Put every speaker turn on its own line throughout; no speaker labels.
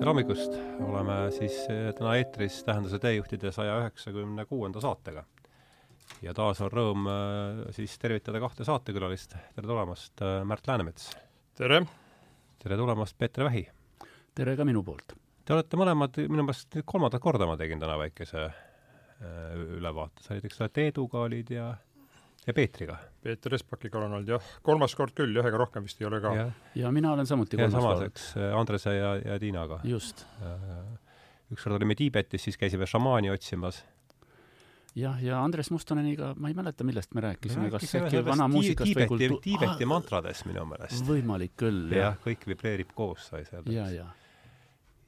tere hommikust, oleme siis eh, täna eetris Tähenduse teejuhtide saja üheksakümne kuuenda saatega. ja taas on rõõm eh, siis tervitada kahte saatekülalist, tere tulemast, eh, Märt Läänemets!
tere!
tere tulemast, Peeter Vähi!
tere ka minu poolt!
Te olete mõlemad, minu meelest kolmandat korda ma tegin täna väikese ülevaate, sa olid, eks ole, Teeduga olid ja ja Peetriga.
Peeter Espakiga olen olnud jah, kolmas kord küll, ühega rohkem vist ei ole ka.
ja mina olen samuti kolmas
ja samas, eks, Andrese ja, ja Tiinaga.
just.
ükskord olime Tiibetis, siis käisime šamaani otsimas.
jah, ja Andres Mustoneniga, ma ei mäleta, millest me rääkisime, kas äkki
vana muusikast või kultuur-. Tiibeti ah, mantradest minu meelest.
võimalik küll, jah.
jah, kõik vibreerib koos, sai seal.
ja, ja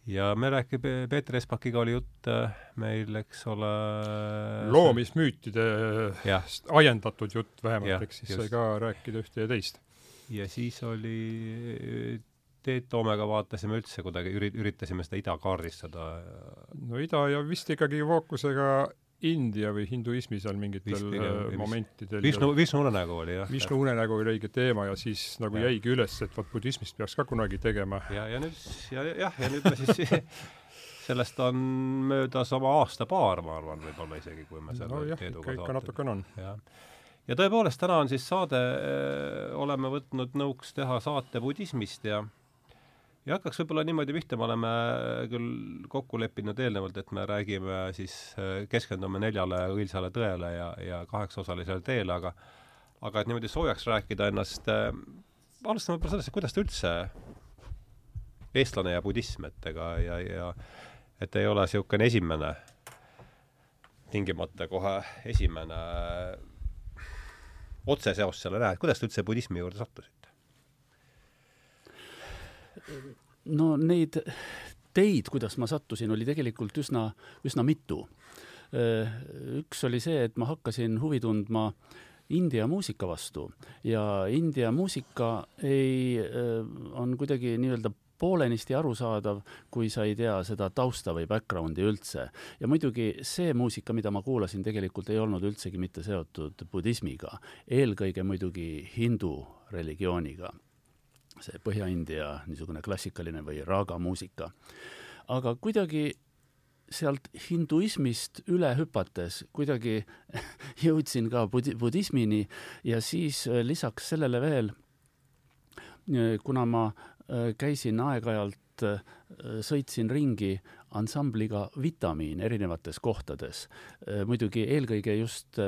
ja me räägime, Peeter Espakiga oli jutt äh, meil, eks ole
loomismüütidest ajendatud jutt vähemalt, eks siis just. sai ka rääkida ühte ja teist.
ja siis oli Teet Toomega vaatasime üldse kuidagi, üri-, üritasime seda ida kaardistada.
no ida ja vist ikkagi fookusega India või hinduismi seal mingitel vist, äh, momentidel.
Vishnu, Vishnu unenägu oli jah.
Vishnu unenägu oli õige teema ja siis nagu ja. jäigi üles, et vot budismist peaks ka kunagi tegema.
ja, ja nüüd ja jah, ja nüüd me siis sellest on möödas oma aasta-paar, ma arvan, võib-olla isegi, kui me selle
no jah, ikka, ikka natukene on.
ja tõepoolest, täna on siis saade, äh, oleme võtnud nõuks teha saate budismist ja ja hakkaks võib-olla niimoodi pihta, me oleme küll kokku leppinud eelnevalt, et me räägime siis, äh, keskendume neljale õilsale tõele ja, ja kaheksaosalisele teele, aga aga et niimoodi soojaks rääkida ennast äh,, alustame võib-olla sellest, et kuidas ta üldse, eestlane ja budism, et ega ja, ja et ei ole niisugune esimene, tingimata kohe esimene otseseos selle näha, et kuidas te üldse budismi juurde sattusite?
No neid teid, kuidas ma sattusin, oli tegelikult üsna, üsna mitu. üks oli see, et ma hakkasin huvi tundma India muusika vastu ja India muusika ei, on kuidagi nii-öelda poolenisti arusaadav, kui sa ei tea seda tausta või background'i üldse. ja muidugi see muusika, mida ma kuulasin, tegelikult ei olnud üldsegi mitte seotud budismiga, eelkõige muidugi hindu religiooniga see Põhja-India niisugune klassikaline või raaga muusika. aga kuidagi sealt hinduismist üle hüpates kuidagi jõudsin ka budi-, budismini ja siis äh, lisaks sellele veel, äh, kuna ma äh, käisin aeg-ajalt, sõitsin ringi ansambliga Vitamiin erinevates kohtades, muidugi eelkõige just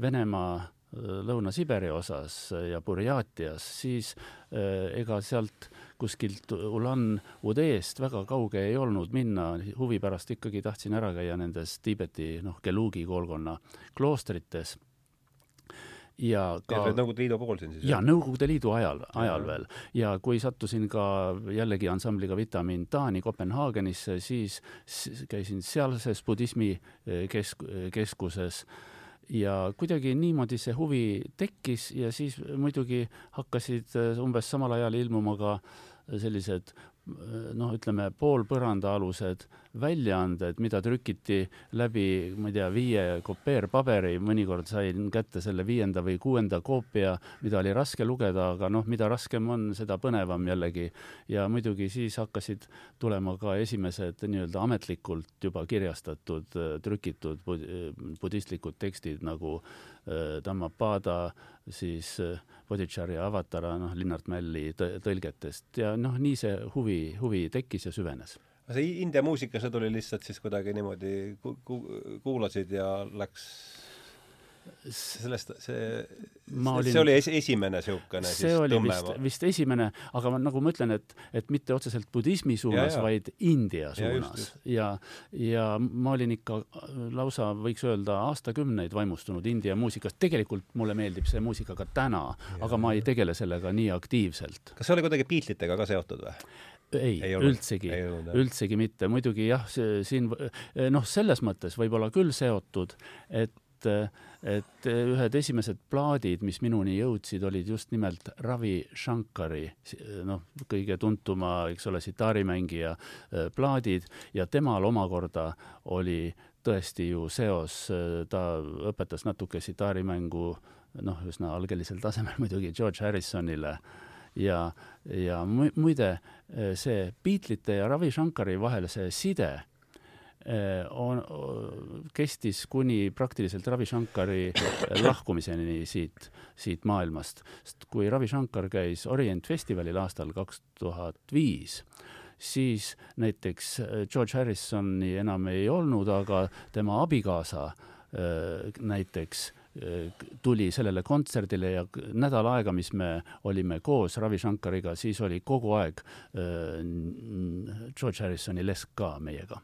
Venemaa Lõuna-Siberi osas ja Burjaatias, siis eh, ega sealt kuskilt Ulan-Udeest väga kauge ei olnud minna, huvi pärast ikkagi tahtsin ära käia nendes Tiibeti, noh, Gelugi koolkonna kloostrites ja
ka Nõukogude Liidu pool siin siis?
jaa, Nõukogude Liidu ajal, ajal veel. ja kui sattusin ka jällegi ansambliga Vitamiin Taani Kopenhaagenisse, siis käisin sealses budismi eh, kesk-, keskuses äh, ja kuidagi niimoodi see huvi tekkis ja siis muidugi hakkasid äh, umbes samal ajal ilmuma ka sellised noh, ütleme poolpõrandaalused väljaanded, mida trükiti läbi, ma ei tea, viie kopeerpaberi, mõnikord sain kätte selle viienda või kuuenda koopia, mida oli raske lugeda, aga noh, mida raskem on, seda põnevam jällegi. ja muidugi siis hakkasid tulema ka esimesed nii-öelda ametlikult juba kirjastatud, trükitud budistlikud tekstid nagu äh, Dhammapada, siis äh, Bodhicharya avatara, noh, Linnart Mälli tõlgetest ja noh, nii see huvi, huvi tekkis ja süvenes
see India muusika, see tuli lihtsalt siis kuidagi niimoodi ku-, ku-, kuulasid ja läks sellest, see, olin, see oli es, esimene niisugune
siis tõmme, vist, vist esimene, aga ma, nagu ma ütlen, et, et mitte otseselt budismi suunas, vaid India suunas. ja, ja ma olin ikka lausa, võiks öelda, aastakümneid vaimustunud India muusikast. tegelikult mulle meeldib see muusika ka täna, aga ma ei tegele sellega nii aktiivselt.
kas see oli kuidagi Beatlesitega ka seotud või?
Ei, ei, üldsegi, üldsegi mitte, muidugi jah, siin noh, selles mõttes võib-olla küll seotud, et et ühed esimesed plaadid, mis minuni jõudsid, olid just nimelt Ravi Shankari, noh, kõige tuntuma, eks ole, sitaarimängija äh, plaadid. Ja temal omakorda oli tõesti ju seos, äh, ta õpetas natuke sitaarimängu noh, üsna algelisel tasemel muidugi George Harrisonile ja, ja muide, see Beatlesite ja Ravi Shankari vahel see side Äh, on, kestis kuni praktiliselt Ravi Shankari lahkumiseni siit, siit maailmast. sest kui Ravi Shankar käis Orient festivalil aastal kaks tuhat viis, siis näiteks George Harrisoni enam ei olnud, aga tema abikaasa näiteks tuli sellele kontserdile ja nädal aega, mis me olime koos Ravi Shankariga, siis oli kogu aeg George Harrisoni lesk ka meiega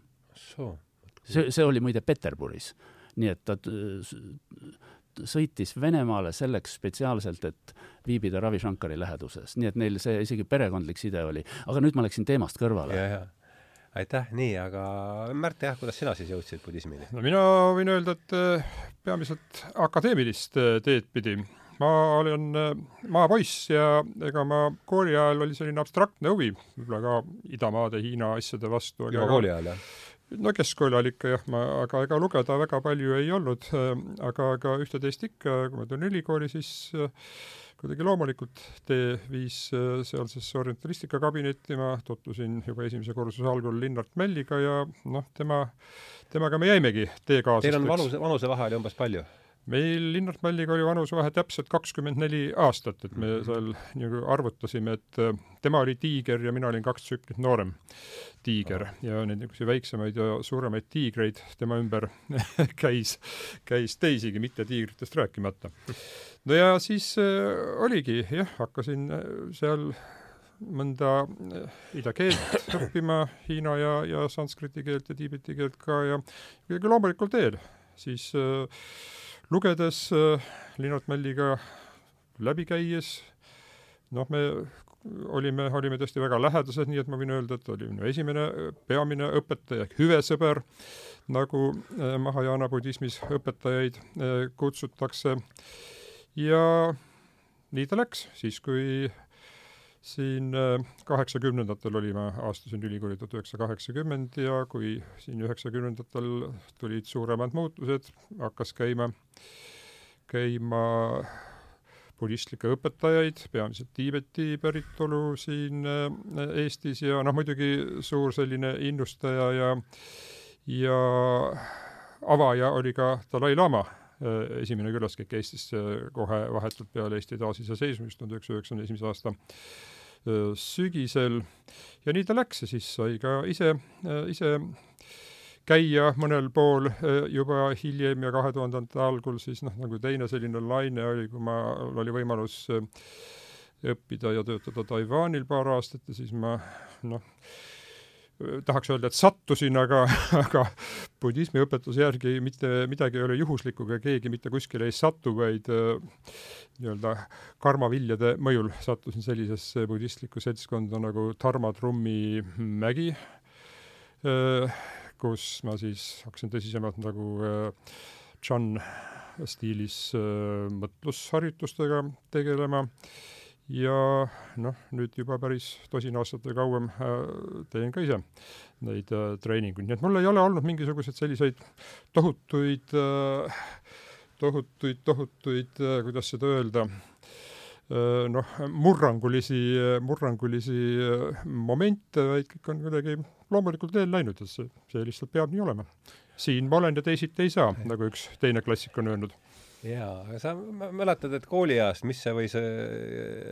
see, see oli muide Peterburis. nii et ta sõitis Venemaale selleks spetsiaalselt, et viibida Ravi Shankari läheduses, nii et neil see isegi perekondlik side oli. aga nüüd ma läksin teemast kõrvale.
Aitäh, nii, aga Märt, jah, kuidas sina siis jõudsid budismini?
no mina võin öelda, et äh, peamiselt akadeemilist äh, teed pidi ma olen äh, maapoiss ja ega ma kooli ajal oli selline abstraktne huvi, võib-olla ka idamaade, Hiina asjade vastu.
juba kooli ajal, jah?
no keskkool oli ikka jah, ma, aga ega lugeda väga palju ei olnud, aga, aga ühte-teist ikka, kui ma tulin ülikooli, siis äh, kuidagi loomulikult tee viis äh, sealsesse orientalistika kabinetti, ma tutvusin juba esimese kursuse algul Linnart Mälliga ja noh, tema, temaga me jäimegi teekaaslasteks.
Teil on vanuse, vanusevahe oli umbes palju?
Meil Linnart Mälliga oli vanusevahe täpselt kakskümmend neli aastat, et me mhm. seal nagu arvutasime, et äh, tema oli tiiger ja mina olin kaks tsüklit noorem tiiger ja neid niisuguseid väiksemaid ja suuremaid tiigreid tema ümber käis, käis teisigi, mitte tiigritest rääkimata. no ja siis äh, oligi jah, hakkasin äh, seal mõnda ida keelt õppima, hiina ja, ja sanskriti keelt ja tiibeti keelt ka ja kuidagi loomulikul teel siis äh, lugedes äh, Linnart Mälliga läbi käies, noh, me olime, olime tõesti väga lähedased, nii et ma võin öelda, et oli minu esimene peamine õpetaja ehk hüvesõber, nagu äh, Mahajana budismis õpetajaid äh, kutsutakse. ja nii ta läks, siis kui siin kaheksakümnendatel oli, ma astusin ülikooli tuhat üheksasada kaheksakümmend ja kui siin üheksakümnendatel tulid suuremad muutused, hakkas käima äh, käima budistlikke õpetajaid, peamiselt Tiibeti päritolu siin äh, Eestis ja noh, muidugi suur selline innustaja ja ja avaja oli ka Dalai-laama äh, esimene külaskäik Eestisse kohe vahetult peale Eesti taasiseseisvumist tuhande üheksasaja üheksakümne esimese aasta äh, sügisel. Ja nii ta läks ja siis sai ka ise, ise käia mõnel pool juba hiljem ja kahe tuhandendate algul siis noh, nagu teine selline laine oli, kui ma, oli võimalus õppida ja töötada Taiwanil paar aastat ja siis ma noh, tahaks öelda, et sattusin, aga, aga budismi õpetuse järgi mitte midagi ei ole juhuslikku, ega keegi mitte kuskile ei satu, vaid äh, nii-öelda karmaviljade mõjul sattusin sellisesse budistlikku seltskonda nagu Dharma Trummi mägi äh,, kus ma siis hakkasin tõsisemalt nagu äh, John stiilis mõtlusharjutustega tegelema ja noh, nüüd juba päris tosin aastat või kauem äh, teen ka ise neid äh, treeninguid, nii et mul ei ole olnud mingisuguseid selliseid tohutuid äh,, tohutuid, tohutuid äh,, kuidas seda öelda äh,, noh, murrangulisi, murrangulisi äh, momente, vaid kõik on kuidagi loomulikult teel läinud, et see, see lihtsalt peab nii olema. siin ma olen ja teisiti ei saa, nagu üks teine klassik on öelnud
jaa, aga sa mäletad, et kooliajast, mis see või see,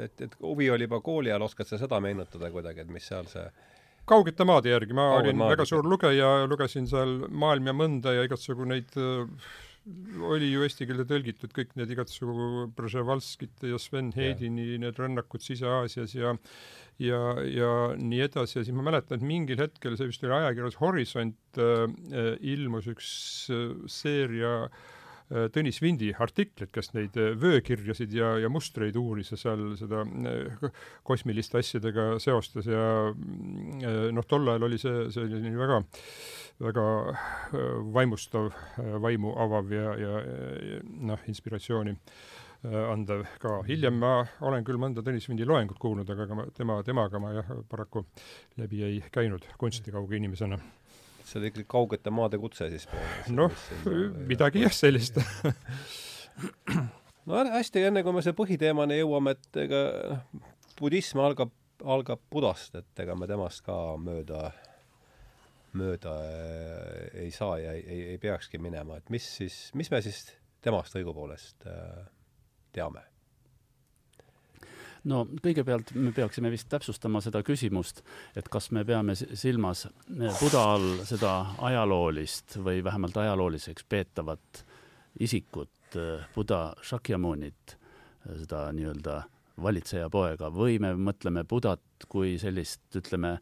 et, et huvi oli juba kooli ajal, oskad sa seda meenutada kuidagi, et mis seal see
kaugete maade järgi, ma Kauged olin maad. väga suur lugeja, lugesin seal Maailm ja mõnda ja igasugu neid oli ju eesti keelde tõlgitud kõik need igatsugu Brzevalskite ja Sven Hedini need rännakud Sise-Aasias ja ja, ja nii edasi. Ja siis ma mäletan, et mingil hetkel, see vist oli ajakirjas Horisont äh,, äh ilmus üks äh, seeria äh, Tõnis Vindi artikleid, kes neid äh, vöökirjasid ja, ja mustreid uuris ja seal seda äh, kosmiliste asjadega seostas ja äh, noh, tol ajal oli see, see oli väga väga vaimustav, vaimu avav ja, ja, ja noh, inspiratsiooni äh, Äh, andev ka. hiljem ma olen küll mõnda Tõnis Vindi loengut kuulnud, aga ega ma tema, temaga ma jah, paraku läbi ei käinud kunstikauge inimesena.
See oli ikkagi kaugete maade kutse siis?
noh, midagi jah, sellist
no hästi, enne kui me selle põhiteemani jõuame, et ega noh, budism algab, algab Budast, et ega me temast ka mööda, mööda äh, ei saa ja ei, ei, ei peakski minema, et mis siis, mis me siis temast õigupoolest äh, teame?
No kõigepealt me peaksime vist täpsustama seda küsimust, et kas me peame silmas Buda all seda ajaloolist või vähemalt ajalooliseks peetavat isikut, Buda Shakyamunit, seda nii-öelda valitseja poega või me mõtleme Budat kui sellist, ütleme,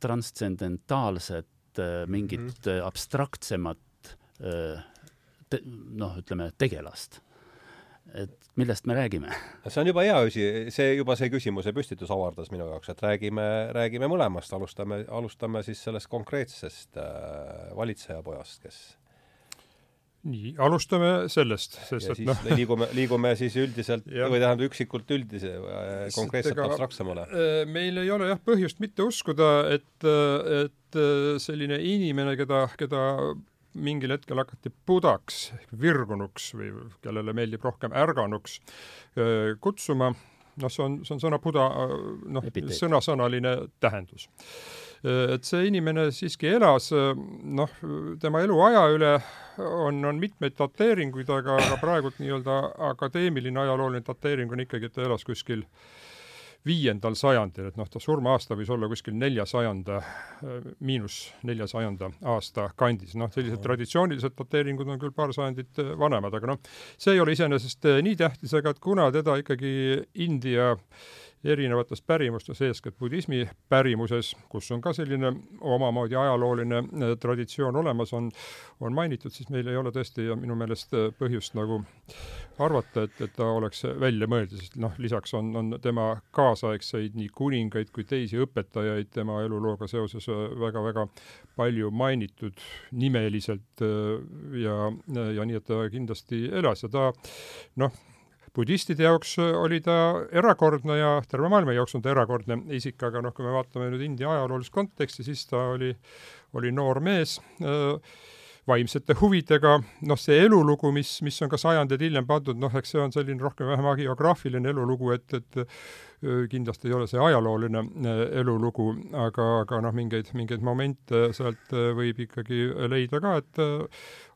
transscendentaalset, mingit mm -hmm. abstraktsemat noh, ütleme tegelast et millest me räägime?
see on juba hea asi, see juba see küsimuse püstitus avardas minu jaoks, et räägime, räägime mõlemast, alustame, alustame siis sellest konkreetsest äh, valitsejapojast, kes
nii, alustame sellest,
sest et noh liigume, liigume siis üldiselt või tähendab üksikult üldise äh, konkreetselt abstraktsemale.
Äh, meil ei ole jah põhjust mitte uskuda, et, et äh, selline inimene, keda, keda mingil hetkel hakati budaks, virgunuks või kellele meeldib rohkem ärganuks kutsuma, noh, see on, see on sõna buda, noh, sõnasõnaline tähendus. et see inimene siiski elas, noh, tema eluaja üle on, on mitmeid dateeringuid, aga, aga praegult nii-öelda akadeemiline ajalooline dateering on ikkagi, et ta elas kuskil äh, viiendal sajandil, et noh, ta surma-aasta võis olla kuskil neljasajanda, miinus neljasajanda aasta kandis. noh, sellised traditsioonilised dateeringud on küll paar sajandit äh, vanemad, aga noh, see ei ole iseenesest äh, nii tähtis, aga et kuna teda ikkagi India erinevates pärimustes, eeskätt budismi pärimuses, kus on ka selline omamoodi ajalooline äh, traditsioon olemas, on, on mainitud, siis meil ei ole tõesti minu meelest põhjust nagu arvata, et, et ta oleks välja mõeldud, sest noh, lisaks on, on tema kaasaegseid nii kuningaid kui teisi õpetajaid tema elulooga seoses väga-väga palju mainitud nimeliselt äh, ja, ja nii, et ta kindlasti elas ja ta noh, budistide jaoks oli ta erakordne ja terve maailma jaoks on ta erakordne isik, aga noh, kui me vaatame nüüd India ajaloolist konteksti, siis ta oli, oli noor mees. Äh, vaimsete huvidega, noh, see elulugu, mis, mis on ka sajandeid hiljem pandud, noh, eks see on selline rohkem-vähem geograafiline elulugu, et, et kindlasti ei ole see ajalooline elulugu, aga, aga noh, mingeid, mingeid momente sealt võib ikkagi leida ka, et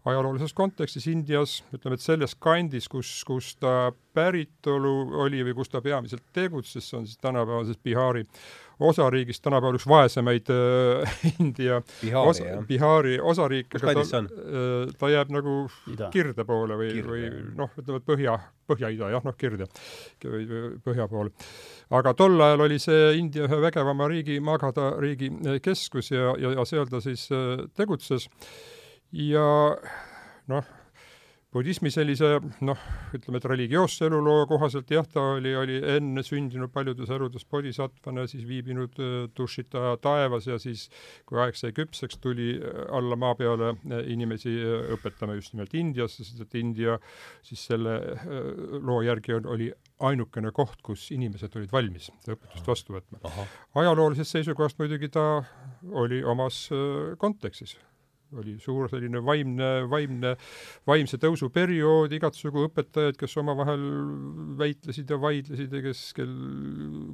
ajaloolises kontekstis Indias, ütleme, et selles kandis, kus, kus ta päritolu oli või kus ta peamiselt tegutses, see on siis tänapäevases Bihari osariigist tänapäeval üks vaesemaid äh, India
Bihari, osa,
Bihari osariik,
aga ta,
äh, ta jääb nagu Ida. kirde poole või, või noh, ütleme, põhja, põhja-ida, jah, noh, kirde. Või põhja poole. aga tol ajal oli see India ühe vägevama riigi, Magadha riigi äh, keskus ja, ja, ja seal ta siis äh, tegutses. Ja noh, budismi sellise noh, ütleme, et religioosse eluloo kohaselt jah, ta oli, oli enne sündinud paljudes eludes bodhisattvana, siis viibinud dušita taevas ja siis, kui aeg sai küpseks, tuli alla maa peale inimesi õpetama just nimelt Indiasse, sest et India siis selle loo järgi on, oli ainukene koht, kus inimesed olid valmis õpetust vastu võtma. ajaloolisest seisukohast muidugi ta oli omas kontekstis oli suur selline vaimne, vaimne, vaimse tõusu periood, igatsugu õpetajad, kes omavahel väitlesid ja vaidlesid ja kes, kel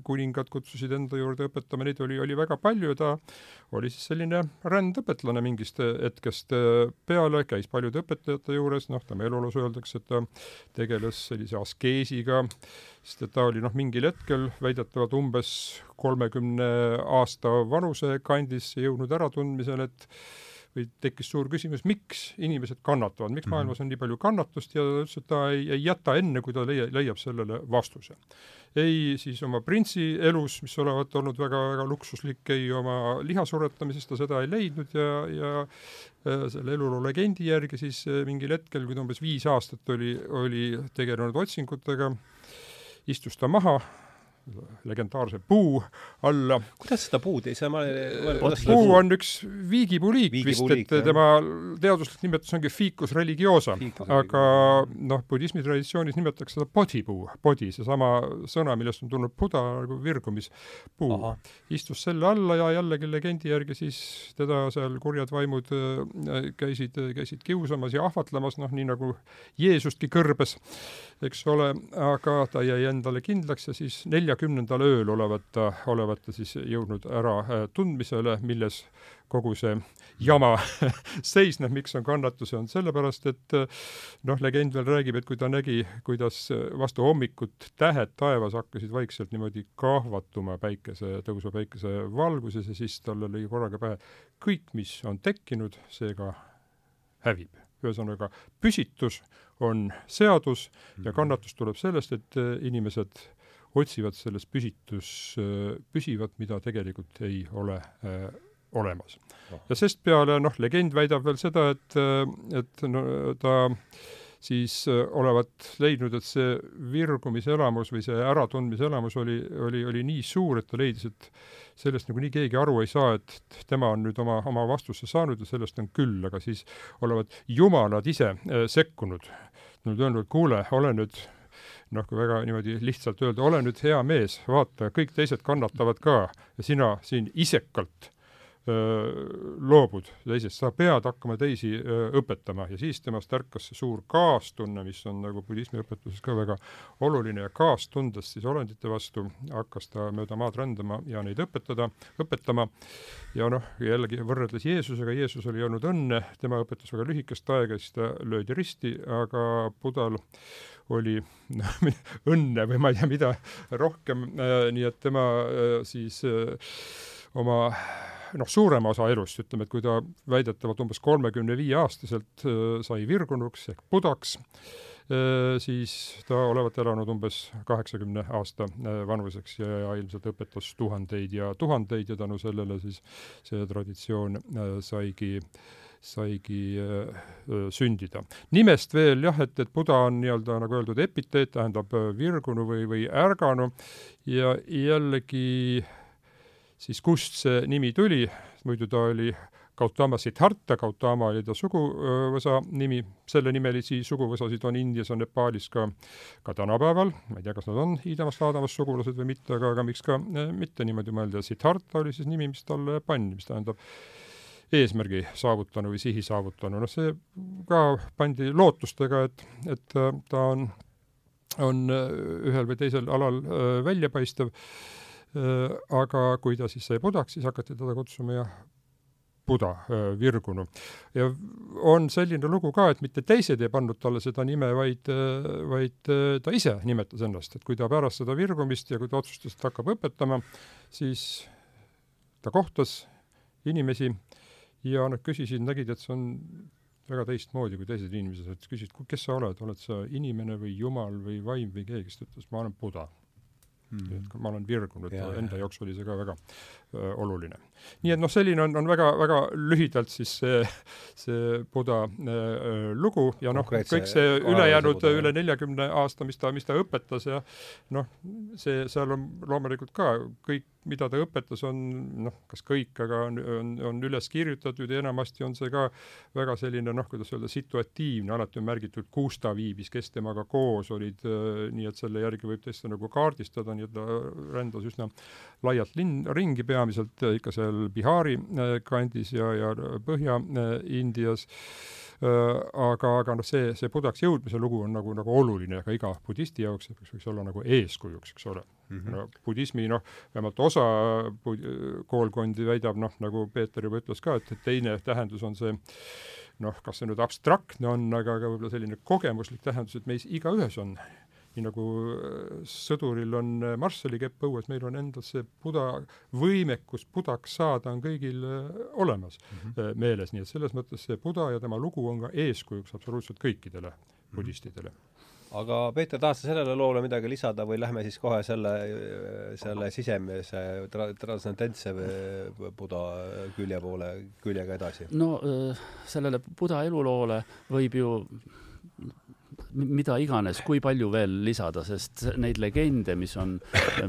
kuningad kutsusid enda juurde õpetama, neid oli, oli väga palju. Ta oli siis selline rändõpetlane mingist hetkest peale, käis paljude õpetajate juures, noh, tema eluloos öeldakse, et ta tegeles sellise askeesiga, sest et ta oli noh, mingil hetkel väidetavalt umbes kolmekümne aasta vanuse kandis jõudnud äratundmisele, et või tekkis suur küsimus, miks inimesed kannatavad, miks mhm. maailmas on nii palju kannatust ja ta ütles, et ta ei, ei jäta enne, kui ta leia, leiab sellele vastuse. ei siis oma printsi elus, mis olevat olnud väga-väga luksuslik, ei oma liha suretamises ta seda ei leidnud ja, ja äh, selle eluloo legendi järgi siis äh, mingil hetkel, kui ta umbes viis aastat oli, oli tegelenud otsingutega, istus ta maha legendaarse puu alla.
kuidas seda puud ei saa, ma
puu on üks viigipuuliik vist, et jah. tema teaduslik nimetus ongi ficus religiosa, aga noh, budismi traditsioonis nimetatakse seda bodhipuu, bodhi, seesama sõna, millest on tulnud buda nagu virgumispuu. istus selle alla ja jällegi legendi järgi siis teda seal kurjad vaimud äh, käisid, käisid kiusamas ja ahvatlemas, noh nii nagu Jeesustki kõrbes, eks ole, aga ta jäi endale kindlaks ja siis neljakümnendal ööl olevat ta, olevat ta siis jõudnud ära äh, tundmisele, milles kogu see jama seisneb, miks on kannatusi, on sellepärast, et äh, noh, legend veel räägib, et kui ta nägi, kuidas vastu hommikut tähed taevas hakkasid vaikselt niimoodi kahvatuma päikese, tõusva päikese valguses ja siis tal lõi korraga pähe kõik, mis on tekkinud, seega hävib ühesõnaga püsitus on seadus ja mhm. kannatus tuleb sellest, et äh, inimesed otsivad selles püsitus äh, püsivat, mida tegelikult ei ole äh, olemas. ja sestpeale noh, legend väidab veel seda, et, äh, et no ta siis olevat leidnud, et see virgumiselamus või see äratundmiselamus oli, oli, oli nii suur, et ta leidis, et sellest nagunii keegi aru ei saa, et tema on nüüd oma, oma vastuse saanud ja sellest on küll, aga siis olevat jumalad ise äh, sekkunud. Nad on öelnud, kuule, ole nüüd noh, kui väga niimoodi lihtsalt öelda, ole nüüd hea mees, vaata, kõik teised kannatavad ka ja sina siin isekalt loobud teisest, sa pead hakkama teisi öö, õpetama. Ja siis temast ärkas see suur kaastunne, mis on nagu budismi õpetuses ka väga oluline. Ja kaastundes siis olendite vastu hakkas ta mööda maad rändama ja neid õpetada, õpetama. ja noh, jällegi võrreldes Jeesusega, Jeesus oli olnud õnne, tema õpetas väga lühikest aega, siis ta löödi risti, aga Budal oli õnne või ma ei tea, mida rohkem äh,, nii et tema äh, siis äh, oma noh, suurema osa elust, ütleme, et kui ta väidetavalt umbes kolmekümne viie aastaselt äh, sai virgunuks ehk budaks, äh, siis ta olevat elanud umbes kaheksakümne aasta äh, vanuseks ja, ja ilmselt õpetas tuhandeid ja tuhandeid ja tänu sellele siis see traditsioon saigi saigi äh, sündida. nimest veel jah, et, et Buda on nii-öelda nagu öeldud epiteet, tähendab virgunu või, või ärganu. Ja jällegi äh, siis kust see nimi tuli, muidu ta oli Gautama Siddhartha, Gautama oli ta suguvõsa nimi, sellenimelisi suguvõsasid on Indias ja Nepaalis ka, ka tänapäeval, ma ei tea, kas nad on iidamast-aadamast sugulased või mitte, aga, aga miks ka eh, mitte niimoodi mõelda, Siddhartha oli siis nimi, mis talle pandi, mis tähendab eesmärgi saavutanu või sihi saavutanu, noh see ka pandi lootustega, et, et ta on, on ühel või teisel alal väljapaistev Äh, aga kui ta siis sai budaks, siis hakati teda kutsuma jah, Buda, äh, Virgunu. ja on selline lugu ka, et mitte teised ei pannud talle seda nime, vaid, äh, vaid ta ise nimetas ennast, et kui ta pärast seda virgumist ja kui ta otsustas, et hakkab õpetama, siis ta kohtas inimesi ja nad küsisid, nägid, et see on väga teistmoodi kui teised inimesed, et küsisid, kes sa oled, oled sa inimene või jumal või vaim või keegi, siis ta ütles, ma olen Buda. Mm.. et ma olen virgunud enda jaoks oli see ka väga oluline. nii et noh, selline on, on väga, väga lühidalt siis see, see Buda äh, lugu ja noh, kõik see ülejäänud üle neljakümne aasta, mis ta, mis ta õpetas ja noh, see, seal on loomulikult ka kõik mida ta õpetas, on noh, kas kõik, aga on, on, on üles kirjutatud ja enamasti on see ka väga selline noh, kuidas öelda, situatiivne, alati on märgitud, kus ta viibis, kes temaga koos olid äh,, nii et selle järgi võib tõesti nagu kaardistada, nii et ta rändas üsna laialt linn, ringi, peamiselt ikka seal Bihari äh, kandis ja, ja Põhja-Indias äh, Äh, aga, aga noh, see, see budaks jõudmise lugu on nagu, nagu oluline ka iga budisti jaoks, et võiks olla nagu eeskujuks, eks ole mm. -hmm. no budismi noh, vähemalt osa koolkondi väidab noh, nagu Peeter juba ütles ka, et, et teine tähendus on see noh, kas see nüüd abstraktne on, aga, aga võib-olla selline kogemuslik tähendus, et meis igaühes on nii nagu äh, sõduril on äh, Marshalli kepp õues, meil on endal see buda, võimekus budaks saada on kõigil äh, olemas mm -hmm. meeles, nii et selles mõttes see buda ja tema lugu on ka eeskujuks absoluutselt kõikidele mm -hmm. budistidele
aga Peeter, tahad sa sellele loole midagi lisada või lähme siis kohe selle, selle sisemise tra-, transcendentse Buda külje poole, küljega edasi?
no sellele Buda eluloole võib ju mida iganes, kui palju veel lisada, sest neid legende, mis on,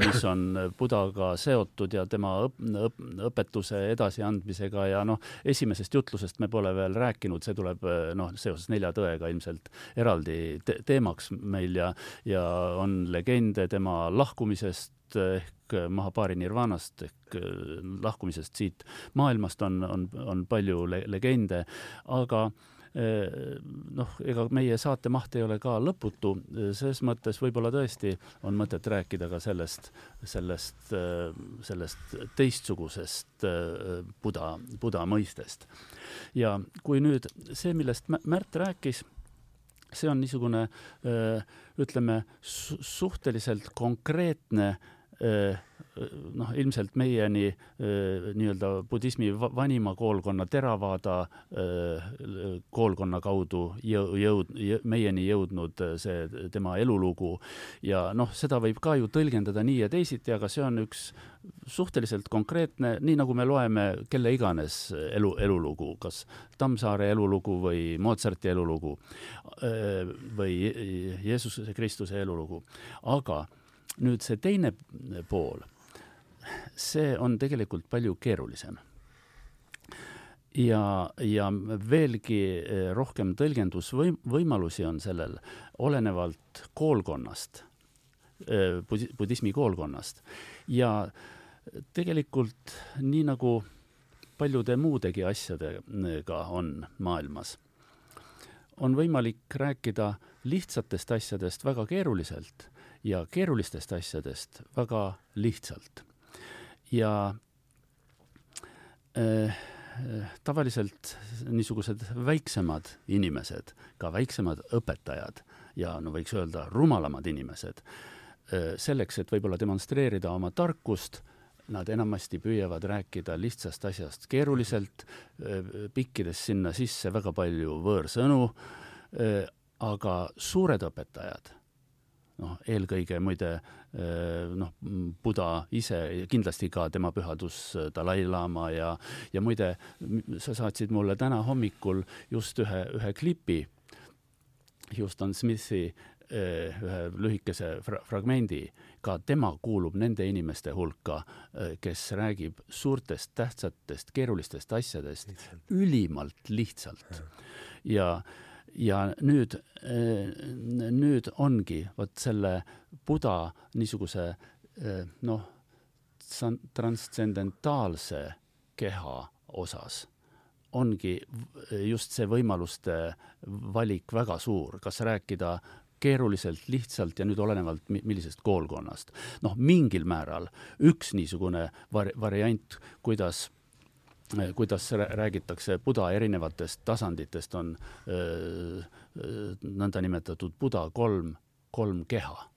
mis on Budaga seotud ja tema õp, õp, õpetuse edasiandmisega ja noh, esimesest jutlusest me pole veel rääkinud, see tuleb noh, seoses nelja tõega ilmselt eraldi te teemaks meil ja, ja on legende tema lahkumisest ehk Mahabari nirvanast ehk lahkumisest siit maailmast on, on, on palju le legende, aga eh, noh, ega meie saate maht ei ole ka lõputu, selles mõttes võib-olla tõesti on mõtet rääkida ka sellest, sellest, sellest teistsugusest buda, buda mõistest. ja kui nüüd see, millest Märt rääkis see on niisugune ütleme suhteliselt konkreetne noh, ilmselt meieni nii-öelda budismi vanima koolkonna Theravada koolkonna kaudu jõu-, jõud-, meieni jõudnud see tema elulugu. Ja noh, seda võib ka ju tõlgendada nii ja teisiti, aga see on üks suhteliselt konkreetne, nii nagu me loeme kelle iganes elu, elulugu, kas Tammsaare elulugu või Mozarti elulugu või Jeesuse Kristuse elulugu, aga nüüd see teine pool, see on tegelikult palju keerulisem. ja, ja veelgi eh, rohkem tõlgendusvõim-, võimalusi on sellel olenevalt koolkonnast, eh, budismi koolkonnast. ja tegelikult nii nagu paljude muudegi asjadega on maailmas, on võimalik rääkida lihtsatest asjadest väga keeruliselt ja keerulistest asjadest väga lihtsalt. ja äh, tavaliselt niisugused väiksemad inimesed, ka väiksemad õpetajad ja no võiks öelda rumalamad inimesed, äh, selleks, et võib-olla demonstreerida oma tarkust, nad enamasti püüavad rääkida lihtsast asjast keeruliselt, pikkides sinna sisse väga palju võõrsõnu, aga suured õpetajad noh, eelkõige muide eh, noh, Buda ise, kindlasti ka tema pühadus eh, Dalai-laama ja, ja muide, sa saatsid mulle täna hommikul just ühe, ühe klipi Houston Smithi eh, ühe lühikese fra fragmendi, ka tema kuulub nende inimeste hulka, kes räägib suurtest, tähtsatest, keerulistest asjadest lihtsalt. ülimalt lihtsalt. ja ja nüüd, eh, nüüd ongi vot selle Buda niisuguse eh, noh, trantscendentaalse keha osas ongi just see võimaluste valik väga suur, kas rääkida keeruliselt, lihtsalt ja nüüd olenevalt millisest koolkonnast. noh, mingil määral üks niisugune var-, variant, kuidas kuidas räägitakse Buda erinevatest tasanditest, on nõndanimetatud Buda kolm, kolm keha.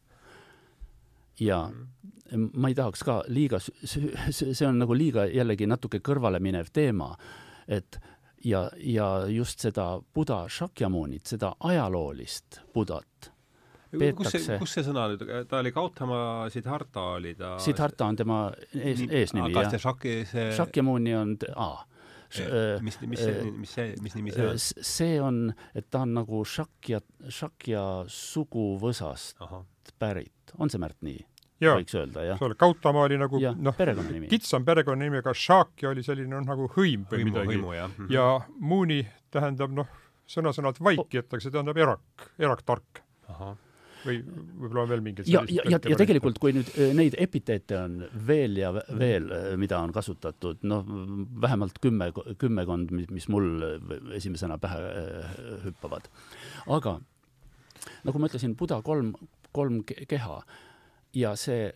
ja mhm. ma ei tahaks ka liiga, see on nagu liiga jällegi natuke kõrvale minev teema, et ja, ja just seda Buda Shakyamunit, seda ajaloolist Budat
kus see, kus see sõna nüüd, ta oli Gautama Siddharta oli ta
Siddharta on tema ees, eesnimi,
jah. kas see Shaki, see
Shakyamuni on, aa.
mis, mis see, mis see, mis nimi see on?
see on, et ta on nagu Shakya, Shakya suguvõsast Aha. pärit, on see Märt nii?
Jaa,
võiks öelda, jah.
Gautama oli nagu
noh,
kitsam perekonnanimi, aga Shakya oli selline noh, nagu hõim või
hõimu,
midagi.
Mhm.
ja Muni tähendab noh, sõna-sõnalt vaikijat, aga see tähendab erak, eraktark. ahah või võib-olla on veel mingid
ja, ja, ja, ja tegelikult, kui nüüd äh, neid epiteete on veel ja veel, äh, mida on kasutatud, noh, vähemalt kümme, kümmekond, mis mul äh, esimesena pähe hüppavad. aga nagu ma ütlesin, Buda kolm, kolm keha ja see,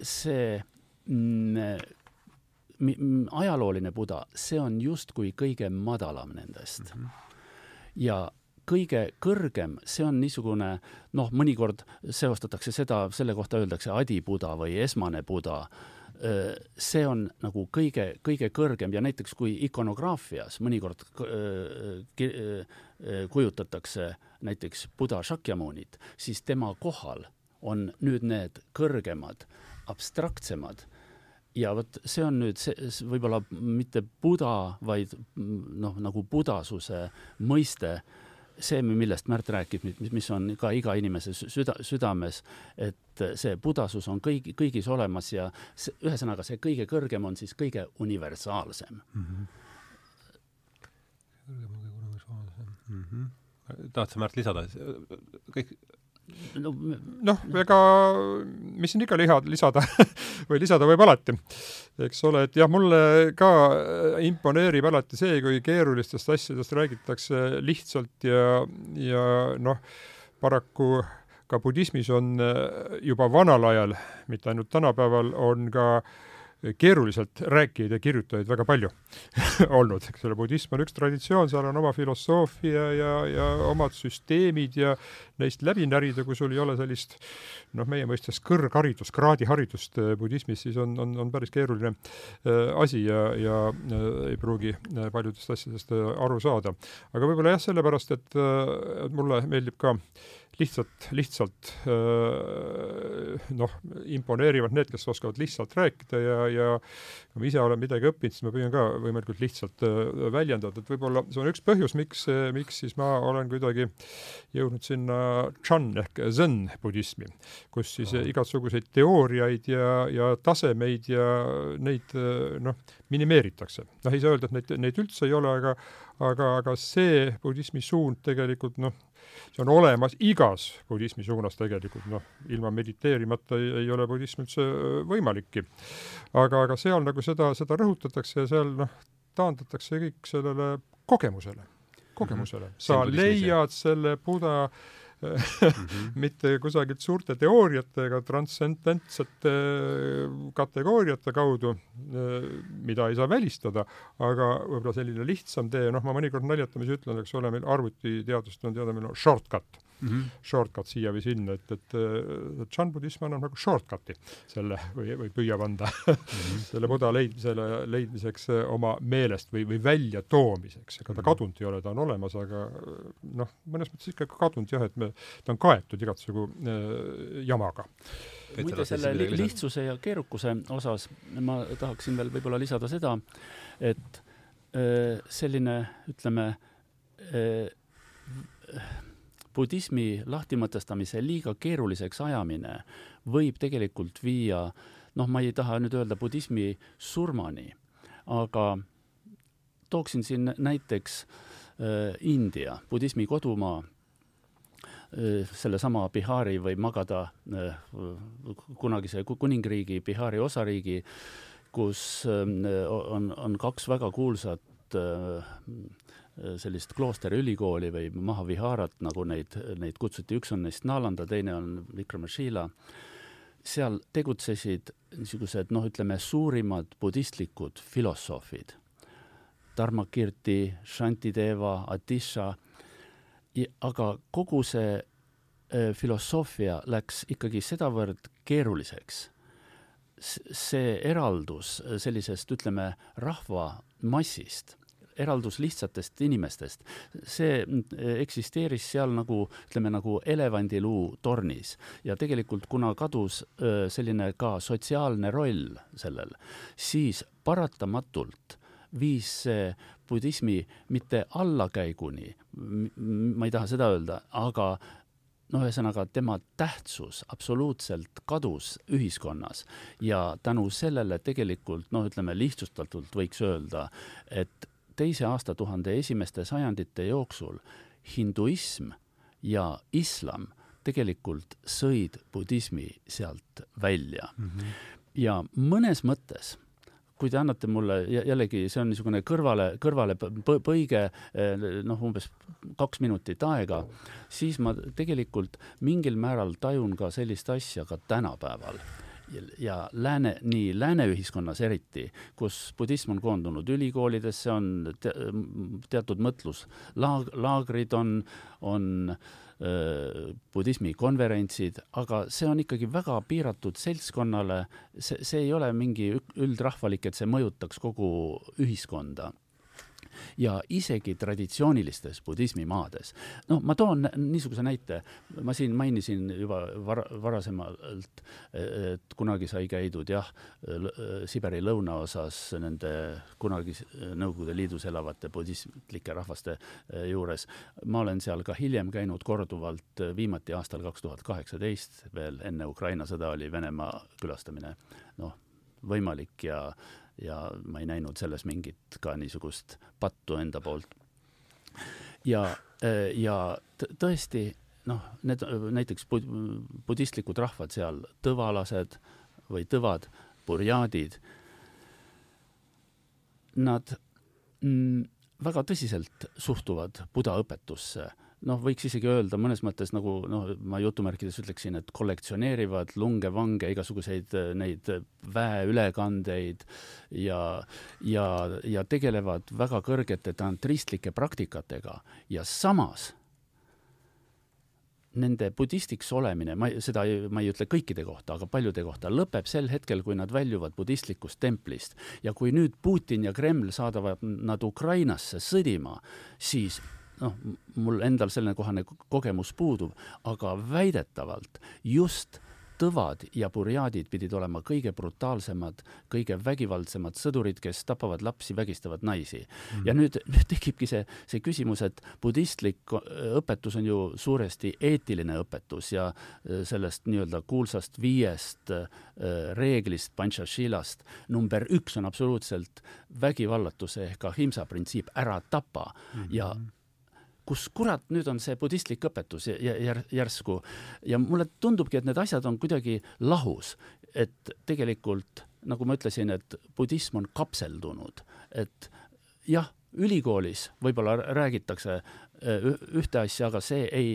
see mm, ajalooline Buda, see on justkui kõige madalam nendest mm. -hmm. ja kõige kõrgem, see on niisugune noh, mõnikord seostatakse seda, selle kohta öeldakse adibuda või esmane buda. see on nagu kõige, kõige kõrgem ja näiteks kui ikonograafias mõnikord kujutatakse näiteks Buda Shakyamunit, siis tema kohal on nüüd need kõrgemad, abstraktsemad ja vot see on nüüd see, võib-olla mitte Buda, vaid noh, nagu budasuse mõiste see, millest Märt räägib, mis, on ka iga inimese süda, südames, et see budasus on kõigi, kõigis olemas ja see, ühesõnaga, see kõige kõrgem on siis kõige universaalsem mm. -hmm.
kõrgem on kõige universaalsem mm. -hmm. tahad sa, Märt, lisada? kõik
noh no,, ega mis siin ikka liha, lisada või lisada võib alati, eks ole, et jah, mulle ka imponeerib alati see, kui keerulistest asjadest räägitakse lihtsalt ja, ja noh, paraku ka budismis on juba vanal ajal, mitte ainult tänapäeval, on ka äh, keeruliselt rääkijaid ja kirjutajaid väga palju olnud, eks ole, budism on üks traditsioon, seal on oma filosoofia ja, ja omad süsteemid ja neist läbi närida, kui sul ei ole sellist noh, meie mõistes kõrgharidust, kraadiharidust äh, budismis, siis on, on, on päris keeruline äh, asi ja, ja äh, ei pruugi äh, paljudest asjadest äh, aru saada. aga võib-olla jah, sellepärast, et äh, mulle meeldib ka äh, lihtsalt, lihtsalt noh, imponeerivad need, kes oskavad lihtsalt rääkida ja, ja kui ma ise olen midagi õppinud, siis ma püüan ka võimalikult lihtsalt väljendada, et võib-olla see on üks põhjus, miks, miks siis ma olen kuidagi jõudnud sinna Chan ehk Zen budismi, kus siis igasuguseid teooriaid ja, ja tasemeid ja neid noh, minimeeritakse. noh, ei saa öelda, et neid, neid üldse ei ole, aga aga, aga see budismi suund tegelikult noh, see on olemas igas budismi suunas tegelikult, noh, ilma mediteerimata ei, ei ole budism üldse võimalikki. aga, aga seal nagu seda, seda rõhutatakse ja seal noh, taandatakse kõik sellele kogemusele, kogemusele mm. -hmm. sa leiad selle Buda. mitte kusagilt suurte teooriate ega transcendentsete kategooriate kaudu, mida ei saa välistada, aga võib-olla selline lihtsam tee, noh, ma mõnikord naljatamisi ütlen, eks ole, meil arvutiteadust on teada, meil on shortcut mm -hmm. shortcut siia või sinna, et, et Chan budism annab nagu shortcut'i selle või, või püüab anda mm -hmm. selle Buda leidmisele, leidmiseks äh, oma meelest või, või väljatoomiseks, ega ta mhm. kadunud ei ole, ta on olemas, aga noh, mõnes mõttes ikka kadunud jah, et me, ta on kaetud igatsugu äh, jamaga
muide, selle li lihtsuse ja keerukuse osas ma tahaksin veel võib-olla lisada seda, et äh, selline, ütleme, äh, budismi lahtimõtestamise liiga keeruliseks ajamine võib tegelikult viia, noh, ma ei taha nüüd öelda budismi surmani, aga tooksin siin näiteks äh, India, budismi kodumaa äh,, sellesama Bihari või Magada äh, kunagise kuningriigi Bihari osariigi, kus äh, on, on kaks väga kuulsat Äh, sellist kloosterülikooli või Mahaviharat, nagu neid, neid kutsuti, üks on neist Nalanda, teine on Vikramashila, seal tegutsesid niisugused noh, ütleme suurimad budistlikud filosoofid, Dharmakirti, Shantideva, Atisha, aga kogu see äh, filosoofia läks ikkagi sedavõrd keeruliseks, see eraldus sellisest, ütleme, rahvamassist eraldus lihtsatest inimestest. see eksisteeris seal nagu, ütleme nagu elevandiluu tornis ja tegelikult kuna kadus selline ka sotsiaalne roll sellel, siis paratamatult viis see budismi mitte allakäiguni, ma ei taha seda öelda, aga no ühesõnaga tema tähtsus absoluutselt kadus ühiskonnas ja tänu sellele tegelikult noh, ütleme lihtsustatult võiks öelda, et teise aastatuhande esimeste sajandite jooksul hinduism ja islam tegelikult sõid budismi sealt välja mm. -hmm. ja mõnes mõttes kui te annate mulle jällegi, see on niisugune kõrvale, kõrvale põige, noh, umbes kaks minutit aega, siis ma tegelikult mingil määral tajun ka sellist asja ka tänapäeval ja lääne, nii lääne ühiskonnas eriti, kus budism on koondunud ülikoolidesse, on te, teatud mõtluslaag-, laagrid on, on äh, budismi konverentsid, aga see on ikkagi väga piiratud seltskonnale, see, see ei ole mingi üldrahvalik, et see mõjutaks kogu ühiskonda ja isegi traditsioonilistes budismimaades. noh, ma toon niisuguse näite, ma siin mainisin juba vara, varasemalt, et kunagi sai käidud jah, Siberi lõunaosas nende kunagi Nõukogude Liidus elavate budistlike rahvaste eh, juures. ma olen seal ka hiljem käinud korduvalt, viimati aastal kaks tuhat kaheksateist, veel enne Ukraina sõda oli Venemaa külastamine noh, võimalik ja ja ma ei näinud selles mingit ka niisugust pattu enda poolt. ja, ja tõesti noh, need näiteks bud-, budistlikud rahvad seal, tõvalased või tõvad, burjaadid, nad mm, väga tõsiselt suhtuvad buda õpetusse noh, võiks isegi öelda mõnes mõttes nagu noh, ma jutumärkides ütleksin, et kollektsioneerivad lungevange, igasuguseid äh, neid väeülekandeid ja, ja, ja tegelevad väga kõrgete tantristlike praktikatega ja samas nende budistiks olemine, ma seda ei, ma ei ütle kõikide kohta, aga paljude kohta, lõpeb sel hetkel, kui nad väljuvad budistlikust templist. ja kui nüüd Putin ja Kreml saadavad nad Ukrainasse sõdima, siis noh, mul endal sellekohane kogemus puudub, aga väidetavalt just tõvad ja burjaadid pidid olema kõige brutaalsemad, kõige vägivaldsemad sõdurid, kes tapavad lapsi, vägistavad naisi mm. ja nüüd, nüüd tekibki see, see küsimus, et budistlik õpetus on ju suuresti eetiline õpetus ja äh, sellest nii-öelda kuulsast viiest äh, reeglist, panchashilast, number üks on absoluutselt vägivallatuse ehk ahimsa printsiip, ära tapa mm -hmm. ja kus kurat nüüd on see budistlik õpetus jär, järsku. Ja mulle tundubki, et need asjad on kuidagi lahus, et tegelikult nagu ma ütlesin, et budism on kapseldunud, et jah, ülikoolis võib-olla räägitakse äh, ühte asja, aga see ei,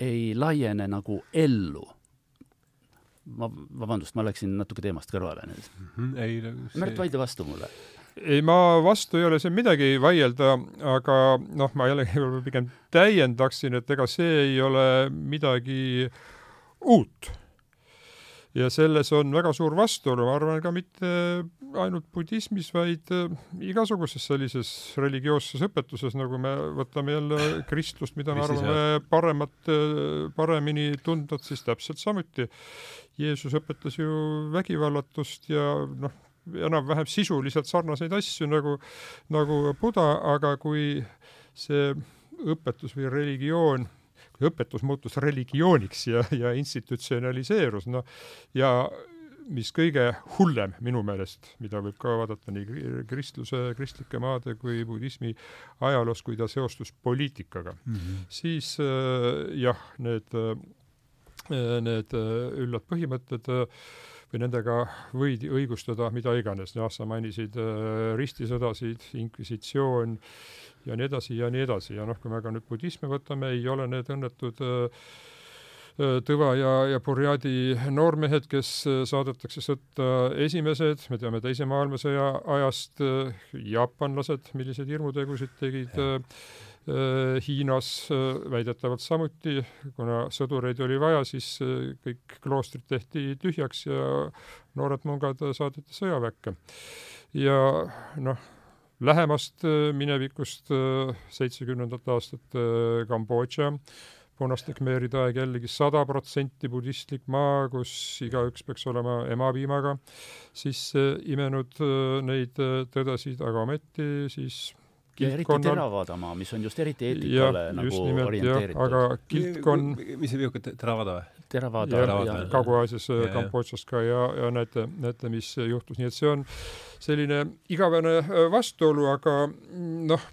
ei laiene nagu ellu. Ma, vabandust, ma läksin natuke teemast kõrvale nüüd. Mm. -hmm, ei, see... Märt, vaidle vastu mulle
ei, ma vastu ei ole siin midagi vaielda, aga noh, ma jällegi pigem täiendaksin, et ega see ei ole midagi uut. ja selles on väga suur vastuolu, ma arvan ka mitte ainult budismis, vaid äh, igasuguses sellises religioosses õpetuses, nagu me võtame jälle kristlust, mida me arvame paremat, äh, paremini tundvat, siis täpselt samuti. Jeesus õpetas ju vägivallatust ja noh, enam-vähem sisuliselt sarnaseid asju nagu, nagu Buda, aga kui see õpetus või religioon, kui õpetus muutus religiooniks ja, ja institutsionaliseerus, noh, ja mis kõige hullem minu meelest, mida võib ka vaadata nii kristluse, kristlike maade kui budismi ajaloos, kui ta seostus poliitikaga mm, -hmm. siis äh, jah, need äh,, need äh, üllad põhimõtted äh, või nendega võidi õigustada mida iganes, jah, sa mainisid äh, ristisõdasid, inkvisitsioon ja nii edasi ja nii edasi. Ja noh, kui me ka nüüd budismi võtame, ei ole need õnnetud äh, äh Tõva ja, ja Burjadi noormehed, kes saadetakse sõtta esimesed, me teame Teise maailmasõja ajast, jaapanlased, milliseid hirmutegusid tegid ja Hiinas äh, väidetavalt samuti, kuna sõdureid oli vaja, siis äh, kõik kloostrid tehti tühjaks ja noored mungad saadeti sõjaväkke. ja noh, lähemast minevikust seitsmekümnendate aastate Kambodža, punaste khmeeride aeg jällegi sada protsenti budistlik maa, kus igaüks peaks olema emapiimaga sisse imenud neid tõdesid, aga ometi siis
ja eriti Theravada mis on just eriti eetikale ja, nagu nimelt, orienteeritud.
aga kilpkonn
mis see niisugune Theravada või?
Theravada ja,
ja, Kagu-Aasias, Kambodžas ka ja, ja näete, näete, mis juhtus, nii et see on selline igavene äh, vastuolu, aga mm, noh,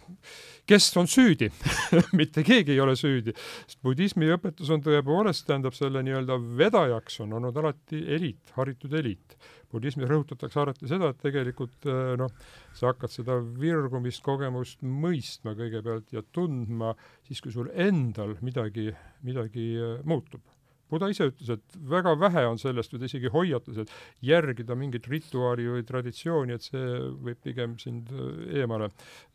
kes on süüdi mitte keegi ei ole süüdi. sest budismi õpetus on tõepoolest, tähendab selle nii-öelda vedajaks on olnud alati eliit, haritud eliit. Budismis rõhutatakse alati seda, et tegelikult äh, noh, sa hakkad seda virgumist, kogemust mõistma kõigepealt ja tundma siis, kui sul endal midagi, midagi äh, muutub Buda ise ütles, et väga vähe on sellest, või ta isegi hoiatas, et järgida mingit rituaali või traditsiooni, et see võib pigem sind äh, eemale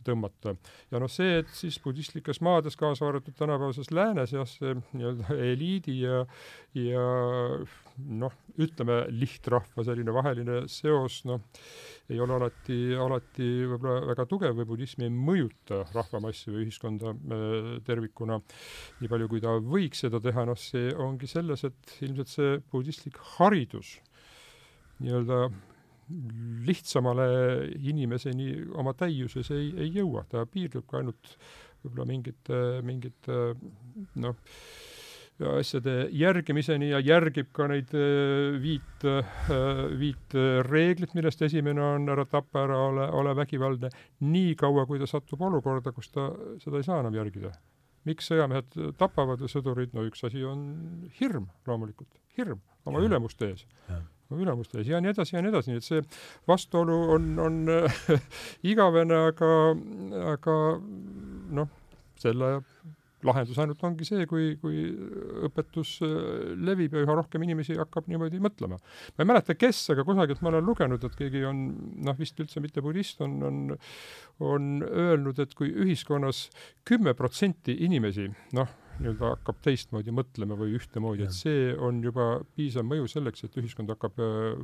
tõmmata. ja noh, see, et siis budistlikes maades, kaasa arvatud tänapäevases läänes jah, see nii-öelda eliidi ja ja noh, ütleme lihtrahva selline vaheline seos, noh, ei ole alati, alati võib-olla väga tugev või budism ei mõjuta rahvamassi või ühiskonda äh, tervikuna. Nii palju, kui ta võiks seda teha, noh see ongi selles, et ilmselt see budistlik haridus nii-öelda lihtsamale inimeseni oma täiuses ei, ei jõua, ta piirdub ka ainult võib-olla mingite, mingite noh, asjade järgimiseni ja järgib ka neid äh, viit, äh, viit reeglit, millest esimene on ära tapa, ära ole, ole vägivaldne, nii kaua, kui ta satub olukorda, kus ta seda ei saa enam järgida. miks sõjamehed tapavad sõdurid, no üks asi on hirm loomulikult, hirm oma ja. ülemuste ees. Oma ülemuste ees ja nii edasi ja nii edasi, nii et see vastuolu on, on igavene, aga, aga noh, selle lahendus ainult ongi see, kui, kui õpetus äh, levib ja üha rohkem inimesi hakkab niimoodi mõtlema. ma ei mäleta, kes, aga kusagilt ma olen lugenud, et keegi on, noh, vist üldse mitte budist, on, on, on öelnud, et kui ühiskonnas kümme protsenti inimesi, noh, nii-öelda hakkab teistmoodi mõtlema või ühtemoodi, et see on juba piisav mõju selleks, et ühiskond hakkab äh,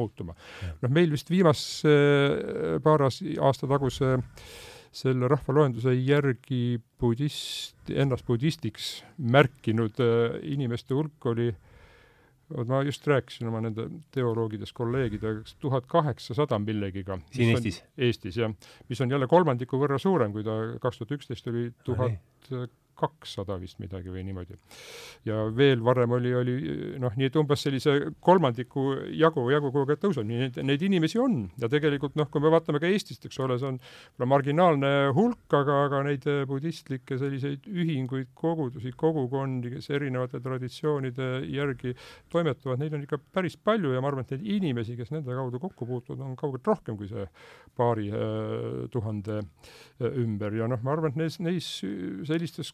muutuma. noh, meil vist viimase äh, paar aasta taguse äh, selle rahvaloenduse järgi budist, ennast budistiks märkinud äh, inimeste hulk oli ma just rääkisin oma nende teoloogidest kolleegidega, kas tuhat kaheksasada millegiga.
siin Eestis?
Eestis, jah. mis on jälle kolmandiku võrra suurem, kui ta kaks tuhat üksteist oli tuhat kakssada vist midagi või niimoodi. ja veel varem oli, oli noh, nii et umbes sellise kolmandiku jagu, jagu kogu aeg tõuseb, nii et neid inimesi on ja tegelikult noh, kui me vaatame ka Eestist, eks ole, see on marginaalne hulk, aga, aga neid budistlikke selliseid ühinguid, kogudusi, kogukondi, kes erinevate traditsioonide järgi toimetavad, neid on ikka päris palju ja ma arvan, et neid inimesi, kes nende kaudu kokku puutuvad, on kaugelt rohkem kui see paari äh, tuhande äh, ümber ja noh, ma arvan, et neis, neis sellistes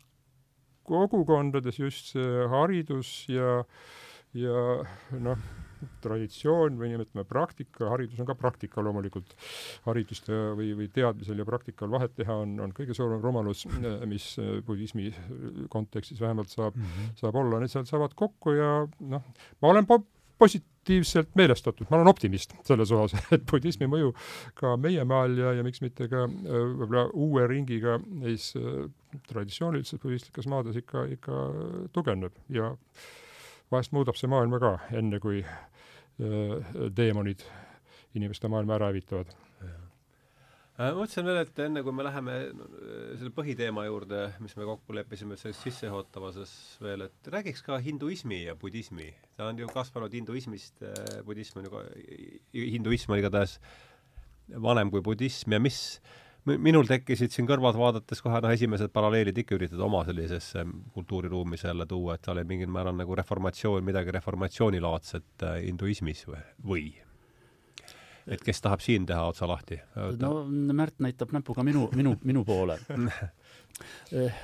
kogukondades just see haridus ja, ja noh, traditsioon või nimetame praktika, haridus on ka praktika loomulikult, haridust või, või teadmisel ja praktikal vahet teha on, on kõige suurem rumalus, mis budismi kontekstis vähemalt saab mm, -hmm. saab olla, need seal saavad kokku ja noh, ma olen po-, positiivselt meelestatud, ma olen optimist selles osas, et budismi mõju ka meie maal ja, ja miks mitte ka äh, võib-olla uue ringiga neis äh, traditsiooniliselt budistlikes maades ikka, ikka tugevneb ja vahest muudab see maailma ka, enne kui äh, teemonid inimeste maailma ära hävitavad.
Äh, mõtlesin veel, et enne kui me läheme selle põhiteema juurde, mis me kokku leppisime selles sissejuhatavases veel, et räägiks ka hinduismi ja budismi. ta on ju kasvanud hinduismist, äh, budism on ju ka, hinduism on igatahes vanem kui budism ja mis minul tekkisid siin kõrvalt vaadates kohe noh, esimesed paralleelid ikka üritada oma sellisesse kultuuriruumi selle tuua, et seal oli mingil määral nagu reformatsioon, midagi reformatsioonilaadset äh, hinduismis või, või et kes tahab siin teha otsa lahti?
no Märt näitab näpuga minu, minu, minu poole eh,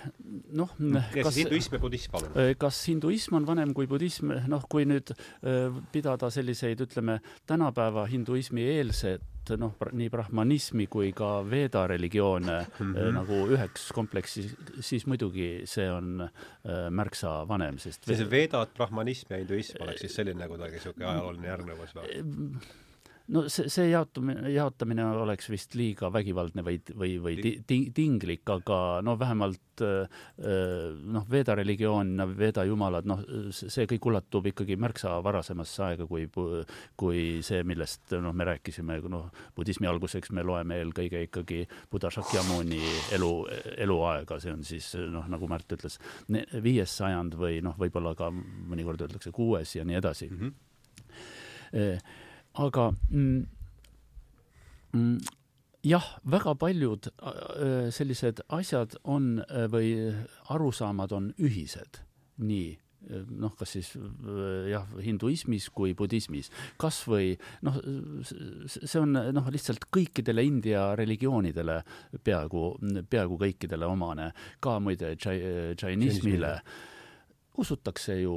noh,
kas hinduism ja budism, palun?
Eh, kas hinduism on vanem kui budism, noh, kui nüüd eh, pidada selliseid, ütleme, tänapäeva hinduismi eelset noh, nii brahmanismi kui ka Veda religioone mm -hmm. nagu üheks kompleksi, siis muidugi see on märksa vanem, sest
see Vedad, brahmanism ja hinduism oleks siis selline kuidagi niisugune ajalooline järgnevus või?
No see, see jaotumine, jaotamine oleks vist liiga vägivaldne või, või, või ti, tinglik, aga no vähemalt äh, noh, Veda religioon, Veda jumalad, noh, see kõik ulatub ikkagi märksa varasemasse aega kui, kui see, millest noh, me rääkisime, noh, budismi alguseks me loeme eelkõige ikkagi Buddha Shakyamuni elu, eluaega, see on siis noh, nagu Märt ütles, viies sajand või noh, võib-olla ka mõnikord öeldakse kuues ja nii edasi mm. -hmm aga mm, mm, jah, väga paljud äh, sellised asjad on äh, või arusaamad on ühised, nii äh, noh, kas siis jah, hinduismis kui budismis, kas või noh, see on noh, lihtsalt kõikidele India religioonidele peaaegu, peaaegu kõikidele omane, ka muide džainismile usutakse ju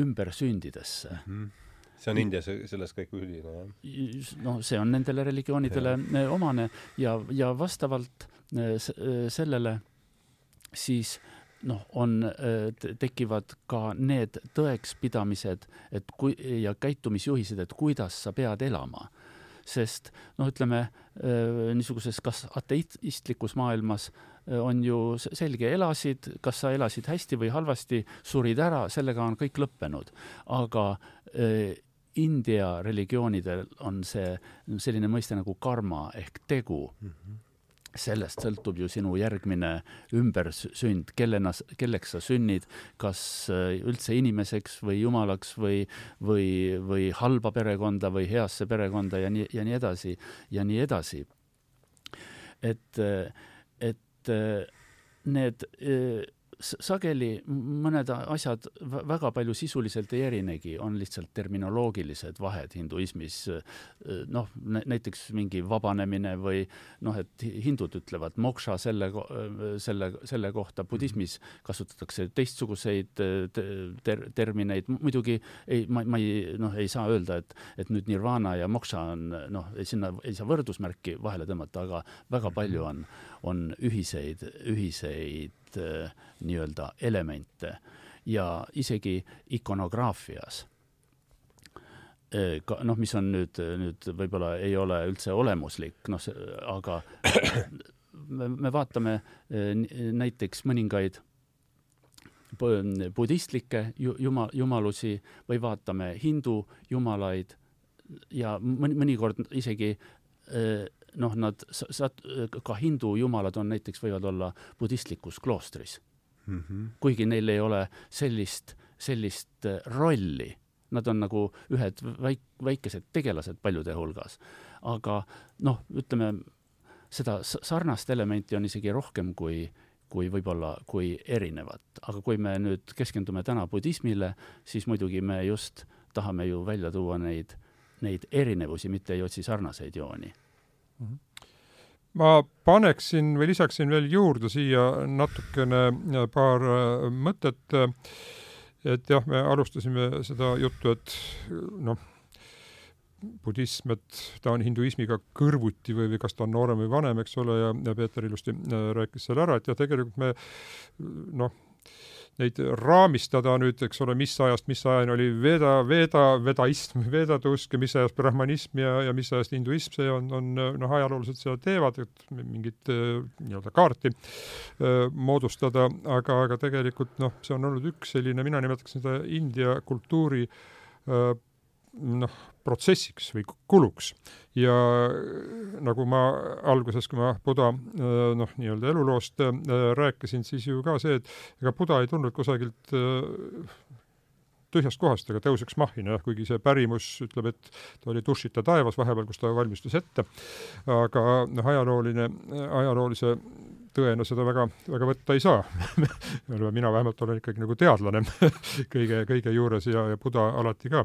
ümbersündidesse mm. -hmm
see on Indias selles kõik üldine,
jah? no see on nendele religioonidele ja. Omane ja, ja vastavalt eh, eh, sellele siis noh, on, tekivad ka need tõekspidamised, et kui ja käitumisjuhised, et kuidas sa pead elama sest noh, ütleme niisuguses kas ateistlikus maailmas on ju selge, elasid, kas sa elasid hästi või halvasti, surid ära, sellega on kõik lõppenud. aga India religioonidel on see selline mõiste nagu karma ehk tegu mm. -hmm sellest sõltub ju sinu järgmine ümbersünd, kellena, kelleks sa sünnid, kas äh, üldse inimeseks või jumalaks või, või, või halba perekonda või heasse perekonda ja nii, ja nii edasi ja nii edasi. et, et äh, need äh, sageli mõned asjad väga palju sisuliselt ei erinegi, on lihtsalt terminoloogilised vahed hinduismis. noh, näiteks mingi vabanemine või noh, et hindud ütlevad moksha selle, selle, selle kohta, budismis kasutatakse teistsuguseid ter-, termineid, muidugi ei, ma, ma ei, noh, ei saa öelda, et, et nüüd nirvana ja moksha on noh, sinna ei saa võrdusmärki vahele tõmmata, aga väga palju on, on ühiseid, ühiseid äh, nii-öelda elemente. Ja isegi ikonograafias äh, ka noh, mis on nüüd, nüüd võib-olla ei ole üldse olemuslik, noh, aga me, me vaatame äh, näiteks mõningaid budistlikke jumal, jumalusi või vaatame hindu jumalaid ja mõni, mõnikord isegi noh, nad, sat-, ka hindu jumalad on näiteks, võivad olla budistlikus kloostris mm. -hmm. kuigi neil ei ole sellist, sellist äh, rolli. Nad on nagu ühed väik-, väikesed tegelased paljude hulgas. aga noh, ütleme, seda sarnast elementi on isegi rohkem kui, kui võib-olla, kui erinevat. aga kui me nüüd keskendume täna budismile, siis muidugi me just tahame ju välja tuua neid, neid erinevusi, mitte ei otsi sarnaseid jooni.
Ma paneksin või lisaksin veel juurde siia natukene äh, paar äh, mõtet, et jah, me alustasime seda juttu, et noh, budism, et ta on hinduismiga kõrvuti või, või kas ta on noorem või vanem, eks ole, ja, ja Peeter ilusti äh, rääkis selle ära, et jah, tegelikult me noh, neid raamistada nüüd, eks ole, mis ajast mis ajani oli veda, veda, vedaism, vedatusk ja mis ajast brahmanism ja, ja mis ajast hinduism, see on, on noh, ajaloolased seda teevad, et mingit äh, nii-öelda kaarti öö, äh, moodustada, aga, aga tegelikult noh, see on olnud üks selline, mina nimetaks seda India kultuuri öö, äh, noh, protsessiks või kuluks. ja nagu ma alguses, kui ma Buda äh, noh, nii-öelda eluloost äh, rääkisin, siis ju ka see, et ega Buda ei tulnud kusagilt äh, tühjast kohast, aga tõuseks mahina, jah, kuigi see pärimus ütleb, et ta oli dušita taevas vahepeal, kus ta valmistus ette. aga noh, ajalooline, ajaloolise tõena seda väga, väga võtta ei saa. Mina vähemalt olen ikkagi nagu teadlane kõige, kõige juures ja, ja Buda alati ka.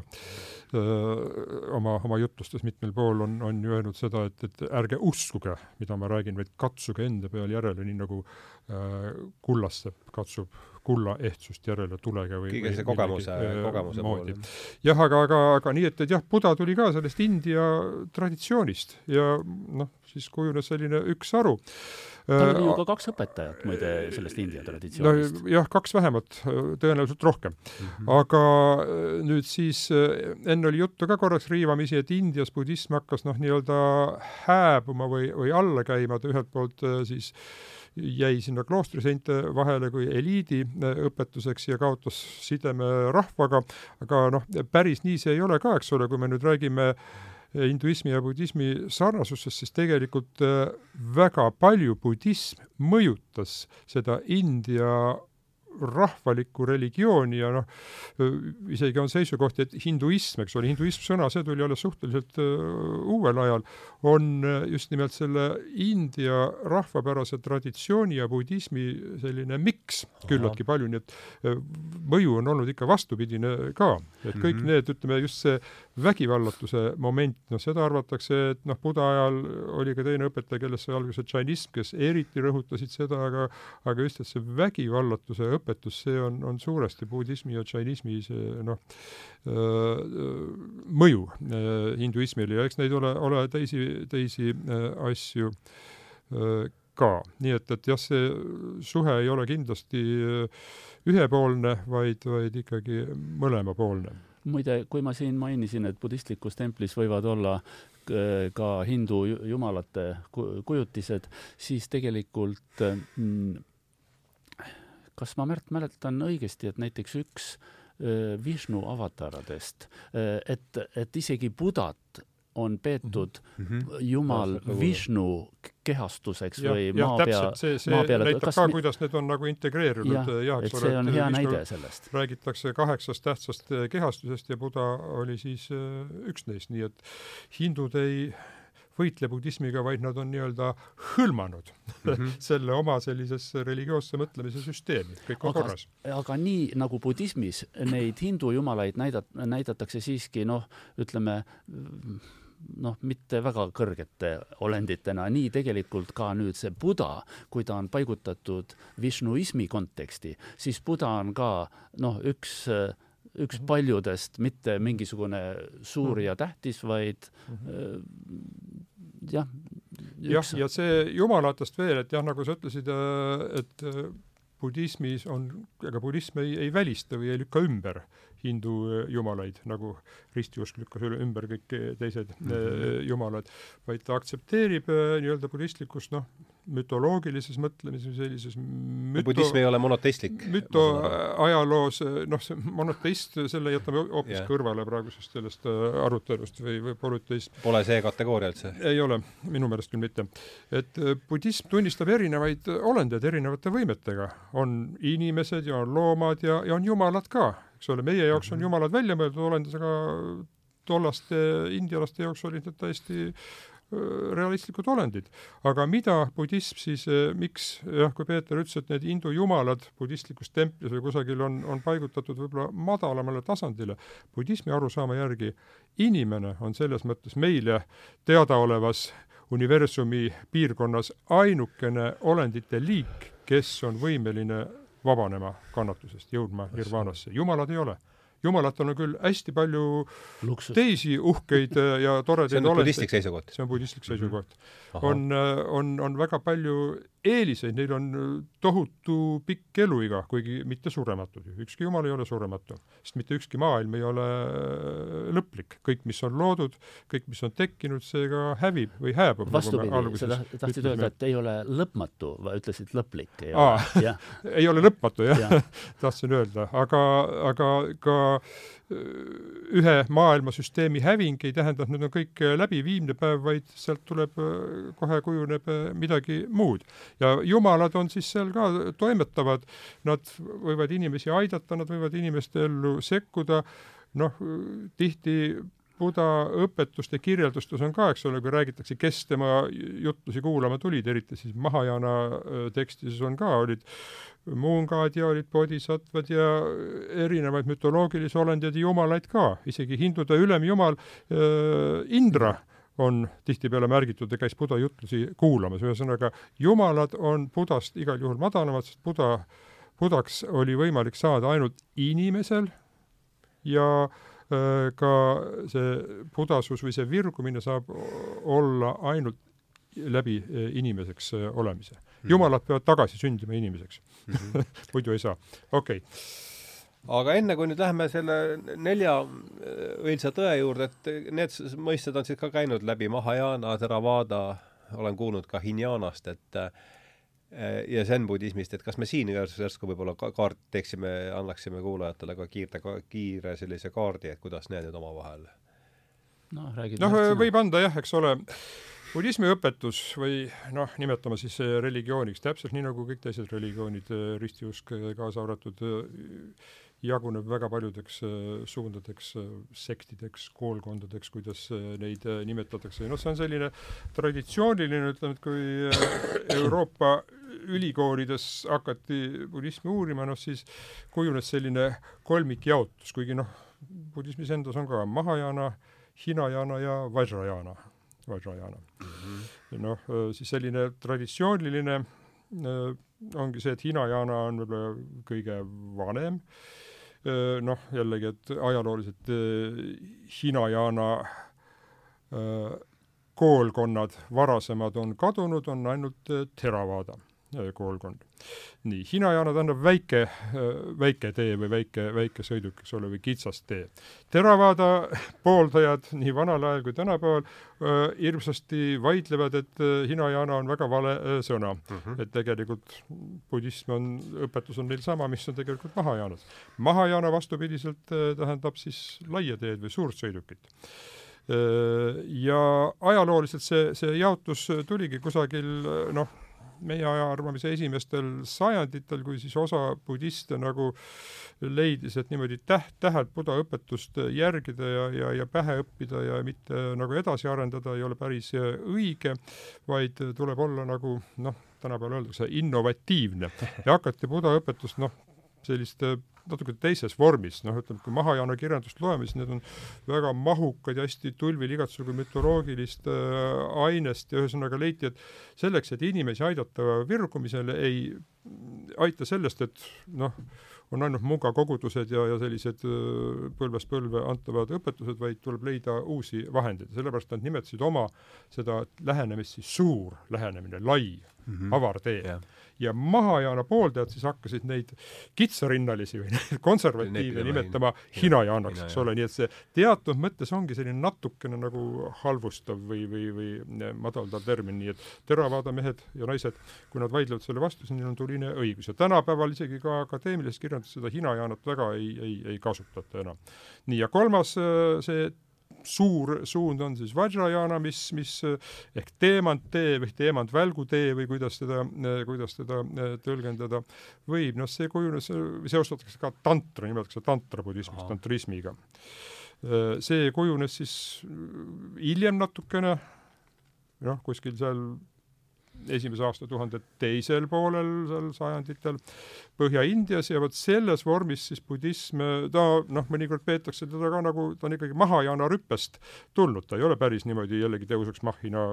Öö, oma, oma jutlustes mitmel pool on, on ju öelnud seda, et, et ärge uskuge, mida ma räägin, vaid katsuge enda peal järele, nii nagu äh, kullasepp katsub kulla ehtsust järele tulega või
kõige see kogemuse, kogemuse
moodi. jah, aga, aga, aga nii, et, et jah, Buda tuli ka sellest India traditsioonist ja noh, siis kujunes selline üksaru
tal oli ju ka kaks õpetajat muide sellest India traditsioonist.
no jah, kaks vähemalt, tõenäoliselt rohkem mm. -hmm. aga nüüd siis enne oli juttu ka korraks riivamisi, et Indias budism hakkas noh, nii-öelda hääbuma või, või alla käima, ta ühelt poolt siis jäi sinna kloostriseinte vahele kui eliidi õpetuseks ja kaotas sideme rahvaga, aga noh, päris nii see ei ole ka, eks ole, kui me nüüd räägime äh, hinduismi ja budismi sarnasusest, siis tegelikult äh, väga palju budism mõjutas seda India rahvalikku religiooni ja noh, isegi on seisukohti, et hinduism, eks ole, hinduism sõna, see tuli alles suhteliselt uh, uuel ajal, on just nimelt selle India rahvapärase traditsiooni ja budismi selline miks küllaltki palju, nii et uh, mõju on olnud ikka vastupidine ka. et kõik mm -hmm. need, ütleme just see vägivallatuse moment, noh seda arvatakse, et noh, Buda ajal oli ka teine õpetaja, kellest sai alguse džainism, kes eriti rõhutasid seda, aga aga just, et see vägivallatuse õpetamine õpetus, see on, on suuresti budismi ja džainismi see noh, mõju hinduismile ja eks neid ole, ole teisi, teisi asju ka. nii et, et jah, see suhe ei ole kindlasti ühepoolne, vaid, vaid ikkagi mõlemapoolne
muide, kui ma siin mainisin, et budistlikus templis võivad olla ka hindu jumalate kujutised, siis tegelikult kas ma, Märt, mäletan õigesti, et näiteks üks Vishnu avataradest, et, et isegi Budat on peetud mm -hmm. jumal Vishnu kehastuseks ja, või maa pea,
maa peale. näitab ka, kuidas need on nagu integreerunud.
jah, jah, et see on hea näide sellest.
räägitakse kaheksast tähtsast kehastusest ja Buda oli siis üks neist, nii et hindud ei võitle budismiga, vaid nad on nii-öelda hõlmanud mm -hmm. selle oma sellisesse religioosse mõtlemise süsteemi, kõik on aga, korras.
aga nii nagu budismis neid hindu jumalaid näidat-, näidatakse siiski noh, ütleme noh, mitte väga kõrgete olenditena, nii tegelikult ka nüüd see Buda, kui ta on paigutatud višnuismi konteksti, siis Buda on ka noh, üks üks mhm. paljudest, mitte mingisugune suur mhm. ja tähtis, vaid mhm jah.
jah, ja see jumalatest veel, et jah, nagu sa ütlesid, äh, et äh, budismis on, ega budism ei, ei välista või ei lükka ümber hindu äh, jumalaid, nagu ristiusk lükkas ümber kõik teised mm -hmm. jumalad, vaid ta aktsepteerib nii-öelda budistlikust noh, mütoloogilises mõtlemises, sellises
müto... budism ei ole monoteistlik?
müto ajaloos, noh, see monoteist, selle jätame hoopis yeah. kõrvale praegusest sellest äh, arutelust või, või polüteist.
Pole see kategooria üldse?
ei ole, minu meelest küll mitte. et äh, budism tunnistab erinevaid olendeid erinevate võimetega. on inimesed ja on loomad ja, ja on jumalad ka, eks ole, meie jaoks on mhm. jumalad välja mõeldud olendid, aga tollaste indialaste jaoks olid need täiesti realistlikud olendid. aga mida budism siis, miks jah, kui Peeter ütles, et need hindu jumalad budistlikus templis või kusagil on, on paigutatud võib-olla madalamale tasandile, budismi arusaama järgi inimene on selles mõttes meile teadaolevas universumi piirkonnas ainukene olendite liik, kes on võimeline vabanema kannatusest, jõudma nirvaanasse. jumalad ei ole jumalatel on küll hästi palju Luksust. teisi uhkeid äh, ja toredaid
see on budistlik seisukoht?
see on budistlik mhm. seisukoht mm. -hmm. on, äh, on, on väga palju eeliseid, neil on äh, tohutu pikk eluiga, kuigi mitte surematud. ükski jumal ei ole surematu, sest mitte ükski maailm ei ole lõplik. kõik, mis on loodud, kõik, mis on tekkinud, see ka hävib või hääbub.
Nagu vastupidi, sa tahtsid öelda, et ei ole lõpmatu, ütlesid lõplik. ei ole,
ei ole lõpmatu, jah ja. tahtsin öelda, aga, aga ka ühe maailmasüsteemi häving ei tähenda, et need on kõik läbiviimne päev, vaid sealt tuleb, kohe kujuneb midagi muud. ja jumalad on siis seal ka toimetavad, nad võivad inimesi aidata, nad võivad inimeste ellu sekkuda, noh, tihti Buda õpetuste kirjeldustes on ka, eks ole, kui räägitakse, kes tema jutlusi kuulama tulid, eriti siis Mahajana tekstides on ka, olid muungad ja olid bodhisattvad ja erinevaid mütoloogilisi olendeid ja jumalaid ka, isegi hindude ülemjumal äh, Indra on tihtipeale märgitud ja käis Buda jutlusi kuulamas, ühesõnaga jumalad on Budast igal juhul madalamad, sest Buda, Budaks oli võimalik saada ainult inimesel ja äh, Äh, ka see pudasus või see virgumine saab olla ainult läbi äh, inimeseks äh, olemise mm. -hmm. jumalad peavad tagasi sündima inimeseks mm. -hmm. muidu ei saa. okei okay
aga enne, kui nüüd läheme selle nelja õilsa tõe juurde, et need mõisted on siis ka käinud läbi Mahajana, Theravada, olen kuulnud ka Hinjanast, et Äh, ja zen-budismist, et kas me siin järsku võib-olla ka kaart teeksime, annaksime kuulajatele ka kiirte, kiire sellise kaardi, et kuidas need nüüd omavahel
noh, noh, võib anda jah, eks ole, budismi õpetus või noh, nimetame siis religiooniks, täpselt nii nagu kõik teised religioonid, ristiusk kaasa arvatud, jaguneb väga paljudeks suundadeks, sektideks, koolkondadeks, kuidas neid nimetatakse, noh, see on selline traditsiooniline, ütleme, et kui Euroopa ülikoolides hakati budismi uurima, noh siis kujunes selline kolmikjaotus, kuigi noh, budismis endas on ka Mahajana, Hinajana ja Vajrayana, Vajrayana mm. -hmm. noh, siis selline traditsiooniline äh, ongi see, et Hinajana on võib-olla kõige vanem, äh, noh, jällegi, et ajalooliselt äh, Hinajana koolkonnad varasemad on kadunud, on ainult Theravada koolkond. nii, Hinajana tähendab väike, väike tee või väike, väike sõiduk, eks ole, või kitsas tee. Theravada pooldajad nii vanal ajal kui tänapäeval hirmsasti vaidlevad, et Hinajana on väga vale sõna mm. -hmm. et tegelikult budism on, õpetus on neil sama, mis on tegelikult Mahajanas. Mahajana vastupidiselt tähendab siis laia teed või suurt sõidukit ja ajalooliselt see, see jaotus tuligi kusagil noh, meie aja arvamise esimestel sajanditel, kui siis osa budiste nagu leidis, et niimoodi täht, tähelt Buda õpetust järgida ja, ja, ja pähe õppida ja mitte nagu edasi arendada ei ole päris õige, vaid tuleb olla nagu noh, tänapäeval öeldakse innovatiivne. Ja hakati Buda õpetust noh, sellist natuke teises vormis, noh, ütleme, kui Mahajana kirjandust loeme, siis need on väga mahukad ja hästi tulvil igatsugu mütoloogilist äh, ainest ja ühesõnaga leiti, et selleks, et inimesi aidata virgumisele, ei aita sellest, et noh, on ainult mungakogudused ja, ja sellised äh, põlvest põlve antavad õpetused, vaid tuleb leida uusi vahendeid. sellepärast nad nimetasid oma seda lähenemist siis suur lähenemine, lai mm, -hmm. avar tee yeah ja Mahajaana pooldajad siis hakkasid neid kitsarinnalisi või konservatiive nimetama hinajaanaks, eks ole, nii et see teatud mõttes ongi selline natukene nagu halvustav või, või, või madaldav termin, nii et Theravada mehed ja naised, kui nad vaidlevad selle vastu, siis neil on tuline õigus. Ja tänapäeval isegi ka akadeemilises kirjanduses seda hinajaanat väga ei, ei, ei kasutata enam. nii, ja kolmas see suur suund on siis Vajrayana, mis, mis ehk teemantee või teemant-välgutee või kuidas teda, kuidas teda eh, tõlgendada võib, noh, see kujunes, seostatakse ka tantra, nimetatakse tantrabudismist, tantrismiga. Eh, see kujunes siis hiljem natukene, noh, kuskil seal esimese aastatuhande teisel poolel seal sajanditel Põhja-Indias ja vot selles vormis siis budism, ta noh, mõnikord peetakse teda ka nagu, ta on ikkagi Mahajana rüppest tulnud, ta ei ole päris niimoodi jällegi teoseks Mahhina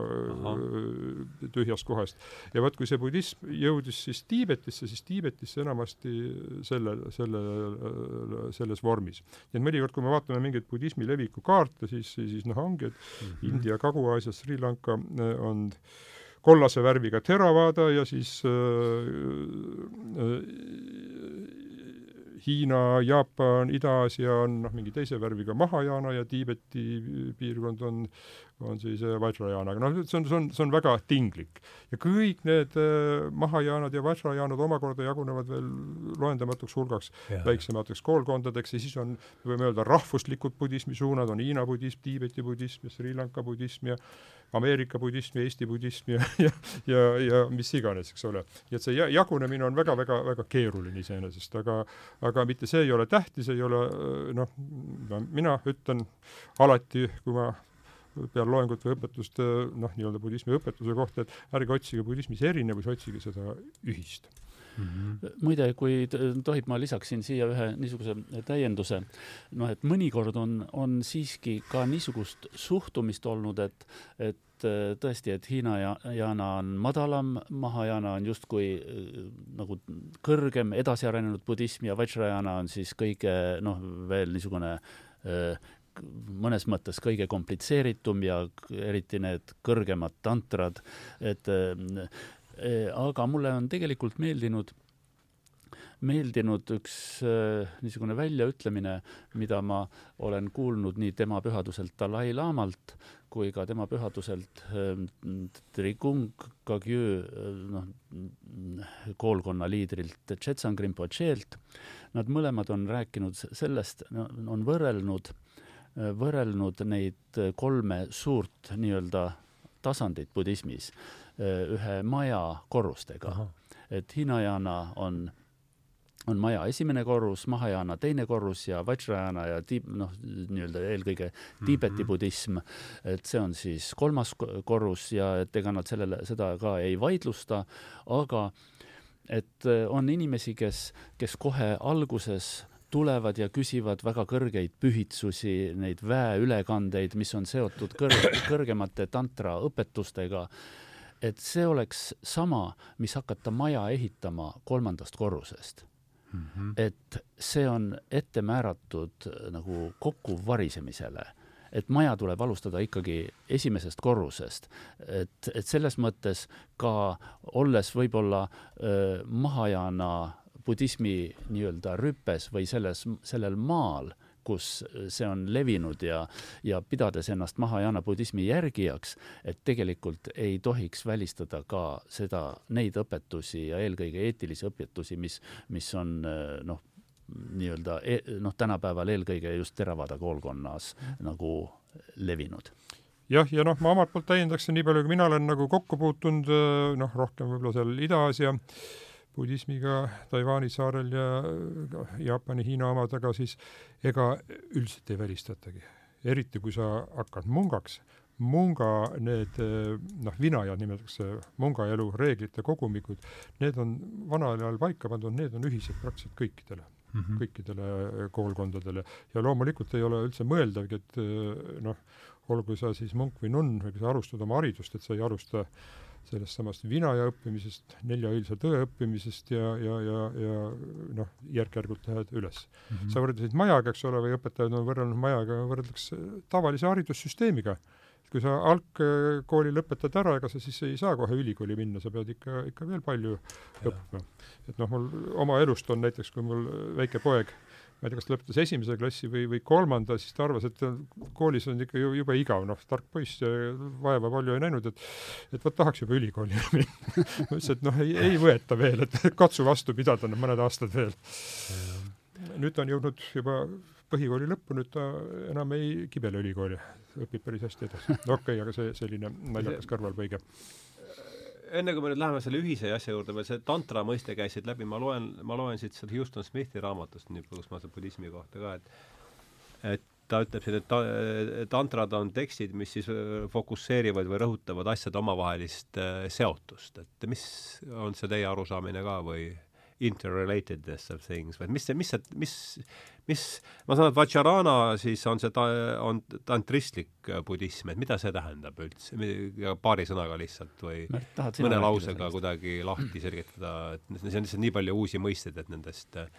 tühjast kohast. ja vot, kui see budism jõudis siis Tiibetisse, siis Tiibetisse enamasti selle, selle, selles vormis. nii et mõnikord, kui me vaatame mingeid budismi leviku kaarte, siis, siis noh, ongi, et -hmm. India, Kagu-Aasias, Sri Lanka on äh, kollase värviga Theravada ja siis äh, äh, Hiina, Jaapan, Ida-Aasia on noh, mingi teise värviga Mahajana ja Tiibeti piirkond on, on siis äh, Vajrayana, aga noh, see on, see on, see on väga tinglik. ja kõik need äh, Mahajanad ja Vajrayanad omakorda jagunevad veel loendamatuks hulgaks ja. väiksemateks koolkondadeks ja siis on, võime öelda, rahvuslikud budismi suunad, on Hiina budism, Tiibeti budism ja Sri Lanka budism ja Ameerika budism ja Eesti budism ja, ja, ja, ja mis iganes, eks ole. nii et see jagunemine on väga-väga-väga keeruline iseenesest, aga, aga mitte see ei ole tähtis, ei ole noh, mina ütlen alati, kui ma pean loengut või õpetust noh, nii-öelda budismi õpetuse kohta, et ärge otsige budismis erinevusi, otsige seda ühist
Mm -hmm. muide, kui tohib, ma lisaksin siia ühe niisuguse täienduse. noh, et mõnikord on, on siiski ka niisugust suhtumist olnud, et, et tõesti, et Hiina ja Jana on madalam, Mahajana on justkui nagu kõrgem, edasiarenenud budism ja Vajrayana on siis kõige noh, veel niisugune mõnes mõttes kõige komplitseeritum ja eriti need kõrgemad tantrad, et Äh, aga mulle on tegelikult meeldinud meeldinud üks äh, niisugune väljaütlemine, mida ma olen kuulnud nii tema pühaduselt Dalai-laamalt kui ka tema pühaduselt äh, Trigung Kagyu äh, noh, koolkonna liidrilt Chetsan Rinpocheelt. Nad mõlemad on rääkinud sellest on võrrelnud, äh, võrrelnud neid kolme suurt nii-öelda tasandit budismis Äh, ühe maja korrustega. et Hinayana on on maja esimene korrus, Mahajana teine korrus ja Vajrayana ja tiib-, noh, nii-öelda eelkõige Tiibeti mm -hmm. budism, et see on siis kolmas korrus ja et ega nad sellele, seda ka ei vaidlusta, aga et äh, on inimesi, kes, kes kohe alguses tulevad ja küsivad väga kõrgeid pühitsusi, neid väeülekandeid, mis on seotud kõr-, kõrgemate tantra õpetustega et see oleks sama, mis hakata maja ehitama kolmandast korrusest mm. -hmm. et see on ette määratud nagu kokkuvarisemisele et maja tuleb alustada ikkagi esimesest korrusest. et, et selles mõttes ka olles võib-olla mahajana budismi nii-öelda rüpes või selles, sellel maal, kus see on levinud ja, ja pidades ennast Mahajana budismi järgijaks, et tegelikult ei tohiks välistada ka seda, neid õpetusi ja eelkõige eetilisi õpetusi, mis, mis on noh, nii-öelda e-, noh, tänapäeval eelkõige just Theravada koolkonnas nagu levinud.
Jah, ja noh, ma omalt poolt täiendaksin nii palju, kui mina olen nagu kokku puutunud, noh, rohkem võib-olla seal Ida-Aasia budismiga Taiwan'i saarel ja Jaapani, Hiina omad, aga siis ega üldiselt ei välistatagi. eriti, kui sa hakkad mungaks, munga need noh, vinajad nimetatakse munga elu reeglite kogumikud, need on vanal ajal paika pandud, need on ühised praktiliselt kõikidele mm, -hmm. kõikidele koolkondadele ja loomulikult ei ole üldse mõeldavgi, et noh, olgu sa siis munk või nunn või sa alustad oma haridust, et sa ei alusta äh, sellest samast vinaja õppimisest, neljaõilsa tõe õppimisest ja, ja, ja, ja noh, järk-järgult lähed üles mm. -hmm. sa võrdlesid majaga, eks ole, või õpetajad on võrrelnud majaga, võrdleks tavalise haridussüsteemiga. kui sa algkooli lõpetad ära, ega sa siis ei saa kohe ülikooli minna, sa pead ikka, ikka veel palju ja. õppima. et noh, mul oma elust on näiteks, kui mul väike poeg ma ei tea, kas ta lõpetas esimese klassi või, või kolmanda, siis ta arvas, et koolis on ikka ju jube igav, noh, tark poiss, vaeva palju ei näinud, et et vot tahaks juba ülikooli minna ma ütlesin, et noh, ei, ei võeta veel, et katsu vastu pidada nüüd mõned aastad veel. nüüd ta on jõudnud juba põhikooli lõppu, nüüd ta enam ei kibele ülikooli, õpib päris hästi edasi. no okei okay,, aga see selline naljakas kõrvalpõige
enne kui me nüüd läheme selle ühise asja juurde, veel see tantra mõiste käis siit läbi, ma loen, ma loen siit seda Houston Smithi raamatust, ma seda budismi kohta ka, et et ta ütleb siin, et ta, tantrad on tekstid, mis siis äh, fokusseerivad või rõhutavad asjade omavahelist äh, seotust, et mis on see teie arusaamine ka või interrelatedness of things. Või mis see, mis see, mis, mis, ma saan aru, et Vajrayana siis on see ta-, on tantristlik budism, et mida see tähendab üldse, paari sõnaga lihtsalt või mõne lausega kuidagi lahti selgitada, et see on lihtsalt nii palju uusi mõisteid, et nendest
äh,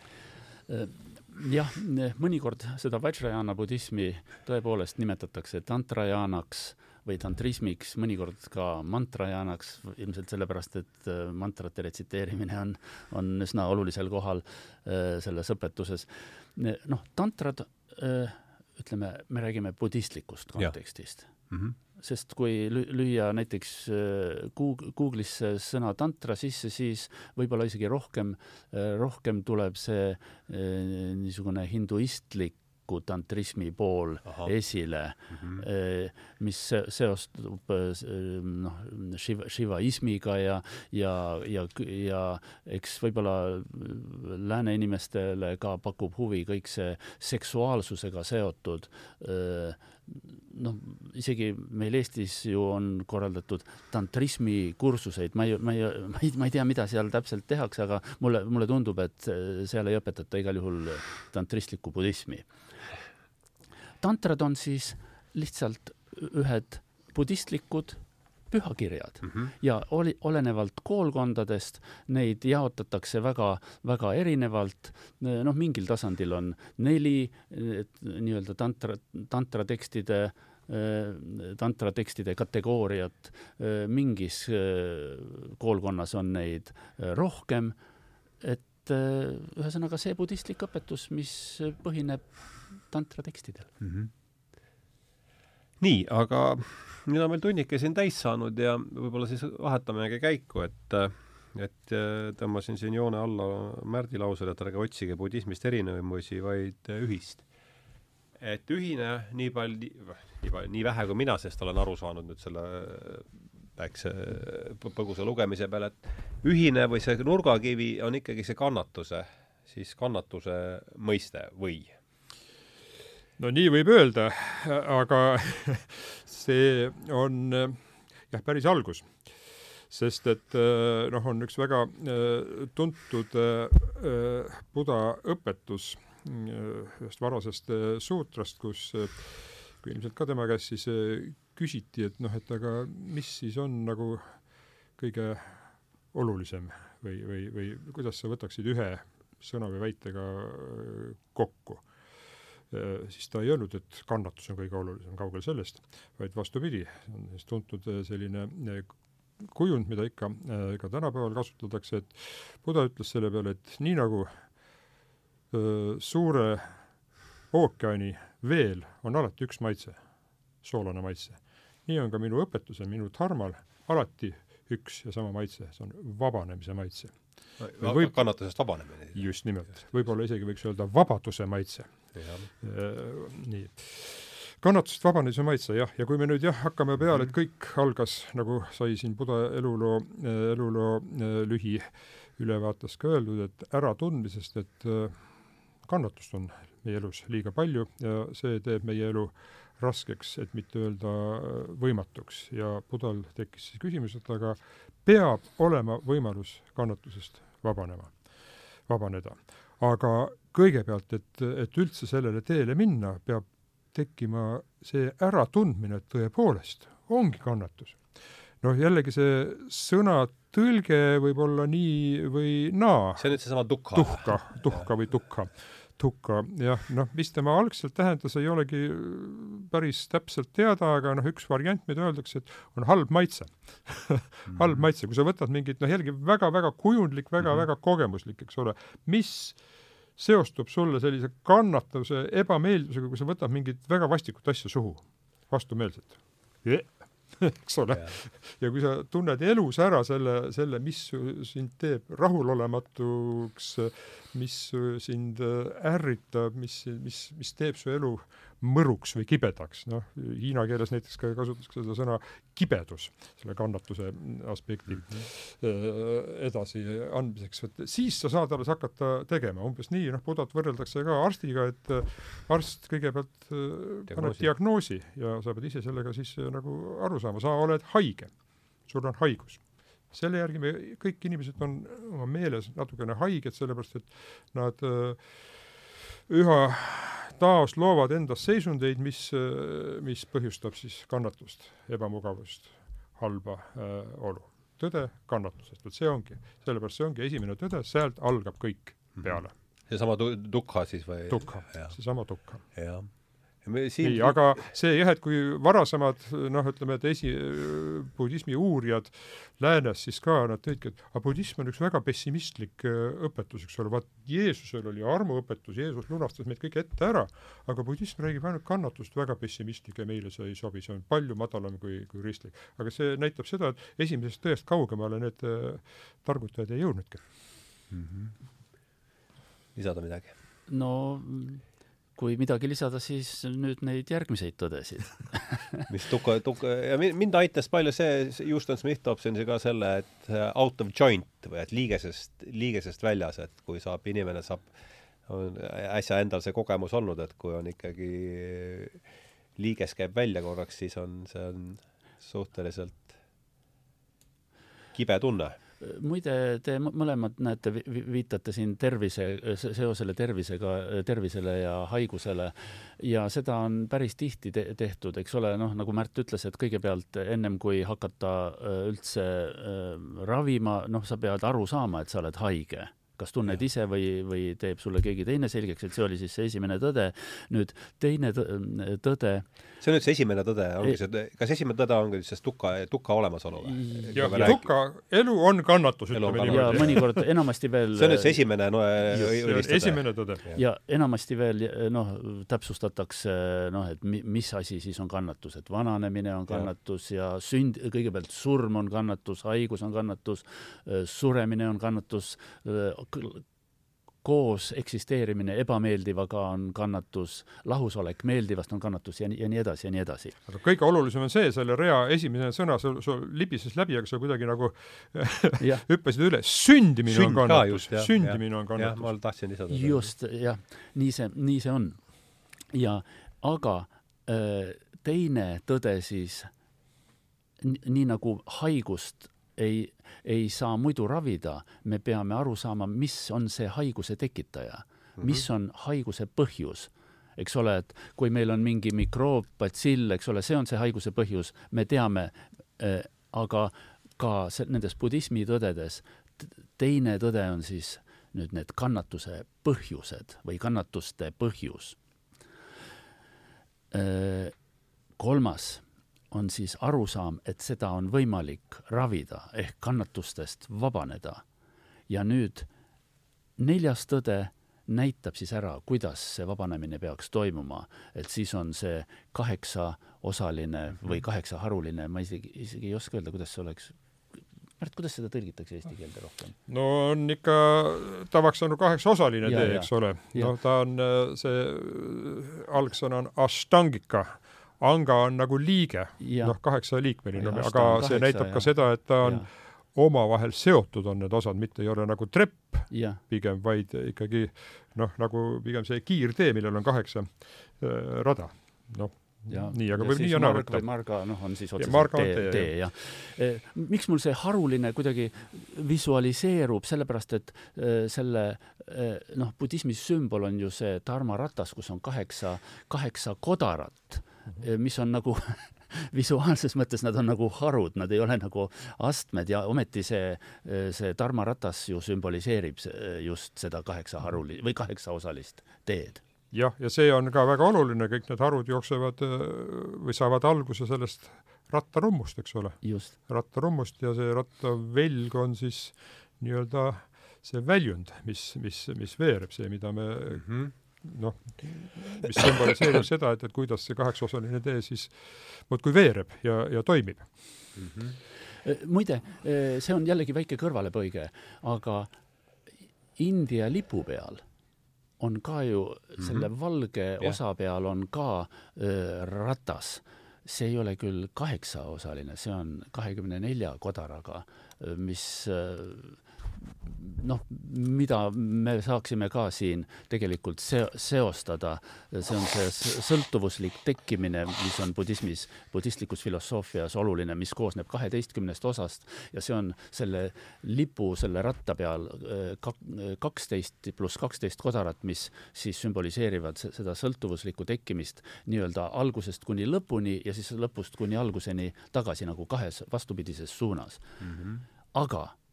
jah, mõnikord seda Vajrayana budismi tõepoolest nimetatakse tantrajanaks või tantrismiks, mõnikord ka mantrajanaks, ilmselt sellepärast, et äh, mantrate retsiteerimine on, on üsna olulisel kohal äh, selles õpetuses. noh, tantrad, äh, ütleme, me räägime budistlikust kontekstist. Mm -hmm sest kui lüüa näiteks Google'isse sõna tantra sisse, siis võib-olla isegi rohkem, rohkem tuleb see niisugune hinduistlik tantrismi pool Aha. esile mm, -hmm. mis seostub eh, noh, šiva, šivaismiga ja, ja, ja, ja eks võib-olla lääne inimestele ka pakub huvi kõik see seksuaalsusega seotud noh, isegi meil Eestis ju on korraldatud tantrismi kursuseid, ma ei, ma ei, ma ei, ma ei tea, mida seal täpselt tehakse, aga mulle, mulle tundub, et seal ei õpetata igal juhul tantristlikku budismi tantrad on siis lihtsalt ühed budistlikud pühakirjad mm -hmm. ja oli, olenevalt koolkondadest neid jaotatakse väga, väga erinevalt. noh, mingil tasandil on neli nii-öelda tantra, tantra tekstide tantra tekstide kategooriat, mingis koolkonnas on neid rohkem, et ühesõnaga see budistlik õpetus, mis põhineb tantra tekstidel mm. -hmm.
nii, aga nüüd on meil tunnike siin täis saanud ja võib-olla siis vahetamegi käiku, et et tõmbasin siin joone alla Märdi lausele, et ärge otsige budismist erinevusi, vaid ühist. et ühine nii palju, nii palju, nii vähe kui mina sellest olen aru saanud nüüd selle väikse põgusa lugemise peale, et ühine või see nurgakivi on ikkagi see kannatuse, siis kannatuse mõiste või
no nii võib öelda, aga see on jah, päris algus. sest et noh, on üks väga tuntud Buda õpetus ühest varasest suutrast, kus kui ilmselt ka tema käest siis küsiti, et noh, et aga mis siis on nagu kõige olulisem või, või, või kuidas sa võtaksid ühe sõna või väitega kokku siis ta ei öelnud, et kannatus on kõige olulisem, kaugel sellest, vaid vastupidi, on siis tuntud selline kujund, mida ikka ka tänapäeval kasutatakse, et Buda ütles selle peale, et nii nagu öö, suure ookeani veel on alati üks maitse, soolane maitse, nii on ka minu õpetusel, minu dharmal alati üks ja sama maitse, see on vabanemise maitse.
võib kannatusest vabanemine.
just nimelt, võib-olla isegi võiks öelda vabaduse maitse. Nii. Kannatusest vabanemise maitse, jah, ja kui me nüüd jah, hakkame peale, et kõik algas, nagu sai siin Buda eluloo, eluloo lühiülevaates ka öeldud, et äratundmisest, et kannatust on meie elus liiga palju ja see teeb meie elu raskeks, et mitte öelda võimatuks. Ja Budal tekkis siis küsimus, et aga peab olema võimalus kannatusest vabanema, vabaneda. aga kõigepealt, et, et üldse sellele teele minna, peab tekkima see äratundmine, et tõepoolest ongi kannatus. noh, jällegi see sõna tõlge võib olla nii või naa.
see on nüüd seesama tukka.
tuhka, tuhka või tukka tukka, jah, noh, mis tema algselt tähendas, ei olegi päris täpselt teada, aga noh, üks variant, mida öeldakse, et on halb maitse. Halb maitse, kui sa võtad mingit, noh jällegi väga-väga kujundlik väga,, väga-väga mhm. kogemuslik, eks ole, mis seostub sulle sellise kannatuse, ebameeldivusega, kui sa võtad mingit väga vastikut asja suhu, vastumeelset eks ole. ja kui sa tunned elus ära selle, selle, mis sind teeb rahulolematuks, mis sind ärritab, mis, mis, mis teeb su elu mõruks või kibedaks, noh, hiina keeles näiteks ka kasutatakse seda sõna kibedus selle kannatuse aspekti mm -hmm. edasi andmiseks, et siis sa saad alles hakata tegema, umbes nii, noh, Budat võrreldakse ka arstiga, et äh, arst kõigepealt äh, paneb diagnoosi. ja sa pead ise sellega siis nagu aru saama, sa oled haige, sul on haigus selle järgi me, kõik inimesed on oma meeles natukene haiged, sellepärast et nad äh, üha taas loovad endas seisundeid, mis, mis põhjustab siis kannatust, ebamugavust, halba äh, olu. tõde kannatusest, vot see ongi, sellepärast see ongi esimene tõde, sealt algab kõik mhm. peale.
seesama tu-, tukha siis või?
tukha, seesama tukha.
jah
Siin... nii, aga see jah, et kui varasemad noh, ütleme, et esi-, budismi uurijad läänes siis ka, nad tõidki, et aga budism on üks väga pessimistlik äh, õpetus, eks ole, vaat Jeesusel oli armuõpetus, Jeesus lunastas meid kõik ette ära, aga budism räägib ainult kannatust, väga pessimistlik ja meile see ei sobi, see on palju madalam kui, kui kristlik. aga see näitab seda, et esimesest tõest kaugemale need äh, targutajad ei jõudnudki mm.
-hmm. lisada midagi?
no kui midagi lisada, siis nüüd neid järgmiseid tõdesid.
Mis tuka, tuka ja mind aitas palju see, Houston Smith toob siin ka selle, et äh, out of joint või et liigesest, liigesest väljas, et kui saab, inimene saab, on äsja endal see kogemus olnud, et kui on ikkagi liiges käib välja korraks, siis on, see on suhteliselt kibe tunne
muide, te mõlemad näete, viitate siin tervise, seosele tervisega, tervisele ja haigusele. Ja seda on päris tihti te tehtud, eks ole, noh, nagu Märt ütles, et kõigepealt ennem kui hakata äh, üldse äh, ravima, noh, sa pead aru saama, et sa oled haige kas tunned ja. ise või, või teeb sulle keegi teine selgeks, et see oli siis see esimene tõde. nüüd teine tõde.
see on nüüd see esimene tõde, ongi see, kas esimene tõde ongi siis tuka, tuka olemasolu
või? tuka, elu on kannatus, ütleme
niimoodi. ja mõnikord enamasti veel
see on nüüd see esimene no,
esimene tõde.
ja enamasti veel noh, täpsustatakse noh, et mi, mis asi siis on kannatus, et vananemine on kannatus ja, ja sünd, kõigepealt surm on kannatus, haigus on kannatus, suremine on kannatus, koos eksisteerimine ebameeldivaga on kannatus, lahusolek meeldivast on kannatus ja nii, ja nii edasi ja nii edasi.
aga kõige olulisem on see, selle rea esimene sõna, sul, sul libises läbi, aga sa kuidagi nagu hüppasid üle, sündimine Sünd on kannatus, sündimine on kannatus.
ma tahtsin lisada.
just, jah, nii see, nii see on. ja aga äh, teine tõde siis, nii nagu haigust ei, ei saa muidu ravida, me peame aru saama, mis on see haiguse tekitaja. Mm, -hmm. mis on haiguse põhjus? Eks ole, et kui meil on mingi mikroob, batsill, eks ole, see on see haiguse põhjus, me teame äh,, aga ka see, nendes budismi tõdedes teine tõde on siis nüüd need kannatuse põhjused või kannatuste põhjus. Kolmas on siis arusaam, et seda on võimalik ravida ehk kannatustest vabaneda. ja nüüd neljas tõde näitab siis ära, kuidas see vabanemine peaks toimuma, et siis on see kaheksaosaline või kaheksaharuline, ma isegi, isegi ei oska öelda, kuidas see oleks Märt, kuidas seda tõlgitakse eesti keelde rohkem?
no on ikka tavaks saanud kaheksaosaline tee, eks ole. noh, ta on, see algsõna on ashtangika anga on nagu liige, noh, kaheksaliikmeline, aga see näitab ka seda, et ta on ja. omavahel seotud, on need osad, mitte ei ole nagu trepp ja. pigem, vaid ikkagi noh, nagu pigem see kiirtee, millel on kaheksa äh, rada, noh
Ja,
nii, aga võib nii ja naa võtta.
marga, noh, on siis otseselt tee, tee, jah ja. E,. miks mul see haruline kuidagi visualiseerub, sellepärast et e, selle e, noh, budismi sümbol on ju see dharmaratas, kus on kaheksa, kaheksa kodarat. Mis on nagu visuaalses mõttes nad on nagu harud, nad ei ole nagu astmed ja ometi see, see tarmaratas ju sümboliseerib just seda kaheksa haruli- või kaheksaosalist teed.
jah, ja see on ka väga oluline, kõik need harud jooksevad või saavad alguse sellest rattarummust, eks ole. rattarummust ja see rattavelg on siis nii-öelda see väljund, mis, mis, mis veereb, see, mida me mm -hmm noh, mis sümboliseerib seda, et, et kuidas see kaheksaosaline tee siis muudkui veereb ja, ja toimib mm.
-hmm. muide, e, see on jällegi väike kõrvalepõige, aga India lipu peal on ka ju mm -hmm. selle valge yeah. osa peal on ka öö, ratas. see ei ole küll kaheksaosaline, see on kahekümne nelja kodaraga, mis öö, noh, mida me saaksime ka siin tegelikult seo-, seostada, see on see sõltuvuslik tekkimine, mis on budismis, budistlikus filosoofias oluline, mis koosneb kaheteistkümnest osast ja see on selle lipu, selle ratta peal kaksteist pluss kaksteist kodarat, mis siis sümboliseerivad seda sõltuvuslikku tekkimist nii-öelda algusest kuni lõpuni ja siis lõpust kuni alguseni tagasi nagu kahes vastupidises suunas mm. -hmm. aga Äh,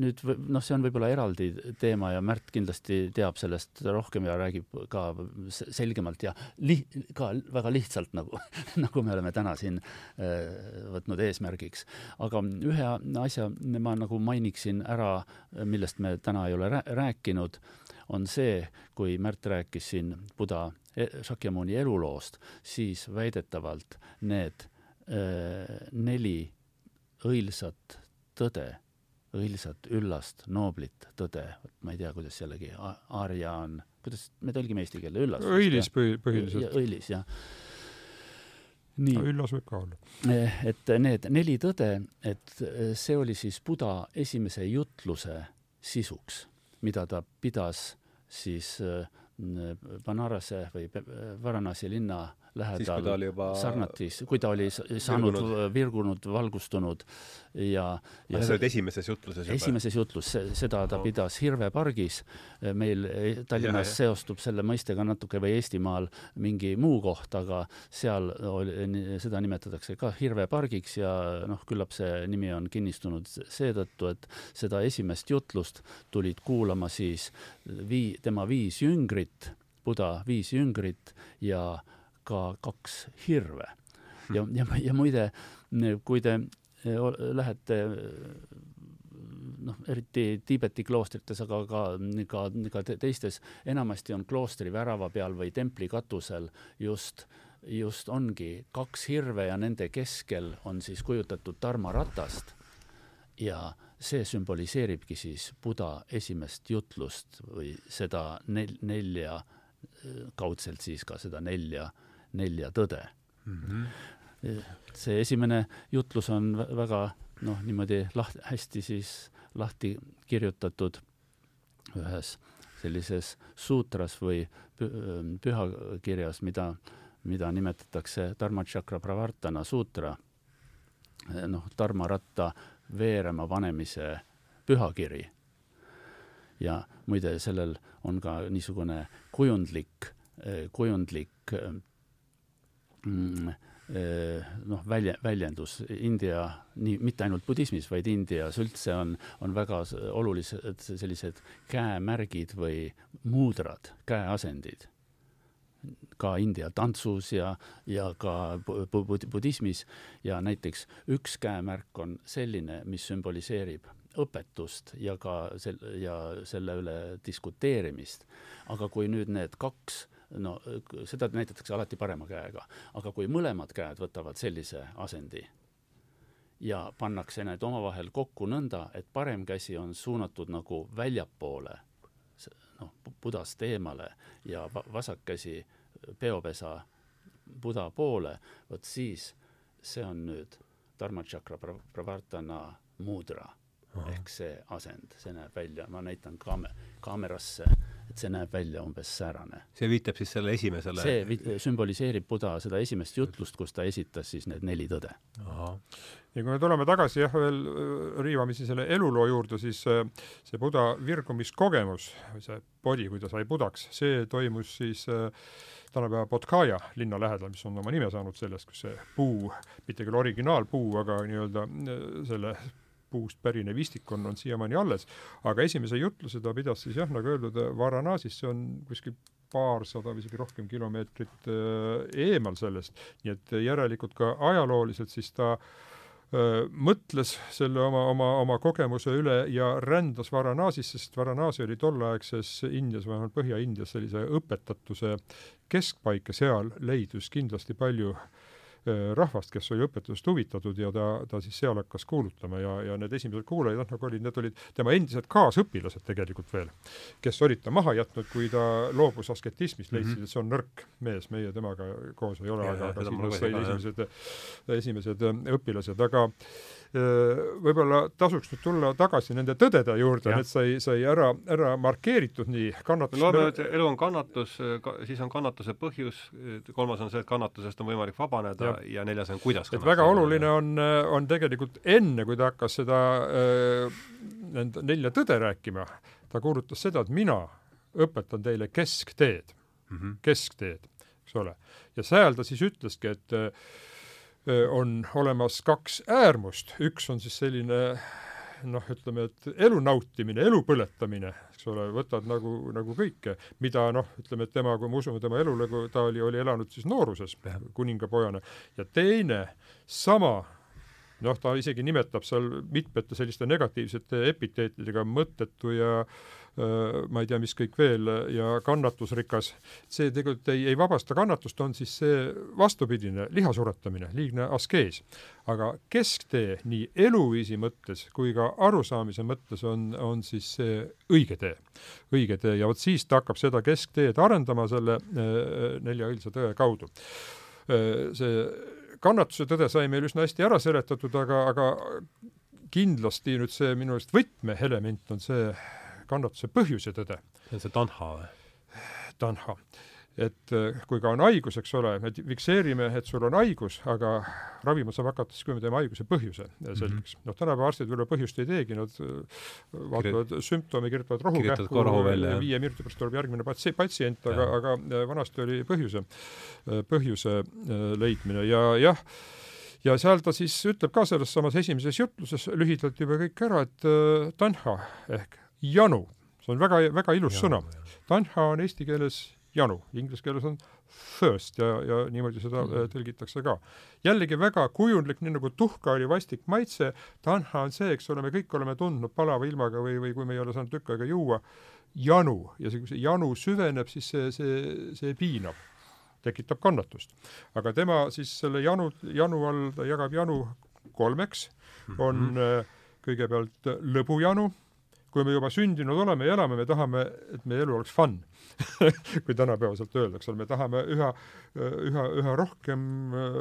nüüd noh, see on võib-olla eraldi teema ja Märt kindlasti teab sellest rohkem ja räägib ka selgemalt ja li-, ka väga lihtsalt, nagu, nagu me oleme täna siin äh, võtnud eesmärgiks. aga ühe asja ma nagu mainiksin ära, millest me täna ei ole rääkinud, on see, kui Märt rääkis siin Buda e-, Shakyamuni eluloost, siis väidetavalt need äh, neli õilsat tõde õilsat, üllast, nooblit tõde, ma ei tea, kuidas jällegi aarja on, kuidas me tõlgime eesti keelde, üllas?
õilis põhi, põhiliselt.
õilis, jah. nii
üllas võib ka olla.
Eh, et need neli tõde, et eh, see oli siis Buda esimese jutluse sisuks, mida ta pidas siis Banarase või Varanasi linna lähedal Sarnatis, kui ta oli saanud virgunud, virgunud, valgustunud ja,
ja see olid esimeses jutluses juba?
esimeses jutlus, seda ta no. pidas Hirve pargis. meil Tallinnas ja, seostub selle mõistega natuke või Eestimaal mingi muu koht, aga seal oli, seda nimetatakse ka Hirve pargiks ja noh, küllap see nimi on kinnistunud seetõttu, et seda esimest jutlust tulid kuulama siis vii-, tema viis jüngrit, Buda viis jüngrit ja ka kaks hirve. ja, ja, ja muide, kui te eh, lähete noh, eriti Tiibeti kloostrites, aga ka, ka, ka teistes, enamasti on kloostri värava peal või templi katusel just, just ongi kaks hirve ja nende keskel on siis kujutatud tarmaratast. ja see sümboliseeribki siis Buda esimest jutlust või seda nel-, nelja, kaudselt siis ka seda nelja nelja tõde mm. -hmm. see esimene jutlus on väga noh, niimoodi laht-, hästi siis lahti kirjutatud ühes sellises suutras või pühakirjas, mida, mida nimetatakse Dharmachakra Pravartana suutra, noh, Dharmaratta veerema panemise pühakiri. ja muide, sellel on ka niisugune kujundlik, kujundlik Mm, eh, noh, välja, väljendus India, nii, mitte ainult budismis, vaid Indias üldse on, on väga olulised sellised käemärgid või muudrad, käeasendid. ka India tantsus ja, ja ka bu bu budismis ja näiteks üks käemärk on selline, mis sümboliseerib õpetust ja ka sel- ja selle üle diskuteerimist. aga kui nüüd need kaks no seda näidatakse alati parema käega, aga kui mõlemad käed võtavad sellise asendi ja pannakse need omavahel kokku nõnda, et parem käsi on suunatud nagu väljapoole, noh, budast eemale ja vasak käsi peopesa buda poole, vot siis see on nüüd Dharma Chakra Pravartana mudra. Ehk see asend, see näeb välja, ma näitan kaame-, kaamerasse, et see näeb välja umbes säärane.
see viitab siis selle esimesele
see sümboliseerib Buda seda esimest jutlust, kus ta esitas siis need neli tõde.
ja kui me tuleme tagasi jah, veel riivamisi selle eluloo juurde, siis see Buda virgumiskogemus, see body, kui ta sai Budaks, see toimus siis tänapäeva Bodkaja linna lähedal, mis on oma nime saanud sellest, kus see puu, mitte küll originaalpuu, aga nii-öelda selle puust pärinev istik on, on siiamaani alles. aga esimese jutluse ta pidas siis jah, nagu öeldud, Varanasis, see on kuskil paarsada või isegi rohkem kilomeetrit äh, eemal sellest, nii et järelikult ka ajalooliselt siis ta äh, mõtles selle oma, oma, oma kogemuse üle ja rändas Varanasisse, sest Varanasi oli tolleaegses Indias, vähemalt Põhja-Indias sellise õpetatuse keskpaik ja seal leidus kindlasti palju Äh, rahvast, kes oli õpetusest huvitatud ja ta, ta siis seal hakkas kuulutama ja, ja need esimesed kuulajad, noh, nagu olid, need olid tema endised kaasõpilased tegelikult veel, kes olid ta maha jätnud, kui ta loobus asketismist, leidsid mm, -hmm. et see on nõrk mees, meie temaga koos ei ole, aga, aga siis said esimesed, esimesed äh, õpilased, aga võib-olla tasuks nüüd tulla tagasi nende tõdede juurde, need sai, sai ära, ära markeeritud nii kannatus
me loeme, et elu on kannatus ka,, siis on kannatuse põhjus, kolmas on see, et kannatusest on võimalik vabaneda. ja, ja neljas on, kuidas
et väga oluline on, on tegelikult enne, kui ta hakkas seda nende nelja tõde rääkima, ta kuulutas seda, et mina õpetan teile keskteed mm, -hmm. keskteed, eks ole. ja seal ta siis ütleski, et on olemas kaks äärmust, üks on siis selline noh, ütleme, et elu nautimine, elu põletamine, eks ole, võtad nagu, nagu kõike, mida noh, ütleme, et tema, kui me usume tema elule, kui ta oli, oli elanud siis nooruses kuningapojana, ja teine sama noh, ta isegi nimetab seal mitmete selliste negatiivsete epiteetidega mõttetu ja äh, ma ei tea, mis kõik veel ja kannatusrikas, see tegelikult ei, ei vabasta kannatust, on siis see vastupidine lihasuretamine, liigne askees. aga kesktee nii eluviisi mõttes kui ka arusaamise mõttes on, on siis see õige tee, õige tee. Ja vot siis ta hakkab seda keskteed arendama selle nelja õilsa tõe kaudu. See kannatuse tõde sai meil üsna hästi ära seletatud, aga, aga kindlasti nüüd see minu arust võtmeelement on see kannatuse põhjuse tõde.
see on see tanha või?
tanha. Et äh, kui ka on haigus, eks ole, me fikseerime, et sul on haigus, aga ravima saab hakata siis, kui me teeme haiguse põhjuse selgeks. Mm -hmm.. noh, tänapäeva arstid võib-olla põhjust ei teegi, nad äh, vaatavad Kirjut... sümptomi, kirjutavad rohukähku, viie minuti pärast tuleb järgmine patsi-, patsient, aga, aga äh, vanasti oli põhjuse, põhjuse leidmine. Ja jah, ja seal ta siis ütleb ka selles samas esimeses jutluses lühidalt juba kõik ära, et tanha ehk janu, see on väga, väga ilus ja, sõna. tanha on eesti keeles janu, inglise keeles on thirst ja, ja niimoodi seda mm. tõlgitakse ka. jällegi väga kujundlik, nii nagu tuhka oli vastik maitse, tanha on see, eks ole, me kõik oleme tundnud palava ilmaga või, või kui me ei ole saanud tükk aega juua, janu ja see, kui see janu süveneb, siis see, see, see piinab, tekitab kannatust. aga tema siis selle janu, janu all, ta jagab janu kolmeks, on mm -hmm. kõigepealt lõbujanu, kui me juba sündinud oleme ja elame, me tahame, et meie elu oleks fun kui tänapäevaselt öeldakse, me tahame üha, üha, üha rohkem äh,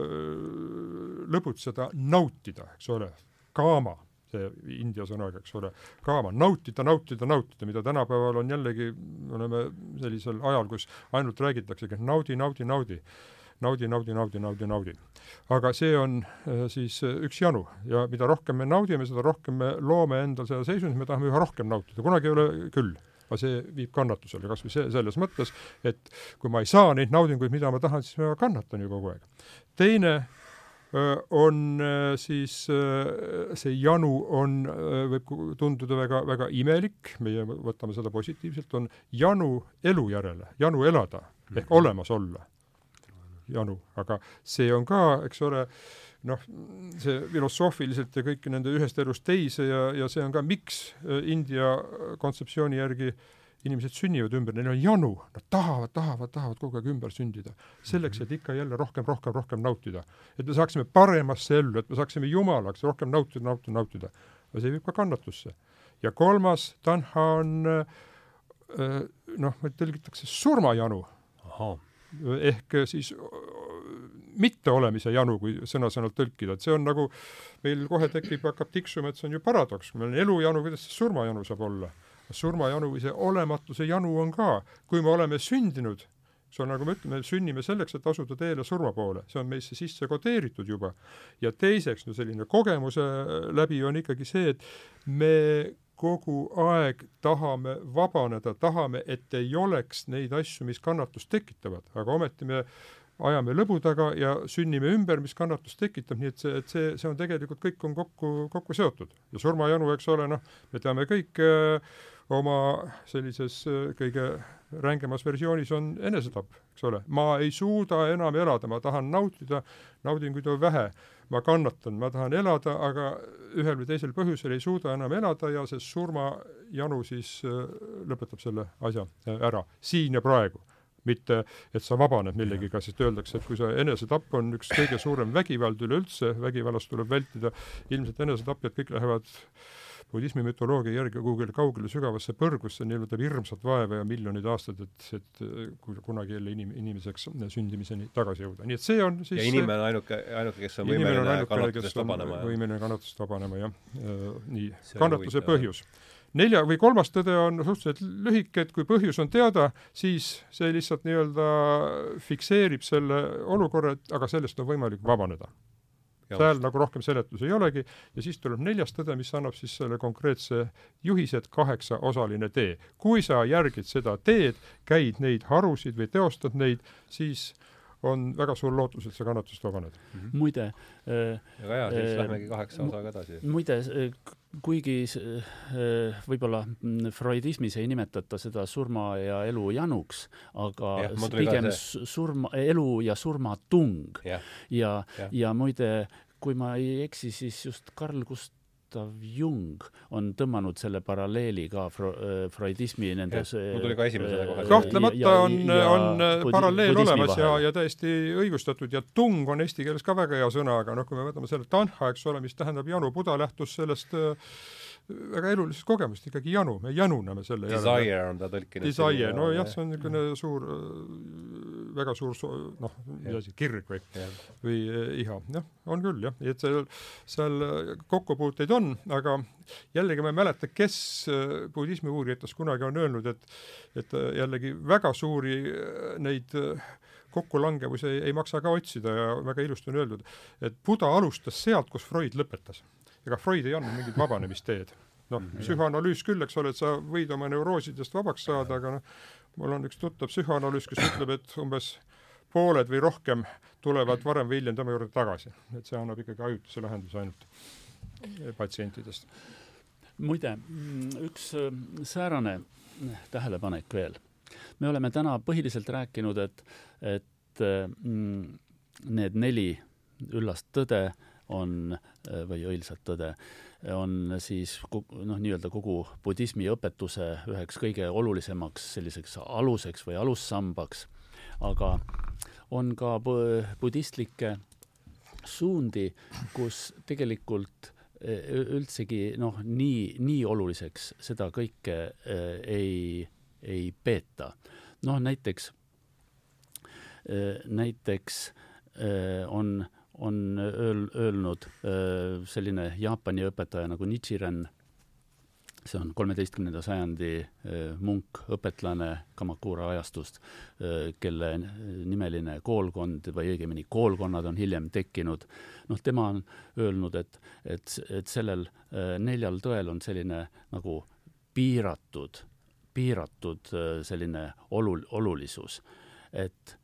lõbutseda, nautida, eks ole, kaama, see india sõnaga, eks ole, kaama, nautida, nautida, nautida, mida tänapäeval on jällegi, me oleme sellisel ajal, kus ainult räägitaksegi, et naudi, naudi, naudi naudi, naudi, naudi, naudi, naudi. aga see on äh, siis äh, üks janu. Ja mida rohkem me naudime, seda rohkem me loome endal seda seisundit, me tahame üha rohkem nautida, kunagi ei ole küll aga see viib kannatusele, kas või see, selles mõttes, et kui ma ei saa neid naudinguid, mida ma tahan, siis ma kannatan ju kogu aeg. teine on siis see janu on, võib tunduda väga, väga imelik, meie võtame seda positiivselt, on janu elu järele, janu elada ehk olemas olla janu, aga see on ka, eks ole, noh, see filosoofiliselt ja kõike nende ühest elust teise ja, ja see on ka, miks äh, India kontseptsiooni järgi inimesed sünnivad ümber, neil on janu, nad tahavad, tahavad, tahavad kogu aeg ümber sündida. selleks, et ikka jälle rohkem, rohkem, rohkem nautida. et me saaksime paremasse ellu, et me saaksime jumalaks rohkem nautida, nautida, nautida. aga see viib ka kannatusse. ja kolmas tanha on äh, noh, tõlgitakse surmajanu. Ehk siis mitteolemise janu, kui sõna-sõnalt tõlkida, et see on nagu, meil kohe tekib, hakkab tiksuma, et see on ju paradoks, meil on elujanu, kuidas see surmajanu saab olla? surmajanu või see olematuse janu on ka, kui me oleme sündinud, see on nagu me ütleme, sünnime selleks, et asuda teele surma poole, see on meisse sisse kodeeritud juba. ja teiseks, no selline kogemuse läbi on ikkagi see, et me kogu aeg tahame vabaneda, tahame, et ei oleks neid asju, mis kannatust tekitavad, aga ometi me ajame lõbu taga ja sünnime ümber, mis kannatust tekitab, nii et see, et see, see on tegelikult, kõik on kokku, kokku seotud. ja surmajanu, eks ole, noh, me teame kõik äh, oma sellises äh, kõige rängemas versioonis on enesetapp, eks ole. ma ei suuda enam elada, ma tahan nautida, naudinguid on vähe, ma kannatan, ma tahan elada, aga ühel või teisel põhjusel ei suuda enam elada ja see surmajanu siis äh, lõpetab selle asja äh, ära, siin ja praegu. Mitte et sa vabaned millegiga, sest öeldakse, et kui sa, enesetapp on üks kõige suurem vägivald üleüldse, vägivallast tuleb vältida, ilmselt enesetapjad kõik lähevad budismi mütoloogia järgi kuhugile kaugele sügavasse põrgusse, neil võtab hirmsat vaeva ja miljoneid aastaid, et, et kui kunagi jälle inim-, inimeseks sündimiseni tagasi jõuda, nii et see on siis
ja inimene on ainuke, ainuke, kes on võimeline kannatusest vabanema.
võimeline kannatusest vabanema, jah. Äh, nii, kannatuse põhjus. Nelja või kolmas tõde on suhteliselt lühike, et kui põhjus on teada, siis see lihtsalt nii-öelda fikseerib selle olukorra, et aga sellest on võimalik vabaneda seal nagu rohkem seletusi ei olegi ja siis tuleb neljas tõde, mis annab siis selle konkreetse juhise, et kaheksaosaline tee. kui sa järgid seda teed, käid neid harusid või teostad neid, siis on väga suur lootus, et sa kannatusest vabaned
mm. -hmm. muide
äh, väga hea, siis äh, lähmegi kaheksa osaga edasi.
muide äh,, kuigi äh, võib-olla mm, freudismis ei nimetata seda surma ja elu januks, aga ja, pigem surma, elu ja surma tung. ja, ja, ja, ja muide, kui ma ei eksi, siis just Carl Gust-, Gustav Jung on tõmmanud selle paralleeli ka fro-, äh, freudismi nendes
mul tuli ka esimesena kohe.
Kahtlemata on, on äh, paralleel olemas ja, ja täiesti õigustatud. Ja tung on eesti keeles ka väga hea sõna, aga noh, kui me võtame selle tanha, eks ole, mis tähendab janu, Buda lähtus sellest äh, väga elulisest kogemust, ikkagi janu, me januneme selle
Desire järele. on ta tõlkinud.
Desire, nojah, see on niisugune suur, väga suur so-, noh, mis asi, kirg või, või eh, iha, jah, on küll jah, et seal, seal kokkupuuteid on, aga jällegi ma ei mäleta, kes eh, budismi uurijatest kunagi on öelnud, et et jällegi väga suuri eh, neid kokkulangevusi ei, ei maksa ka otsida ja väga ilusti on öeldud, et Buda alustas sealt, kus Freud lõpetas ega Freud ei andnud mingit vabanemisteed. noh, mhm. psühhoanalüüs küll, eks ole, et sa võid oma neuroosidest vabaks saada, aga noh, mul on üks tuttav psühhoanalüüs, kes ütleb, et umbes pooled või rohkem tulevad varem või hiljem tema juurde tagasi. et see annab ikkagi ajutise lahenduse ainult patsientidest.
muide, üks äh, säärane tähelepanek veel. me oleme täna põhiliselt rääkinud, et, et äh, mm, need neli üllast tõde on, või õilsat tõde, on siis noh, nii-öelda kogu budismi õpetuse üheks kõige olulisemaks selliseks aluseks või alussambaks, aga on ka budistlikke suundi, kus tegelikult e, üldsegi noh, nii, nii oluliseks seda kõike äh, ei, ei peeta. noh, näiteks näiteks on on öel-, öelnud äh, selline Jaapani õpetaja nagu Nichiren, see on kolmeteistkümnenda sajandi äh, munk, õpetlane Kamakura ajastust, äh, kelle nimeline koolkond või õigemini koolkonnad on hiljem tekkinud. noh, tema on öelnud, et, et, et sellel neljal tõel on selline nagu piiratud, piiratud selline olul-, olulisus, et,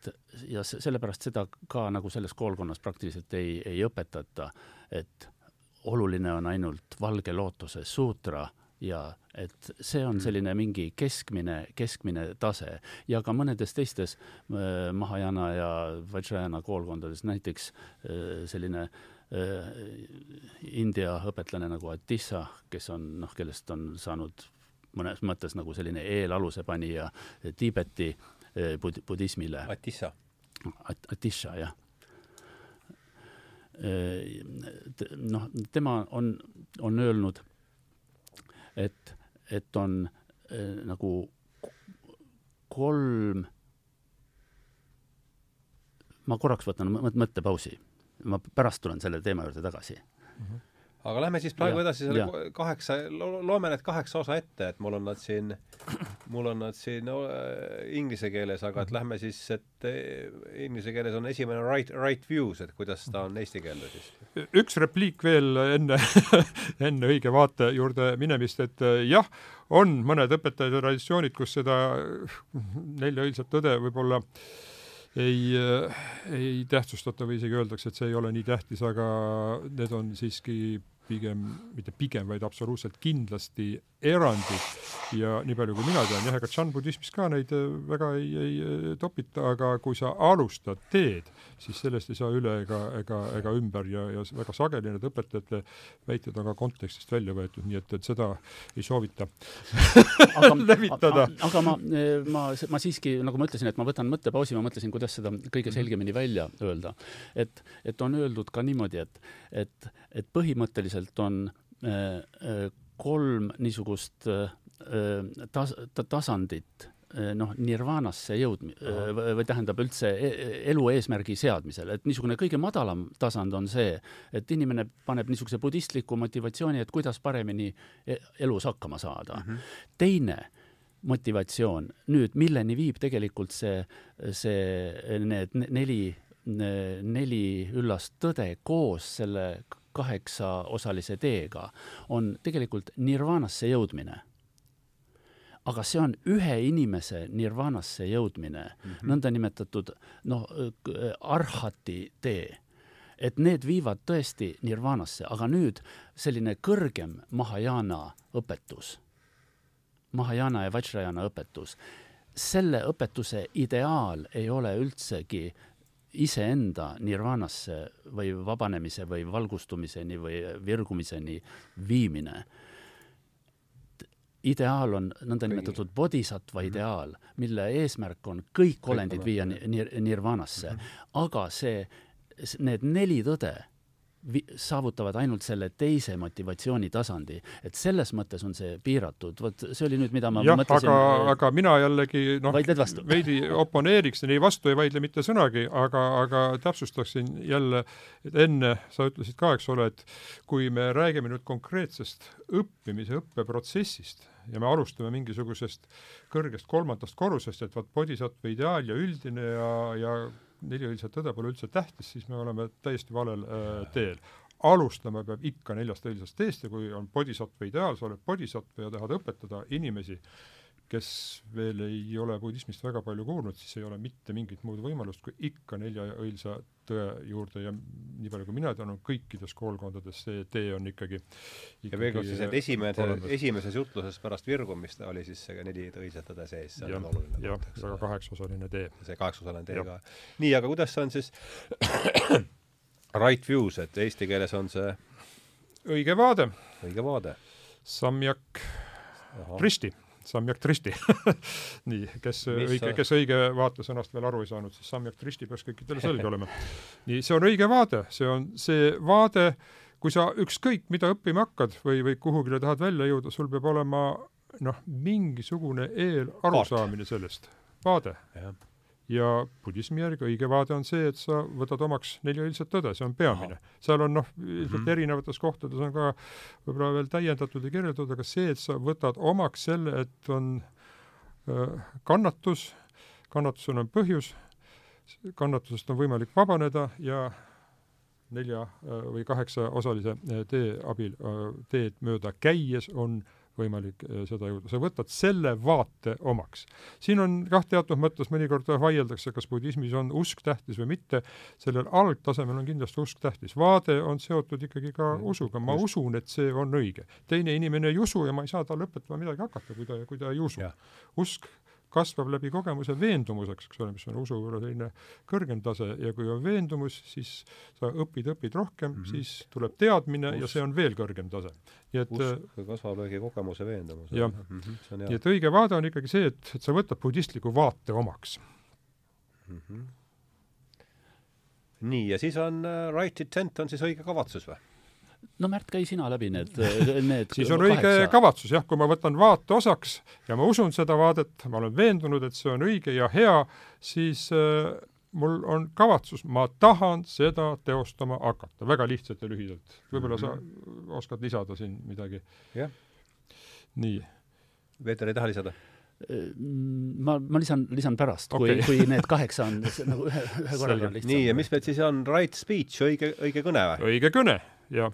et ja sellepärast seda ka nagu selles koolkonnas praktiliselt ei, ei õpetata, et oluline on ainult Valge lootuse suutra ja et see on selline mingi keskmine, keskmine tase. Ja ka mõnedes teistes äh, Mahajana ja Vajrayana koolkondades, näiteks äh, selline äh, India õpetlane nagu Atissa, kes on noh, kellest on saanud mõnes mõttes nagu selline eelaluse panija Tiibeti bud-, budismile.
Atissa
At-, Atisha, jah noh, tema on, on öelnud, et, et on äh, nagu kolm, ma korraks võtan mõttepausi, ma pärast tulen selle teema juurde tagasi mm.
-hmm aga lähme siis praegu ja, edasi selle ja. kaheksa lo, loeme need kaheksa osa ette, et mul on nad siin, mul on nad siin no, inglise keeles, aga et lähme siis, et eh, inglise keeles on esimene right, right views, et kuidas ta on eesti keelde siis?
üks repliik veel enne enne õige vaate juurde minemist, et eh, jah, on mõned õpetajad ja traditsioonid, kus seda nelja õilsat tõde võib-olla ei, eh, ei tähtsustata või isegi öeldakse, et see ei ole nii tähtis, aga need on siiski pigem, mitte pigem, vaid absoluutselt kindlasti erandid ja nii palju, kui mina tean, jah, ega džann-budismis ka neid äh, väga ei, ei äh, topita, aga kui sa alustad teed, siis sellest ei saa üle ega, ega, ega ümber ja, ja väga sageli need õpetajate väited on ka kontekstist välja võetud, nii et, et seda ei soovita levitada.
aga ma, ma, ma siiski, nagu ma ütlesin, et ma võtan mõttepausi, ma mõtlesin, kuidas seda kõige selgemini välja öelda. et, et on öeldud ka niimoodi, et, et, et põhimõtteliselt on äh, äh, kolm niisugust äh, tas-, tasandit noh, nirvaanasse jõudmi- või tähendab üldse e, e, elu eesmärgi seadmisel, et niisugune kõige madalam tasand on see, et inimene paneb niisuguse budistliku motivatsiooni, et kuidas paremini e, elus hakkama saada mm. -hmm. teine motivatsioon nüüd, milleni viib tegelikult see, see, need neli, neli üllast tõde koos selle kaheksaosalise teega on tegelikult nirvaanasse jõudmine. aga see on ühe inimese nirvaanasse jõudmine mm -hmm., nõndanimetatud noh, arhati tee et need viivad tõesti nirvaanasse, aga nüüd selline kõrgem Mahajana õpetus, Mahajana ja Vajrayana õpetus, selle õpetuse ideaal ei ole üldsegi iseenda nirvaanasse või vabanemise või valgustumiseni või virgumiseni viimine. ideaal on nõndanimetatud bodhisattva mhm. ideaal, mille eesmärk on kõik olendid viia nir nirvaanasse, mhm. aga see, need neli tõde vi-, saavutavad ainult selle teise motivatsioonitasandi. et selles mõttes on see piiratud, vot see oli nüüd, mida ma
jah,
mõtlesin
aga, aga mina jällegi noh, veidi oponeeriksin, ei vastu ei vaidle mitte sõnagi, aga, aga täpsustaksin jälle, et enne sa ütlesid ka, eks ole, et kui me räägime nüüd konkreetsest õppimise, õppeprotsessist ja me alustame mingisugusest kõrgest kolmandast korrusest, et vot bodhisattva ideaal ja üldine ja, ja neliõilset tõde pole üldse tähtis, siis me oleme täiesti valel äh, teel. alustama peab ikka neljast õilsast teest ja kui on bodhisattva ideaal, sa oled bodhisattva ja tahad õpetada inimesi, kes veel ei ole budismist väga palju kuulnud, siis ei ole mitte mingit muud võimalust, kui ikka nelja õilsa tõe juurde ja nii palju, kui mina tean, on kõikides koolkondades see tee on ikkagi,
ikkagi ja veel kord siis, et esimene, esimeses jutluses pärast virgumist oli siis see neli õilsat tõde sees, see on oluline.
jah, väga kaheksaosaline tee.
see kaheksaosaline tee ka. nii, aga kuidas on siis right views, et eesti keeles on see
õige vaade.
õige vaade.
Samjak Tristi Samjak Tristi. Nii, kes Mis õige, kes õige vaatesõnast veel aru ei saanud, siis Samjak Tristi peaks kõikidele selge olema. nii, see on õige vaade, see on see vaade, kui sa ükskõik mida õppima hakkad või, või kuhugile tahad välja jõuda, sul peab olema noh, mingisugune eelarusaamine sellest, vaade ja budismi järgi õige vaade on see, et sa võtad omaks neli õilsat tõde, see on peamine. seal on noh, ilmselt mm -hmm. erinevates kohtades on ka võib-olla veel täiendatud ja kirjeldatud, aga see, et sa võtad omaks selle, et on äh, kannatus, kannatusel on põhjus, kannatusest on võimalik vabaneda ja nelja äh, või kaheksaosalise äh, tee abil äh, teed mööda käies on võimalik äh, seda jõuda, sa võtad selle vaate omaks. siin on kah teatud mõttes mõnikord vaieldakse, kas budismis on usk tähtis või mitte, sellel algtasemel on kindlasti usk tähtis. vaade on seotud ikkagi ka mm. usuga, ma Just. usun, et see on õige. teine inimene ei usu ja ma ei saa talle õpetama midagi hakata, kui ta, kui ta ei usu. usk kasvab läbi kogemuse veendumuseks, eks ole, mis on usu selline kõrgem tase ja kui on veendumus, siis sa õpid, õpid rohkem mm, -hmm. siis tuleb teadmine Usk. ja see on veel kõrgem tase.
nii et usk äh, kasvab läbi kogemuse veendumus.
jah mm -hmm., nii et õige vaade on ikkagi see, et, et sa võtad budistliku vaate omaks mm. -hmm.
nii, ja siis on uh, right intent on siis õige kavatsus või?
No Märt, käi sina läbi need, need
siis on kaheksa. õige kavatsus jah, kui ma võtan vaate osaks ja ma usun seda vaadet, ma olen veendunud, et see on õige ja hea, siis äh, mul on kavatsus, ma tahan seda teostama hakata, väga lihtsalt ja lühidalt. võib-olla mm -hmm. sa mhm. oskad lisada siin midagi?
jah.
nii.
Peeter ei taha lisada?
Äh, ma, ma lisan, lisan pärast okay., kui, kui need kaheksa on nagu ühe, ühe korraga lihtsam.
nii, ja mis meil siis on, right speech, õige, õige kõne või?
õige kõne, jah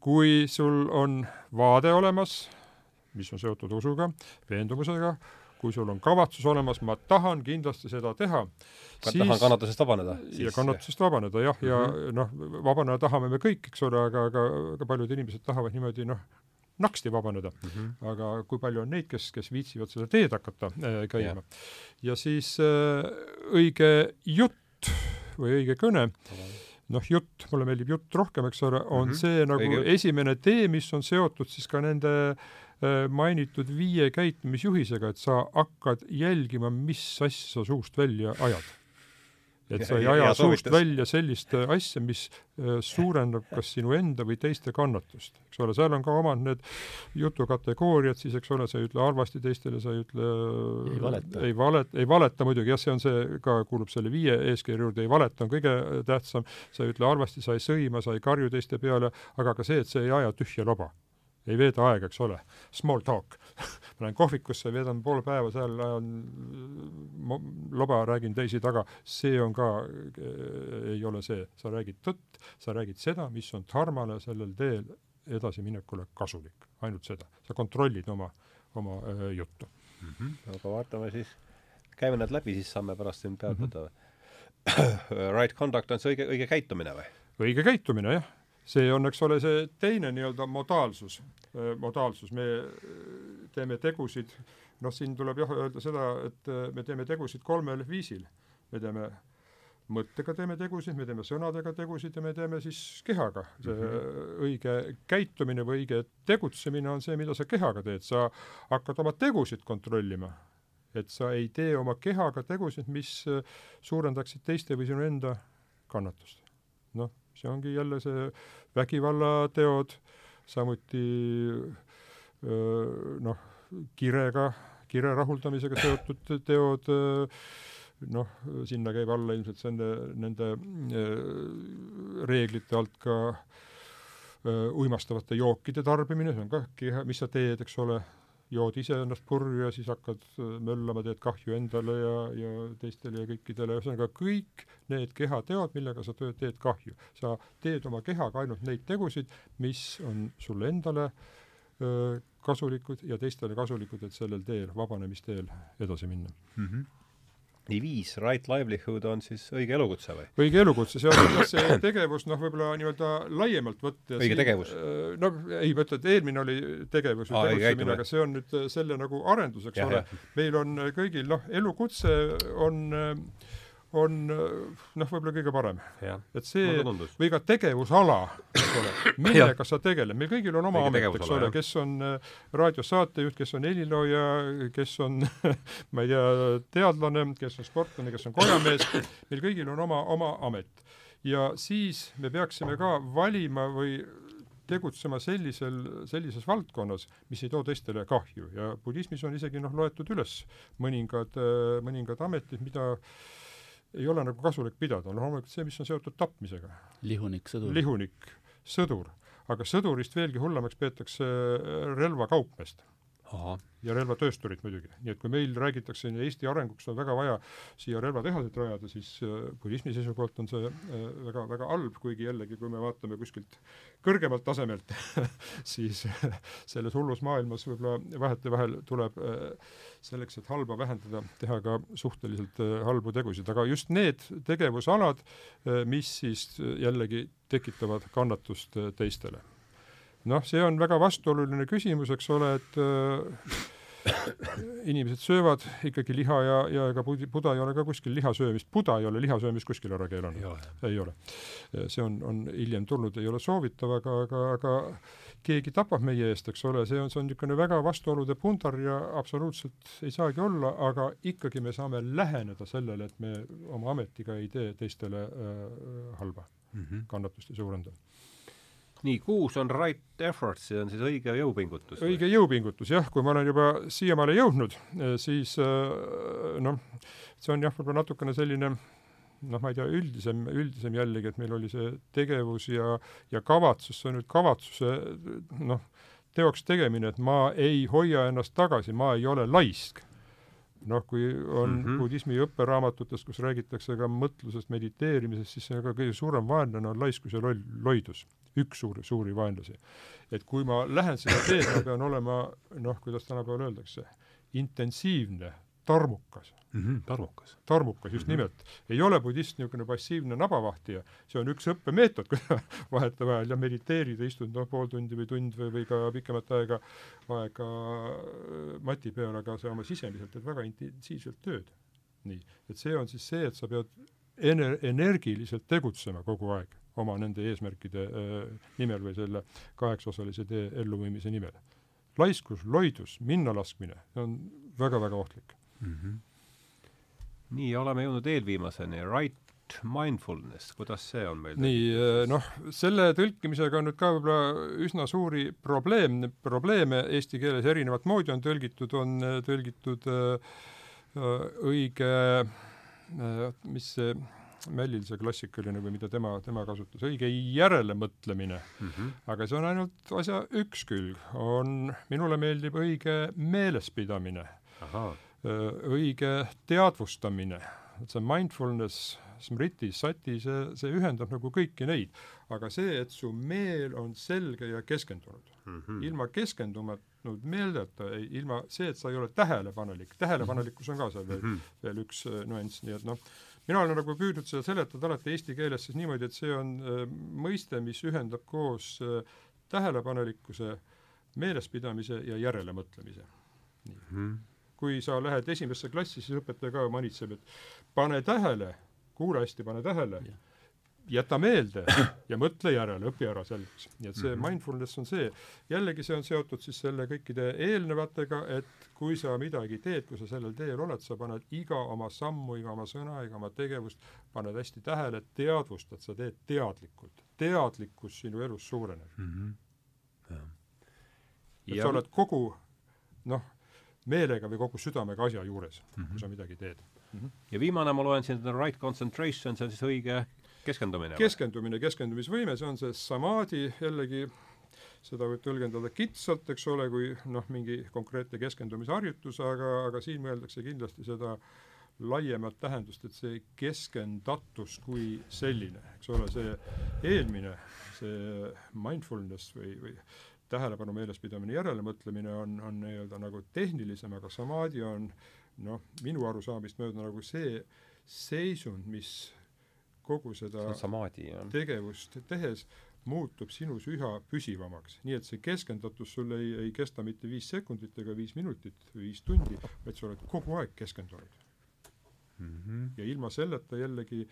kui sul on vaade olemas, mis on seotud usuga, veendumusega, kui sul on kavatsus olemas, ma tahan kindlasti seda teha,
tahan kannatusest vabaneda.
ja kannatusest vabaneda jah, ja mm -hmm. noh, vabaneda tahame me kõik, eks ole, aga, aga, aga paljud inimesed tahavad niimoodi noh, naksti vabaneda mm. -hmm. aga kui palju on neid, kes, kes viitsivad seda teed hakata äh, käima. ja siis äh, õige jutt või õige kõne mm, -hmm noh, jutt, mulle meeldib jutt rohkem, eks ole, on mm -hmm. see nagu Õige. esimene tee, mis on seotud siis ka nende äh, mainitud viie käitumisjuhisega, et sa hakkad jälgima, mis asja suust välja ajad et sa ei aja suust välja sellist äh, asja, mis äh, suurendab kas sinu enda või teiste kannatust. eks ole, seal on ka omad need jutukategooriad, siis eks ole, sa ei ütle halvasti teistele, sa ei ütle
ei valeta,
ei valet-, ei valeta muidugi, jah, see on see, ka kuulub selle viie eeskirja juurde, ei valeta on kõige tähtsam, sa ei ütle halvasti, sa ei sõima, sa ei karju teiste peale, aga ka see, et sa ei aja tühja loba ei veeda aega, eks ole. Small talk ma lähen kohvikusse, veedan pool päeva seal, ajan loba, räägin teisi taga, see on ka äh,, ei ole see, sa räägid tõtt, sa räägid seda, mis on Dharmale sellel teel edasiminekule kasulik, ainult seda. sa kontrollid oma, oma äh, juttu
mm. -hmm. aga vaatame siis, käime nad läbi, siis saame pärast siin peatuda mm. -hmm. right conduct on see õige, õige käitumine või?
õige käitumine, jah see on, eks ole, see teine nii-öelda modaalsus, modaalsus, me teeme tegusid, noh, siin tuleb jah öelda seda, et me teeme tegusid kolmel viisil. me teeme mõttega teeme tegusid, me teeme sõnadega tegusid ja me teeme siis kehaga. see mm -hmm. õige käitumine või õige tegutsemine on see, mida sa kehaga teed, sa hakkad oma tegusid kontrollima. et sa ei tee oma kehaga tegusid, mis suurendaksid teiste või sinu enda kannatust. noh, see ongi jälle see vägivallateod, samuti noh, kirega, kire rahuldamisega seotud teod, noh, sinna käib alla ilmselt nende, nende reeglite alt ka uimastavate jookide tarbimine, see on ka keha, mis sa teed, eks ole, jood ise ennast purju ja siis hakkad äh, möllama, teed kahju endale ja, ja teistele ja kõikidele, ühesõnaga kõik need kehateod, millega sa teed kahju. sa teed oma kehaga ainult neid tegusid, mis on sulle endale öö, kasulikud ja teistele kasulikud, et sellel teel, vabanemisteel edasi minna mm.
-hmm nii viis, right livelihood on siis õige elukutse või?
õige elukutse, see on jah see tegevus, noh, võib-olla nii-öelda laiemalt võtta.
õige tegevus?
Äh, no ei, ma ütlen, et eelmine oli tegevus või tegutsemine, aga see on nüüd selle nagu arendus, eks ole. meil on kõigil, noh, elukutse on äh, on noh, võib-olla kõige parem. et see, või ka tegevusala, eks ole, millega sa tegeled, meil kõigil on oma amet, eks ole, kes on äh, raadiosaatejuht, kes on helilooja, kes on ma ei tea, teadlane, kes on sportlane, kes on kojamees, meil kõigil on oma, oma amet. ja siis me peaksime ka valima või tegutsema sellisel, sellises valdkonnas, mis ei too teistele kahju. Ja budismis on isegi noh, loetud üles mõningad, äh, mõningad ametid, mida äh, ei ole nagu kasulik pidada, no loomulikult see, mis on seotud tapmisega.
lihunik, sõdur.
lihunik, sõdur. aga sõdurist veelgi hullemaks peetakse äh, relvakaupmeest. Ja relvatöösturid muidugi. nii et kui meil räägitakse Eesti arenguks on väga vaja siia relvatehased rajada, siis äh, budismi seisukohalt on see äh, väga, väga halb, kuigi jällegi, kui me vaatame kuskilt kõrgemalt tasemelt siis selles hullus maailmas võib-olla vahetevahel tuleb äh, selleks, et halba vähendada, teha ka suhteliselt halbu tegusid, aga just need tegevusalad, mis siis jällegi tekitavad kannatust teistele noh, see on väga vastuoluline küsimus, eks ole, et äh, inimesed söövad ikkagi liha ja, ja ega Buda ei ole ka kuskil lihasöömist, Buda ei ole lihasöömist kuskil ära keelanud. ei ole. see on, on hiljem tulnud, ei ole soovitav, aga, aga, aga keegi tapab meie eest, eks ole, see on, see on niisugune väga vastuolude pundar ja absoluutselt ei saagi olla, aga ikkagi me saame läheneda sellele, et me oma ametiga ei tee teistele äh, halba mm, -hmm. kannatust ei suurenda
nii, kuus on right effort, see on siis õige jõupingutus?
õige jõupingutus jah, kui ma olen juba siiamaale jõudnud, eh, siis eh, noh, see on jah, võib-olla natukene selline noh, ma ei tea, üldisem, üldisem jällegi, et meil oli see tegevus ja, ja kavatsus, see on nüüd kavatsuse noh, teoks tegemine, et ma ei hoia ennast tagasi, ma ei ole laisk noh, kui on mm -hmm. budismi õpperaamatutes, kus räägitakse ka mõtlusest, mediteerimisest, siis ka kõige suurem vaenlane on laiskus ja loll, loidus. üks suuri, suuri vaenlasi. et kui ma lähen seda teed, ma pean olema noh, kuidas tänapäeval öeldakse, intensiivne, tarmukas
mm. -hmm, tarmukas.
tarmukas, just mm -hmm. nimelt. ei ole budist niisugune passiivne nabavahtija, see on üks õppemeetod, kui vahetevahel ja mediteerida, istud noh, pool tundi või tund või, või ka pikemat aega, aega äh, mati peal, aga sa oma sisemiselt teed väga intensiivselt tööd. nii, et see on siis see, et sa pead ener-, energiliselt tegutsema kogu aeg oma nende eesmärkide äh, nimel või selle kaheksaosalise tee elluviimise nimel. laiskus, loidus, minnalaskmine on väga-väga ohtlik mm. -hmm
nii, oleme jõudnud eelviimaseni, right mindfulness, kuidas see on meil?
nii, eh, noh, selle tõlkimisega on nüüd ka võib-olla üsna suuri probleem, probleeme eesti keeles erinevat moodi on tõlgitud, on eh, tõlgitud äh, õige äh,, mis see Mällil see klassikaline või mida tema, tema kasutas, õige järelemõtlemine mm. -hmm. aga see on ainult asja üks külg, on, minule meeldib õige meelespidamine. Ahah õige teadvustamine, et see mindfulness, smriti, sati, see, see ühendab nagu kõiki neid. aga see, et su meel on selge ja keskendunud mm. -hmm. ilma keskendumatunud meeldeta, ilma see, et sa ei ole tähelepanelik, tähelepanelikkus on ka seal veel mm, -hmm. veel üks äh, nüanss, nii et noh, mina olen nagu püüdnud seda seletada alati eesti keeles siis niimoodi, et see on äh, mõiste, mis ühendab koos äh, tähelepanelikkuse, meelespidamise ja järelemõtlemise. nii mm. -hmm kui sa lähed esimesse klassi, siis õpetaja ka manitseb, et pane tähele, kuula hästi, pane tähele, jäta meelde ja mõtle järele, õpi ära selgeks. nii et see mm -hmm. mindfulness on see, jällegi see on seotud siis selle kõikide eelnevatega, et kui sa midagi teed, kui sa sellel teel oled, sa paned iga oma sammu, iga oma sõna, iga oma tegevust, paned hästi tähele, teadvustad, sa teed teadlikult. teadlikkus sinu elus suureneb mm. -hmm. et ja. sa oled kogu noh, meelega või kogu südamega asja juures mm, -hmm. kui sa midagi teed mm.
-hmm. ja viimane, ma loen siin, right concentration, see on siis õige keskendumine?
keskendumine, keskendumisvõime, see on see samadhi, jällegi seda võib tõlgendada kitsalt, eks ole, kui noh, mingi konkreetne keskendumisharjutus, aga, aga siin mõeldakse kindlasti seda laiemat tähendust, et see keskendatus kui selline, eks ole, see eelmine, see mindfulness või, või tähelepanu meelespidamine, järelemõtlemine on, on nii-öelda nagu tehnilisem, aga samaadi on noh, minu arusaamist mööda nagu see seisund, mis kogu seda
samaadi,
tegevust tehes muutub sinus üha püsivamaks. nii et see keskendatus sul ei, ei kesta mitte viis sekundit ega viis minutit viis tundi, vaid sa oled kogu aeg keskendunud mm. -hmm. ja ilma selleta jällegi,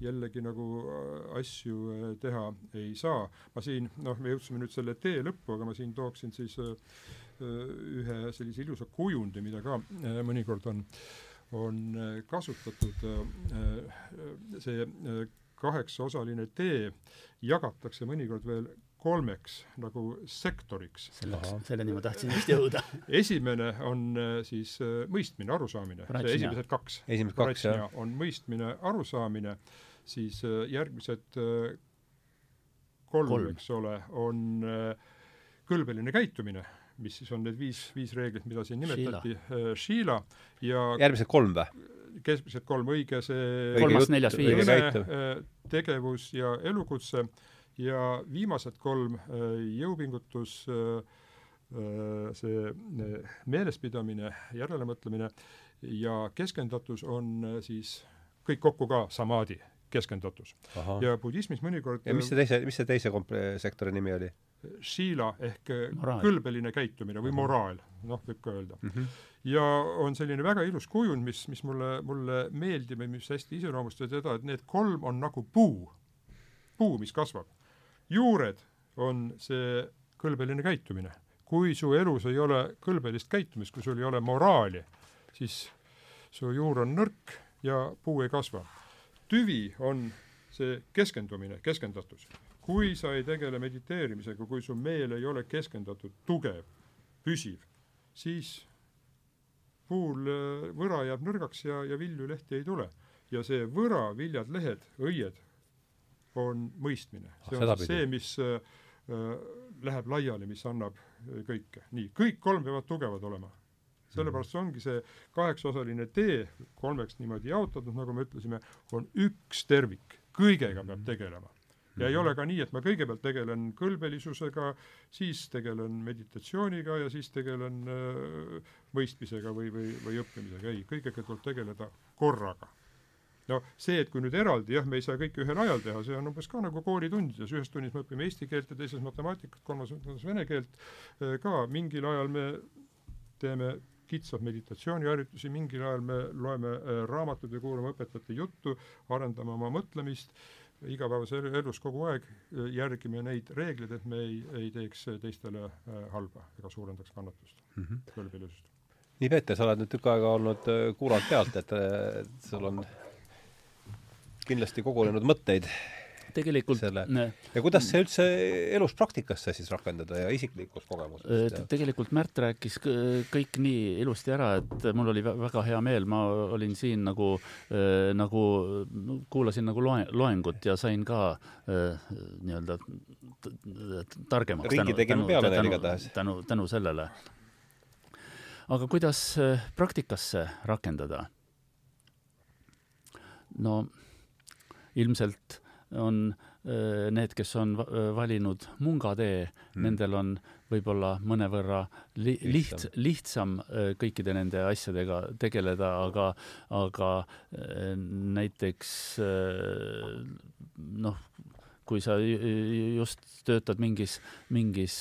jällegi nagu äh, asju äh, teha ei saa. ma siin, noh, me jõudsime nüüd selle tee lõppu, aga ma siin tooksin siis äh, ühe sellise ilusa kujundi, mida ka mõnikord on, on kasutatud, see kaheksaosaline tee jagatakse mõnikord veel kolmeks nagu sektoriks.
selleks, selleni ma tahtsin just jõuda
esimene on äh, siis äh, mõistmine, arusaamine. esimesed kaks.
esimesed kaks, jah.
on mõistmine, arusaamine, siis äh, järgmised kolm, kolm., eks ole, on kõlbeline käitumine, mis siis on need viis, viis reeglit, mida siin nimetati, Sheila ja
järgmised kolm või?
keskmiselt kolm, õige see
kolmas, neljas, viies.
tegevus ja elukutse ja viimased kolm, jõupingutus, see meelespidamine, järelemõtlemine ja keskendatus on siis kõik kokku ka samaadi, keskendatus. ja budismis mõnikord
ja mis see teise, mis see teise komp-, sektori nimi oli?
Shila ehk moraal. kõlbeline käitumine või moraal, noh, võib ka öelda mm. -hmm. ja on selline väga ilus kujund, mis, mis mulle, mulle meeldib ja mis hästi iseloomustab seda, et need kolm on nagu puu, puu, mis kasvab. Juured on see kõlbeline käitumine. kui su elus ei ole kõlbelist käitumist, kui sul ei ole moraali, siis su juur on nõrk ja puu ei kasva. tüvi on see keskendumine, keskendatus kui sa ei tegele mediteerimisega, kui su meel ei ole keskendatud, tugev, püsiv, siis puul äh, võra jääb nõrgaks ja, ja vilju lehti ei tule. ja see võra, viljad, lehed, õied on mõistmine. see on siis see, mis äh, äh, läheb laiali, mis annab äh, kõike. nii, kõik kolm peavad tugevad olema. sellepärast see ongi see kaheksaosaline tee, kolmeks niimoodi jaotatud, nagu me ütlesime, on üks tervik, kõigega peab tegelema ja ei ole ka nii, et ma kõigepealt tegelen kõlbelisusega, siis tegelen meditatsiooniga ja siis tegelen äh, mõistmisega või, või, või õppimisega, ei, kõigega tuleb tegeleda korraga. No see, et kui nüüd eraldi, jah, me ei saa kõike ühel ajal teha, see on umbes ka nagu koolitundides, ühes tunnis me õpime eesti keelt ja teises matemaatikat, kolmandas vene keelt, ka mingil ajal me teeme kitsalt meditatsiooniharjutusi, mingil ajal me loeme raamatuid ja kuulame õpetajate juttu, arendame oma mõtlemist igapäevases elus kogu aeg järgime neid reegleid, et me ei, ei teeks teistele halba ega suurendaks kannatust mm -hmm. kõlbelisust.
nii, Peeter, sa oled nüüd tükk aega olnud kuulanud pealt, et sul on kindlasti kogunenud mõtteid
tegelikult
selle ja kuidas see üldse elus praktikasse siis rakendada ja isiklikus kogemuses?
tegelikult Märt rääkis kõik nii ilusti ära, et mul oli väga hea meel, ma olin siin nagu, nagu kuulasin nagu loe, loengut ja sain ka nii-öelda targemaks.
ringi tegime peale neil igatahes.
tänu, tänu sellele. aga kuidas praktikasse rakendada? no ilmselt on äh, need, kes on äh, valinud munga tee mm., nendel on võib-olla mõnevõrra li-, liht-, lihtsam äh, kõikide nende asjadega tegeleda, aga, aga näiteks noh, kui sa just töötad mingis, mingis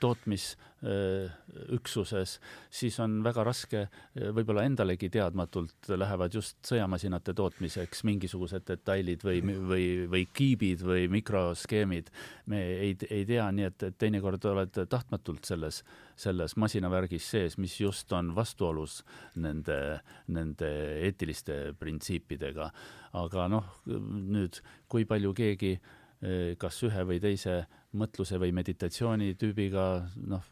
tootmisüksuses, siis on väga raske, võib-olla endalegi teadmatult lähevad just sõjamasinate tootmiseks mingisugused detailid või, või, või kiibid või mikroskeemid. me ei, ei tea, nii et, et teinekord oled tahtmatult selles, selles masinavärgis sees, mis just on vastuolus nende, nende eetiliste printsiipidega. aga noh, nüüd kui palju keegi kas ühe või teise mõtluse või meditatsiooni tüübiga, noh,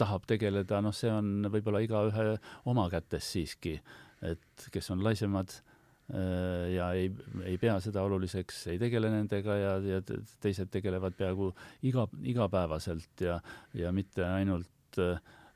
tahab tegeleda, noh, see on võib-olla igaühe oma kätes siiski, et kes on laisemad äh, ja ei, ei pea seda oluliseks, ei tegele nendega ja, ja teised tegelevad peaaegu iga, igapäevaselt ja, ja mitte ainult,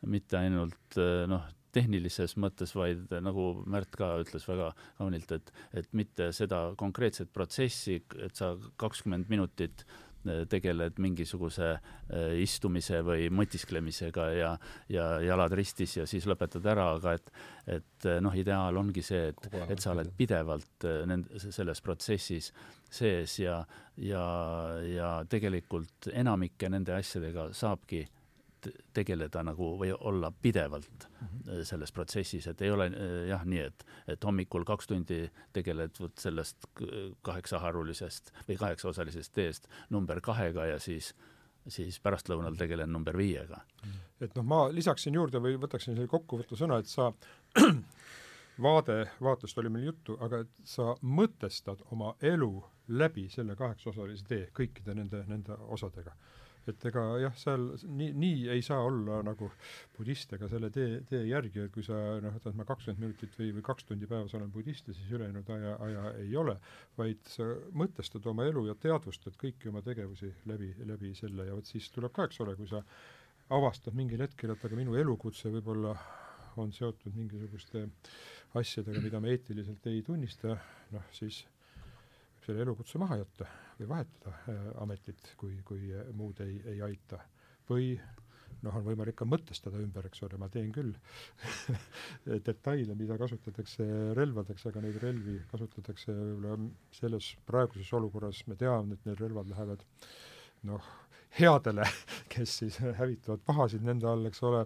mitte ainult noh, tehnilises mõttes, vaid nagu Märt ka ütles väga kaunilt, et, et mitte seda konkreetset protsessi, et sa kakskümmend minutit äh, tegeled mingisuguse äh, istumise või mõtisklemisega ja, ja jalad ristis ja siis lõpetad ära, aga et, et äh, noh, ideaal ongi see, et, et sa oled pidevalt äh, nend-, selles protsessis sees ja, ja, ja tegelikult enamike nende asjadega saabki tegeleda nagu või olla pidevalt mm -hmm. selles protsessis, et ei ole äh, jah nii, et, et hommikul kaks tundi tegeled vot sellest kaheksaharulisest või kaheksaosalisest teest number kahega ja siis siis pärastlõunal tegelen number viiega.
et noh, ma lisaksin juurde või võtaksin selle kokkuvõtva sõna, et sa vaade, vaatest oli meil juttu, aga et sa mõtestad oma elu läbi selle kaheksaosalise tee kõikide nende, nende osadega et ega jah, seal nii, nii ei saa olla nagu budist ega selle tee, tee järgi, et kui sa noh, ütled, ma kakskümmend minutit või, või kaks tundi päevas olen budist ja siis ülejäänud aja, aja ei ole, vaid sa mõtestad oma elu ja teadvustad kõiki oma tegevusi läbi, läbi selle. Ja vot siis tuleb ka, eks ole, kui sa avastab mingil hetkel, et aga minu elukutse võib-olla on seotud mingisuguste asjadega, mida ma eetiliselt ei tunnista, noh siis selle elukutse maha jätta või vahetada äh, ametit, kui, kui muud ei, ei aita. või noh, on võimalik ka mõtestada ümber, eks ole, ma teen küll detaile, mida kasutatakse relvadeks, aga neid relvi kasutatakse võib-olla selles praeguses olukorras, me teame, et need relvad lähevad noh, headele, kes siis hävitavad pahasid nende all, eks ole,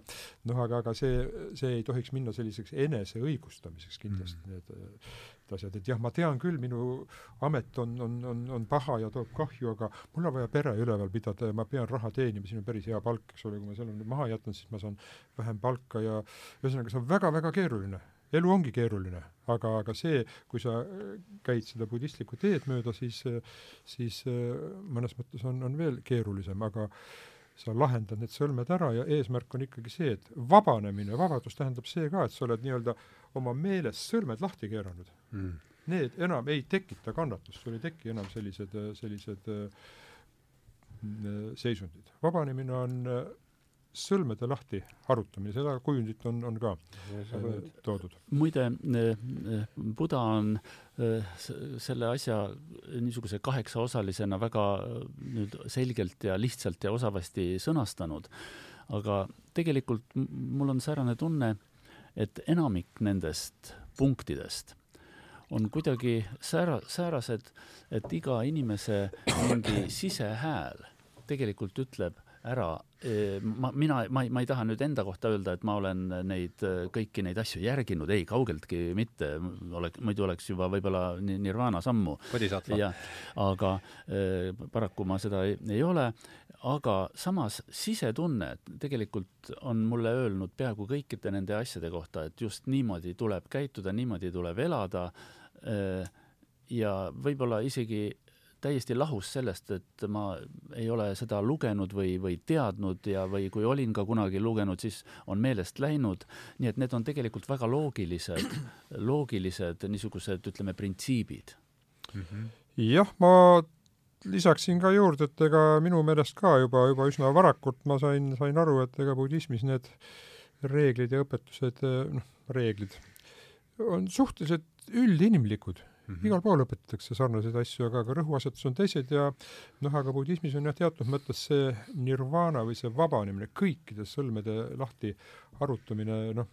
noh aga, aga see, see ei tohiks minna selliseks eneseõigustamiseks kindlasti mm, need asjad, et jah, ma tean küll, minu amet on, on, on, on paha ja toob kahju, aga mul on vaja pere üleval pidada ja ma pean raha teenima, siin on päris hea palk, eks ole, kui ma selle nüüd maha jätan, siis ma saan vähem palka ja ühesõnaga, see on väga-väga keeruline. Elu ongi keeruline, aga, aga see, kui sa käid seda budistlikku teed mööda, siis, siis mõnes mõttes on, on veel keerulisem, aga sa lahendad need sõlmed ära ja eesmärk on ikkagi see, et vabanemine, vabadus tähendab see ka, et sa oled nii-öelda oma meelest sõlmed lahti keeranud mm.. Need enam ei tekita kannatust, sul ei teki enam sellised, sellised äh, seisundid. vabanemine on äh, sõlmede lahti harutamine, seda kujundit on, on ka toodud.
muide, äh, Buda on selle asja niisuguse kaheksaosalisena väga nüüd selgelt ja lihtsalt ja osavasti sõnastanud, aga tegelikult mul on säärane tunne, et enamik nendest punktidest on kuidagi säära-, säärased, et iga inimese mingi sisehääl tegelikult ütleb ära, ma, mina, ma ei, ma ei taha nüüd enda kohta öelda, et ma olen neid, kõiki neid asju järginud, ei, kaugeltki mitte, oleks, muidu oleks juba võib-olla nirvana sammu. jah, aga paraku ma seda ei, ei ole, aga samas sisetunne tegelikult on mulle öelnud peaaegu kõikide nende asjade kohta, et just niimoodi tuleb käituda, niimoodi tuleb elada. Ja võib-olla isegi täiesti lahus sellest, et ma ei ole seda lugenud või, või teadnud ja, või kui olin ka kunagi lugenud, siis on meelest läinud. nii et need on tegelikult väga loogilised, loogilised niisugused, ütleme, printsiibid
mm. -hmm. jah, ma lisaksin ka juurde, et ega minu meelest ka juba, juba üsna varakult ma sain, sain aru, et ega budismis need reeglid ja õpetused, noh, reeglid on suhteliselt üldinimlikud mm. -hmm. igal pool õpetatakse sarnaseid asju, aga, aga rõhuasetus on teised ja noh, aga budismis on jah, teatud mõttes see nirvana või see vabanemine, kõikide sõlmede lahti harutamine, noh,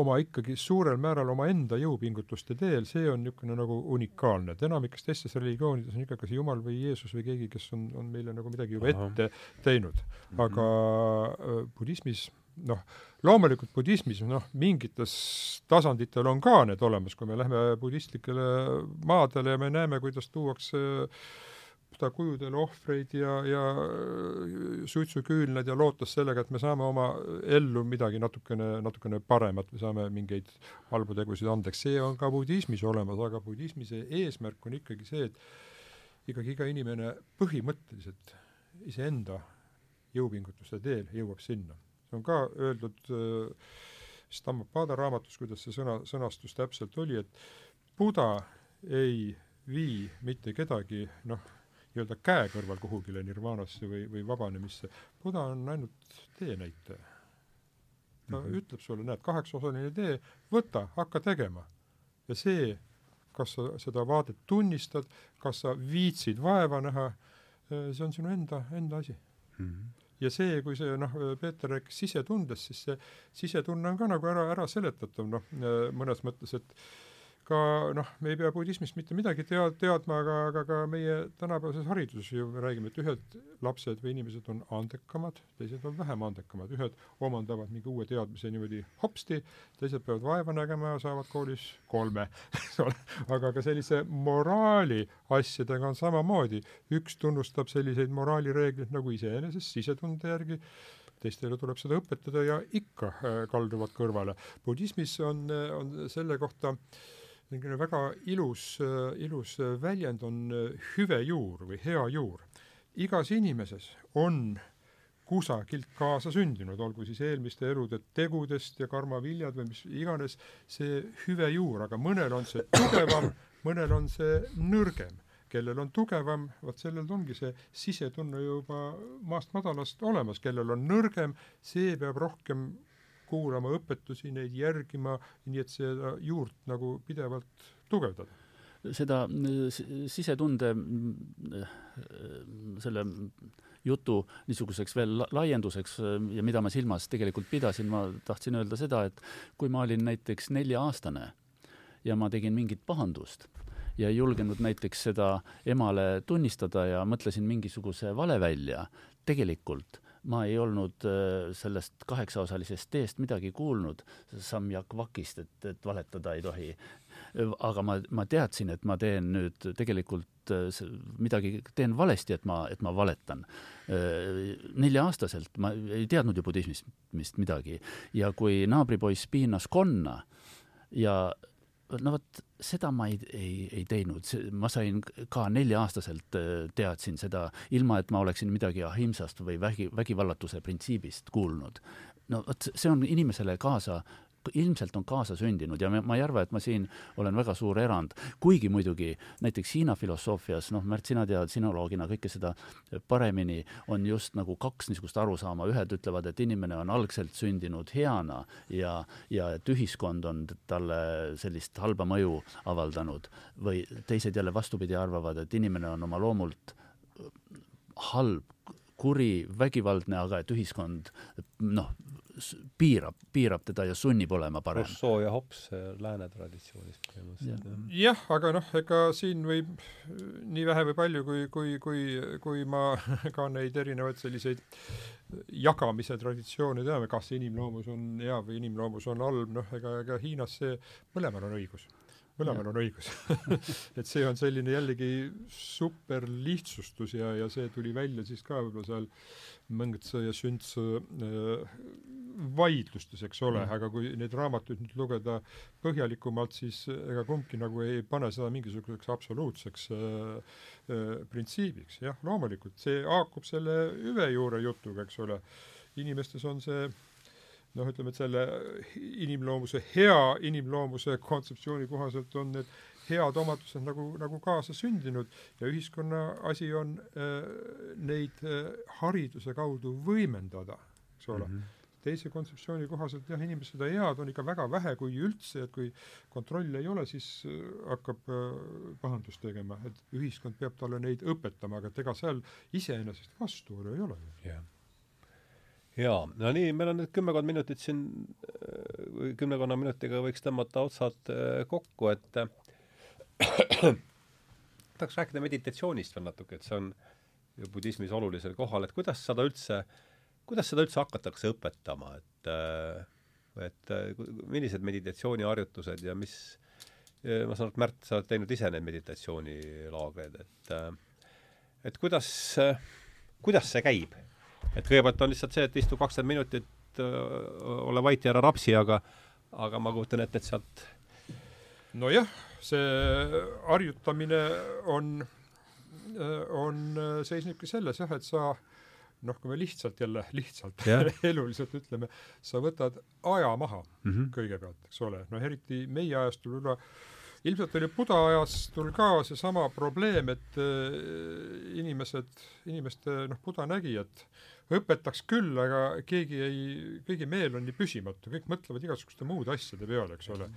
oma ikkagi suurel määral omaenda jõupingutuste teel, see on niisugune nagu unikaalne, et enamikes teistes religioonides on ikka kas Jumal või Jeesus või keegi, kes on, on meile nagu midagi juba ette teinud. aga äh, budismis noh, loomulikult budismis noh, mingites tasanditel on ka need olemas, kui me lähme budistlikele maadele ja me näeme, kuidas tuuakse kujudele ohvreid ja, ja suitsuküünlaid ja lootes sellega, et me saame oma ellu midagi natukene, natukene paremat, me saame mingeid halbu tegusid andeks, see on ka budismis olemas, aga budismi see eesmärk on ikkagi see, et ikkagi iga inimene põhimõtteliselt iseenda jõupingutuste teel jõuab sinna on ka öeldud äh, Dhammapada raamatus, kuidas see sõna, sõnastus täpselt oli, et Buda ei vii mitte kedagi noh, nii-öelda käe kõrval kuhugile nirvaanasse või, või vabanemisse. Buda on ainult teenäitaja. ta mm -hmm. ütleb sulle, näed, kaheksaosaline tee, võta, hakka tegema. ja see, kas sa seda vaadet tunnistad, kas sa viitsid vaeva näha, äh, see on sinu enda, enda asi mm. -hmm ja see, kui see noh, Peeter rääkis sisetundest, siis see sisetunne on ka nagu ära, ära seletatav noh, mõnes mõttes, et ka noh, me ei pea budismist mitte midagi tea-, teadma, aga, aga ka meie tänapäevases hariduses ju me räägime, et ühed lapsed või inimesed on andekamad, teised on vähem andekamad, ühed omandavad mingi uue teadmise niimoodi hopsti, teised peavad vaeva nägema ja saavad koolis kolme, aga ka sellise moraali asjadega on samamoodi, üks tunnustab selliseid moraalireegleid nagu iseenesest sisetunde järgi, teistele tuleb seda õpetada ja ikka äh, kalduvad kõrvale. budismis on, on selle kohta äh, niisugune väga ilus, ilus väljend on hüvejuur või hea juur. igas inimeses on kusagilt kaasa sündinud, olgu siis eelmiste elude tegudest ja karmaviljad või mis iganes, see hüvejuur, aga mõnel on see tugevam, mõnel on see nõrgem. kellel on tugevam, vot sellel ongi see sisetunne juba maast madalast olemas, kellel on nõrgem, see peab rohkem kuulama õpetusi, neid järgima, nii et seda juurt nagu pidevalt tugevdada.
Seda sisetunde selle jutu niisuguseks veel laienduseks ja mida ma silmas tegelikult pidasin, ma tahtsin öelda seda, et kui ma olin näiteks nelja-aastane ja ma tegin mingit pahandust ja ei julgenud näiteks seda emale tunnistada ja mõtlesin mingisuguse vale välja, tegelikult ma ei olnud äh, sellest kaheksaosalisest teest midagi kuulnud, Samjak Vakist, et, et valetada ei tohi. aga ma, ma teadsin, et ma teen nüüd tegelikult äh, midagi, teen valesti, et ma, et ma valetan. Äh, nelja-aastaselt ma ei teadnud ju budismist midagi ja kui naabripoiss piinas konna ja no vot, seda ma ei, ei, ei teinud, ma sain ka nelja-aastaselt äh, teadsin seda, ilma et ma oleksin midagi ahimsast või vägi, vägivallatuse printsiibist kuulnud. no vot, see on inimesele kaasa ilmselt on kaasasündinud ja ma ei arva, et ma siin olen väga suur erand, kuigi muidugi näiteks Hiina filosoofias, noh, Märt, sina tead sinoloogina kõike seda paremini, on just nagu kaks niisugust arusaama, ühed ütlevad, et inimene on algselt sündinud heana ja, ja et ühiskond on talle sellist halba mõju avaldanud. Või teised jälle vastupidi arvavad, et inimene on oma loomult halb, kuri, vägivaldne, aga et ühiskond noh, piirab, piirab teda ja sunnib olema parem.
Rousseau ja Hobbes lääne traditsioonist
põhimõtteliselt ja.. jah, aga noh, ega siin võib nii vähe või palju, kui, kui, kui, kui ma ka neid erinevaid selliseid jagamise traditsioone teame, kas inimloomus on hea või inimloomus on halb, noh, ega, ega Hiinas see, mõlemal on õigus mõlemal on õigus et see on selline jällegi super lihtsustus ja, ja see tuli välja siis ka võib-olla seal Mõngtse ja Süntse äh, vaidlustes, eks ole mm., aga kui neid raamatuid nüüd lugeda põhjalikumalt, siis ega kumbki nagu ei pane seda mingisuguseks absoluutseks äh, äh, printsiibiks, jah, loomulikult, see haakub selle hüvejuure jutuga, eks ole. inimestes on see noh, ütleme, et selle inimloomuse, hea inimloomuse kontseptsiooni kohaselt on need head omadused nagu, nagu kaasa sündinud ja ühiskonna asi on äh, neid äh, hariduse kaudu võimendada, eks ole. Mm. -hmm teise kontseptsiooni kohaselt jah, inimesed seda head on ikka väga vähe, kui üldse, et kui kontrolli ei ole, siis äh, hakkab äh, pahandust tegema, et ühiskond peab talle neid õpetama, aga et ega seal iseenesest vastuolu ei ole ju.
Yeah jaa, no nii, meil on nüüd kümmekond minutit siin, äh, kümnekonna minutiga võiks tõmmata otsad kokku, et tahaks rääkida meditatsioonist veel natuke, et see on budismis olulisel kohal, et kuidas seda üldse äh, kuidas seda üldse hakatakse õpetama, et äh, et äh, millised meditatsiooniharjutused ja mis, ma saan aru, et Märt, sa oled teinud ise neid meditatsioonilaagreid, et äh, et kuidas, kuidas see käib? Et kõigepealt on lihtsalt see, et istu kakskümmend minutit, ole vait ja ära rapsi, aga aga ma kujutan ette, et sealt
nojah, see harjutamine on, on, seisnebki selles jah, et sa äh, noh, kui me lihtsalt jälle, lihtsalt yeah. eluliselt ütleme, sa võtad aja maha mm -hmm. kõigepealt, eks ole, no eriti meie ajastul üle ilmselt oli Buda ajastul ka seesama probleem, et äh, inimesed, inimeste, noh, Buda nägi, et õpetaks küll, aga keegi ei, kõigi meel on nii püsimatu, kõik mõtlevad igasuguste muude asjade peale, eks ole.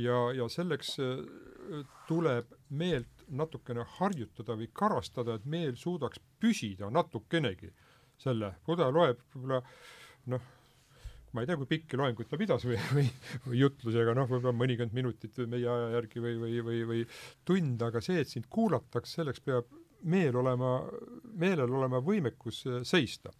ja, ja selleks äh, tuleb meelt natukene harjutada või karastada, et meel suudaks püsida natukenegi selle, Buda loeb võib-olla noh, ma ei tea, kui pikki loenguid ta pidas või, või, või jutlusi, aga noh, võib-olla mõnikümmend minutit meie aja järgi või, või, või, või tund, aga see, et sind kuulataks, selleks peab meel olema, meelel olema võimekus äh, seista.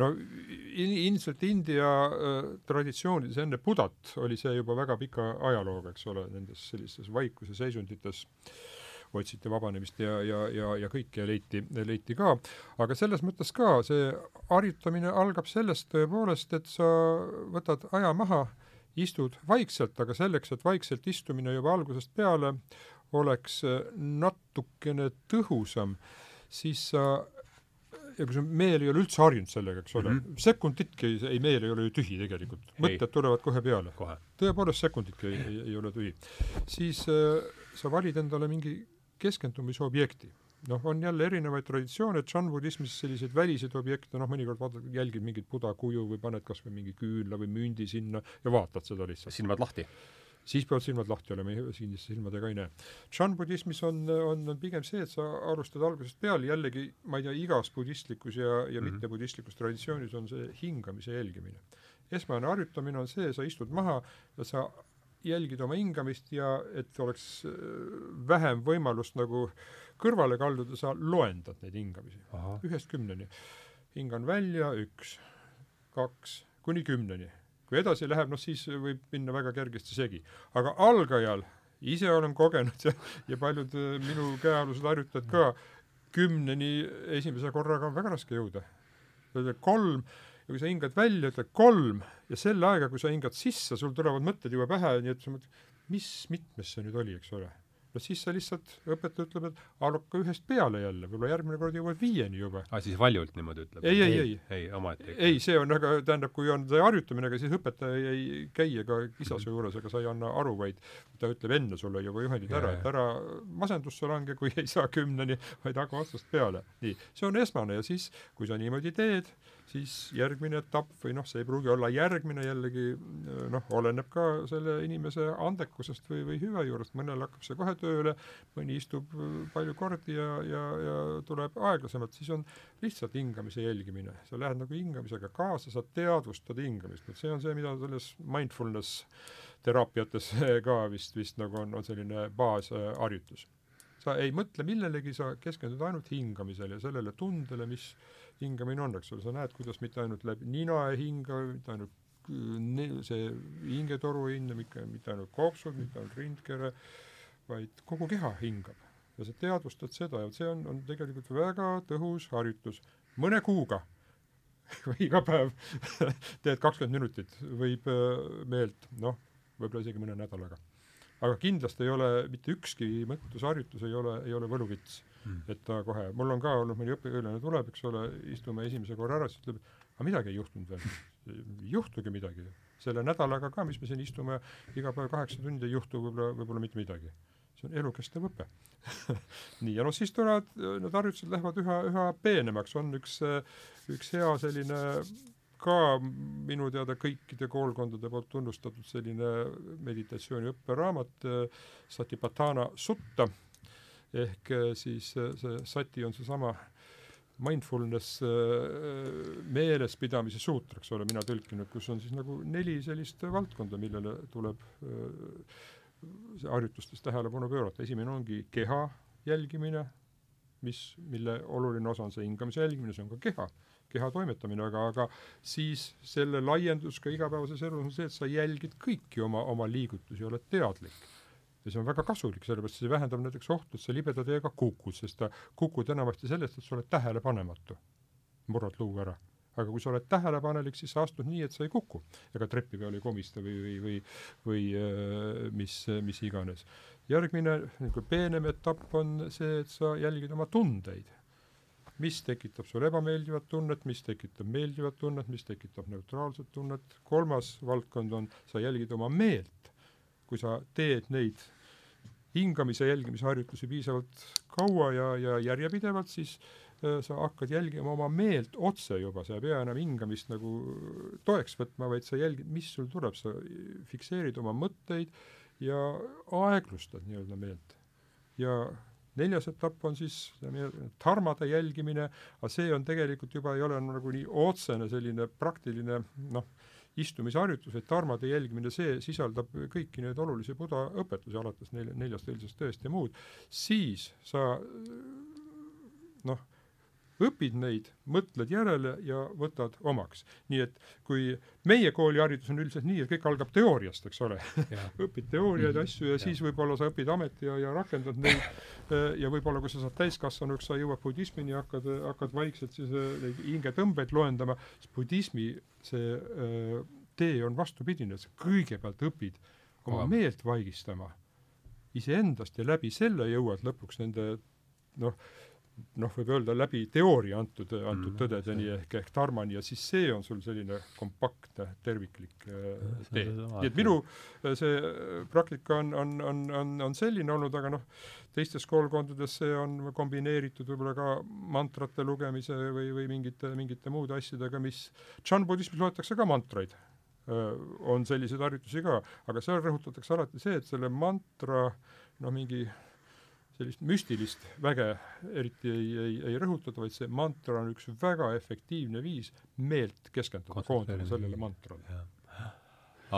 no ilmselt India äh, traditsioonides enne Budat oli see juba väga pika ajalooga, eks ole, nendes sellistes vaikuse seisundites otsiti vabanemist ja, ja, ja, ja kõike leiti, leiti ka. aga selles mõttes ka see harjutamine algab sellest tõepoolest, et sa võtad aja maha, istud vaikselt, aga selleks, et vaikselt istumine juba algusest peale oleks natukene tõhusam, siis sa ja kui su meel ei ole üldse harjunud sellega, eks ole mm -hmm., sekunditki ei, ei, meel ei ole ju tühi tegelikult, mõtted tulevad kohe peale. tõepoolest sekunditki ei, ei, ei ole tühi. siis äh, sa valid endale mingi keskendumisobjekti. noh, on jälle erinevaid traditsioone, džann-budismis selliseid väliseid objekte, noh mõnikord vaatad, jälgid mingit buda kuju või paned kas või mingi küünla või mündi sinna ja vaatad seda lihtsalt.
silmad lahti
siis peavad silmad lahti olema, siniste silmadega ei näe. Chan-budismis on, on, on pigem see, et sa alustad algusest peale, jällegi ma ei tea, igas budistlikus ja, ja mm -hmm. mittebudistlikus traditsioonis on see hingamise jälgimine. esmane harjutamine on see, sa istud maha ja sa jälgid oma hingamist ja et oleks äh, vähem võimalust nagu kõrvale kalduda, sa loendad neid hingamisi. ühest kümneni. hingan välja, üks, kaks, kuni kümneni kui edasi läheb, noh siis võib minna väga kergesti segi. aga algajal, ise olen kogenud ja, ja paljud äh, minu käealused harjutajad ka, kümneni esimese korraga on väga raske jõuda. kolm ja kui sa hingad välja, ütled kolm ja selle aega, kui sa hingad sisse, sul tulevad mõtted juba pähe, nii et sa mõtled, mis mitmes see nüüd oli, eks ole no siis sa lihtsalt, õpetaja ütleb, et hakka ühest peale jälle, võib-olla järgmine kord jõuad viieni juba.
aa, siis valjult niimoodi ütleb?
ei, ei, ei.
ei, omaette.
ei, see on aga, tähendab, kui on harjutamine, ega siis õpetaja ei käi ega kisa su juures, ega sa ei anna aru, vaid ta ütleb enne sulle juba juhendid ära, et ära masendusse lange, kui ei saa kümneni, vaid hakka otsast peale. nii, see on esmane ja siis, kui sa niimoodi teed, siis järgmine etapp või noh, see ei pruugi olla järgmine jällegi noh, oleneb ka selle inimese andekusest või, või hüve juurest, mõnel hakkab see kohe tööle, mõni istub palju kordi ja, ja, ja tuleb aeglasemalt, siis on lihtsalt hingamise jälgimine. sa lähed nagu hingamisega kaasa, sa teadvustad hingamist, et see on see, mida selles mindfulness teraapiates ka vist, vist nagu on, on selline baasharjutus. sa ei mõtle millelegi, sa keskendud ainult hingamisele ja sellele tundele, mis hingamine on, eks ole, sa näed, kuidas mitte ainult läbi nina ei hinga, mitte ainult see hingetoru ei hinda, mitte, ainult koopsud, mitte ainult rindkere, vaid kogu keha hingab. ja sa teadvustad seda ja see on, on tegelikult väga tõhus harjutus. mõne kuuga või iga päev teed kakskümmend minutit, võib äh, meelt, noh, võib-olla isegi mõne nädalaga. aga kindlasti ei ole mitte ükski mõttusharjutus ei ole, ei ole võluvits mm.. et ta kohe, mul on ka olnud mõni õpilane tuleb, eks ole, istume esimese korra ära, siis ütleb, aga midagi ei juhtunud veel. ei juhtugi midagi. selle nädalaga ka, mis me siin istume iga päev kaheksa tundi, ei juhtu võib-olla, võib-olla mitte midagi. see on elukestev õpe nii, ja noh, siis tulevad, need harjutused lähevad üha, üha peenemaks, on üks, üks hea selline ka minu teada kõikide koolkondade poolt tunnustatud selline meditatsiooni õpperaamat Satipatthana Sutta ehk äh, siis äh, see sati on seesama mindfulness äh, meelespidamise suutra, eks ole, mina tõlkinud, kus on siis nagu neli sellist valdkonda, millele tuleb harjutustes tähelepanu pöörata. esimene ongi keha jälgimine, mis, mille oluline osa on see hingamise jälgimine, see on ka keha, keha toimetamine, aga, aga siis selle laiendus ka igapäevases elus on see, et sa jälgid kõiki oma, oma liigutusi, oled teadlik ja see on väga kasulik, sellepärast see vähendab näiteks ohtu, et sa libeda teega kukud, sest sa kukud enamasti sellest, et sa oled tähelepanematu. murrad luu ära. aga kui sa oled tähelepanelik, siis sa astud nii, et sa ei kuku. ega trepi peal ei komista või, või, või, või äh, mis, mis iganes. järgmine, niisugune peenem etapp on see, et sa jälgid oma tundeid mis tekitab sul ebameeldivat tunnet, mis tekitab meeldivat tunnet, mis tekitab neutraalset tunnet, kolmas valdkond on, sa jälgid oma meelt kui sa teed neid hingamise jälgimise harjutusi piisavalt kaua ja, ja järjepidevalt, siis äh, sa hakkad jälgima oma meelt otse juba, sa ei pea enam hingamist nagu toeks võtma, vaid sa jälgid, mis sul tuleb, sa fikseerid oma mõtteid ja aeglustad nii-öelda meelt. ja neljas etapp on siis tarmade jälgimine, aga see on tegelikult juba ei ole nagu nii otsene selline praktiline noh, istumisharjutused, tarmade jälgimine, see sisaldab kõiki neid olulisi buda õpetusi, alates nelja, neljast eilsest tõest ja muud, siis sa noh, õpid neid, mõtled järele ja võtad omaks. nii et kui meie kooliharidus on üldiselt nii, et kõik algab teooriast, eks ole õpid teooriaid mm, -hmm. asju ja, ja siis võib-olla sa õpid ameti ja, ja rakendad neid ja võib-olla, kui sa saad täiskasvanuks, sa jõuad budismini ja hakkad, hakkad vaikselt siis äh, neid hingetõmbeid loendama, siis budismi see öö, äh, tee on vastupidine, sa kõigepealt õpid oma meelt vaigistama iseendast ja läbi selle jõuad lõpuks nende noh, noh, võib öelda läbi teooria antud, antud
Mm,
tõdedeni ehk, ehk Tarmani ja siis see on sul selline kompaktne, terviklik
on
tee. nii et minu äh, see äh, praktika on, on, on, on, on selline olnud, aga noh, teistes koolkondades see on kombineeritud võib-olla ka mantrate lugemise või, või mingite, mingite muude asjadega, mis Chan-budismis loetakse ka mantraid. On selliseid harjutusi ka, aga seal rõhutatakse alati see, et selle mantra noh, mingi sellist müstilist väge eriti ei, ei, ei rõhutata, vaid see mantra on üks väga efektiivne viis meelt keskenduda, koondada sellele mantrale.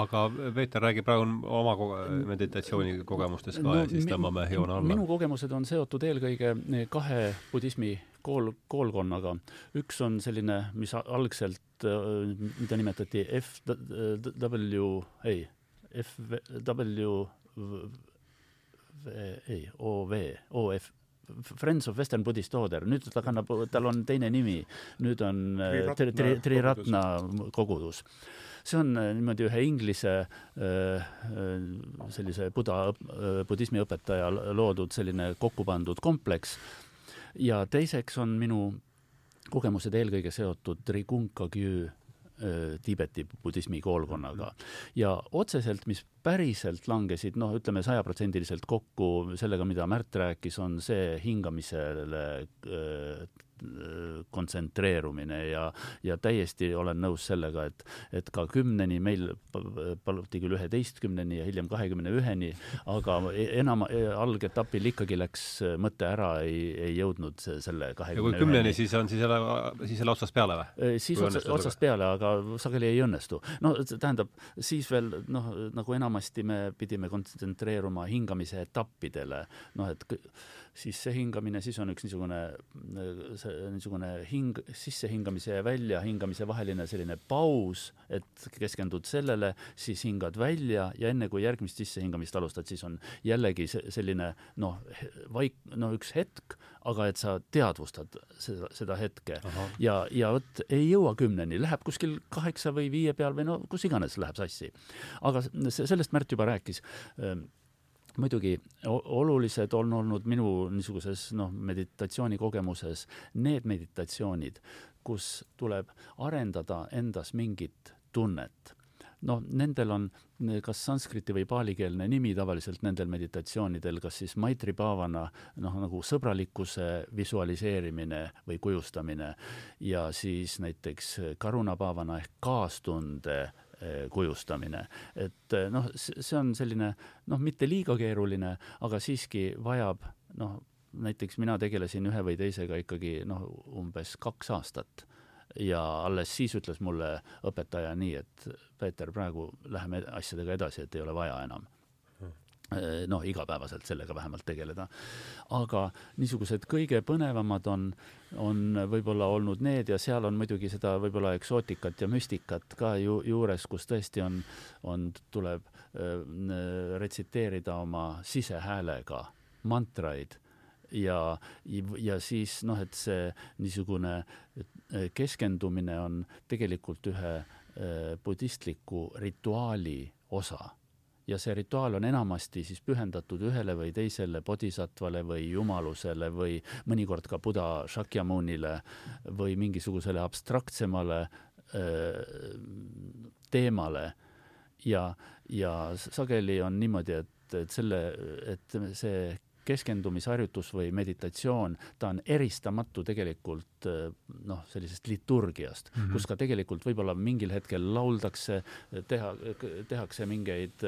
aga Peeter räägib praegu oma ko-, meditatsioonikogemustest ka no, ja siis tõmbame joone alla.
minu kogemused on seotud eelkõige kahe budismi kool, koolkonnaga. üks on selline, mis algselt, mida nimetati FW, ei, FW, ei, OV, OF, Friends of Western Buddhist Order, nüüd ta kannab, tal on teine nimi, nüüd on Triratna, tri, triratna kogudus. see on niimoodi ühe inglise sellise buda, budismi õpetaja loodud selline kokku pandud kompleks. Ja teiseks on minu kogemused eelkõige seotud Trigunkagü Tiibeti budismi koolkonnaga. Ja otseselt, mis päriselt langesid, noh, ütleme sajaprotsendiliselt kokku sellega, mida Märt rääkis, on see hingamisele kontsentreerumine ja, ja täiesti olen nõus sellega, et, et ka kümneni, meil paluti küll üheteistkümneni ja hiljem kahekümne üheni, aga enam algetapil ikkagi läks mõte ära, ei, ei jõudnud selle kahekümne
üheni. ja kui kümneni, siis on siis jälle, siis jälle otsast peale või?
siis otsa, otsast peale, aga sageli ei õnnestu. no tähendab, siis veel noh, nagu enamasti me pidime kontsentreeruma hingamise etappidele, noh et sissehingamine, siis on üks niisugune, see niisugune hing, sissehingamise ja väljahingamise vaheline selline paus, et keskendud sellele, siis hingad välja ja enne kui järgmist sissehingamist alustad, siis on jällegi selline noh, vaik-, no üks hetk, aga et sa teadvustad seda, seda hetke Aha. ja, ja vot ei jõua kümneni, läheb kuskil kaheksa või viie peal või no kus iganes läheb sassi. aga sellest Märt juba rääkis muidugi olulised on olnud minu niisuguses noh, meditatsioonikogemuses need meditatsioonid, kus tuleb arendada endas mingit tunnet. noh, nendel on kas sanskriti või paalikeelne nimi tavaliselt nendel meditatsioonidel, kas siis maitri paavana noh, nagu sõbralikkuse visualiseerimine või kujustamine ja siis näiteks karuna paavana ehk kaastunde kujustamine. et noh, see on selline noh, mitte liiga keeruline, aga siiski vajab noh, näiteks mina tegelesin ühe või teisega ikkagi noh, umbes kaks aastat ja alles siis ütles mulle õpetaja nii, et Peeter, praegu läheme asjadega edasi, et ei ole vaja enam noh, igapäevaselt sellega vähemalt tegeleda. aga niisugused kõige põnevamad on, on võib-olla olnud need ja seal on muidugi seda võib-olla eksootikat ja müstikat ka ju juures, kus tõesti on, on, tuleb äh, retsiteerida oma sisehäälega mantraid ja, ja siis noh, et see niisugune keskendumine on tegelikult ühe budistliku rituaali osa ja see rituaal on enamasti siis pühendatud ühele või teisele bodhisattvale või jumalusele või mõnikord ka Buddha Shakyamunile või mingisugusele abstraktsemale öö, teemale. ja, ja sageli on niimoodi, et, et selle, et see keskendumisharjutus või meditatsioon, ta on eristamatu tegelikult noh, sellisest liturgiast mm, -hmm. kus ka tegelikult võib-olla mingil hetkel lauldakse, teha, tehakse mingeid,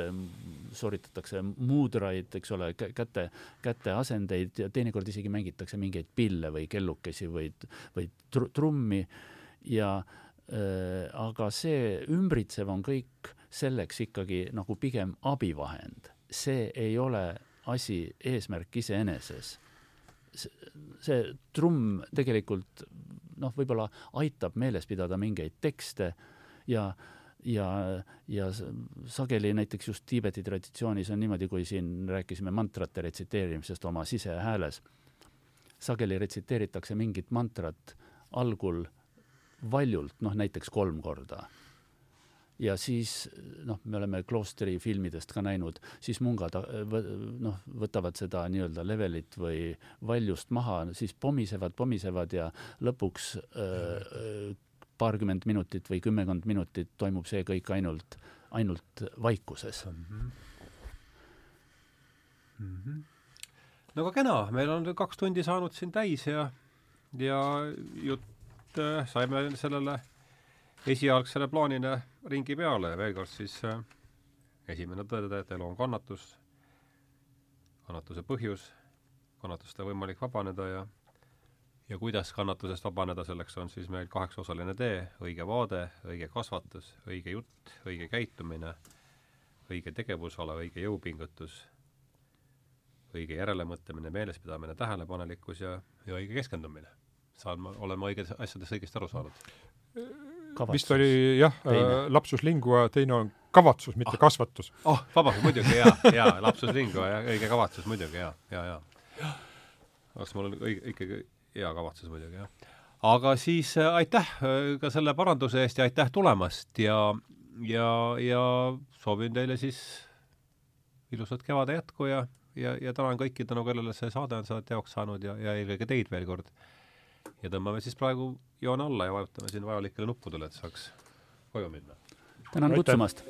sooritatakse muudraid, eks ole, käte, käteasendeid ja teinekord isegi mängitakse mingeid pille või kellukesi või, või tr trummi ja äh, aga see ümbritsev on kõik selleks ikkagi nagu pigem abivahend, see ei ole asi, eesmärk iseeneses. see trumm tegelikult noh, võib-olla aitab meeles pidada mingeid tekste ja ja, ja sageli näiteks just Tiibeti traditsioonis on niimoodi, kui siin rääkisime mantrate retsiteerimisest oma sisehääles, sageli retsiteeritakse mingit mantrat algul valjult, noh näiteks kolm korda ja siis noh, me oleme kloostri filmidest ka näinud, siis mungad noh, võtavad seda nii-öelda levelit või valjust maha, siis pomisevad, pomisevad ja lõpuks äh, paarkümmend minutit või kümmekond minutit toimub see kõik ainult, ainult vaikuses mm. -hmm.
Mm -hmm. no aga kena, meil on kaks tundi saanud siin täis ja, ja jutt äh, saime sellele esialgsele plaanile ringi peale veel kord siis äh, esimene tõde, et elu on kannatus, kannatuse põhjus, kannatust on võimalik vabaneda ja ja kuidas kannatusest vabaneda, selleks on siis meil kaheksaosaline tee, õige vaade, õige kasvatus, õige jutt, õige käitumine, õige tegevusala, õige jõupingutus, õige järelemõtlemine, meelespidamine, tähelepanelikkus ja, ja õige keskendumine. saan ma, olen ma õiges asjadest õigesti aru saanud?
Vist oli jah, äh, lapsus lingua, teine on kavatsus, mitte ah. kasvatus.
oh, vabandust, muidugi jaa, jaa, lapsus lingua ja õige kavatsus muidugi jaa, jaa, jaa. oleks mul õige, ikkagi hea kavatsus muidugi, jah. aga siis äh, aitäh äh, ka selle paranduse eest ja aitäh tulemast ja, ja, ja soovin teile siis ilusat kevade jätku ja, ja, ja tänan kõiki, tänu kellele see saade on seda teoks saanud ja, ja eelkõige teid veel kord ja tõmbame siis praegu joone alla ja vajutame siin vajalikele nuppudele, et saaks koju minna.
tänan kutsumast!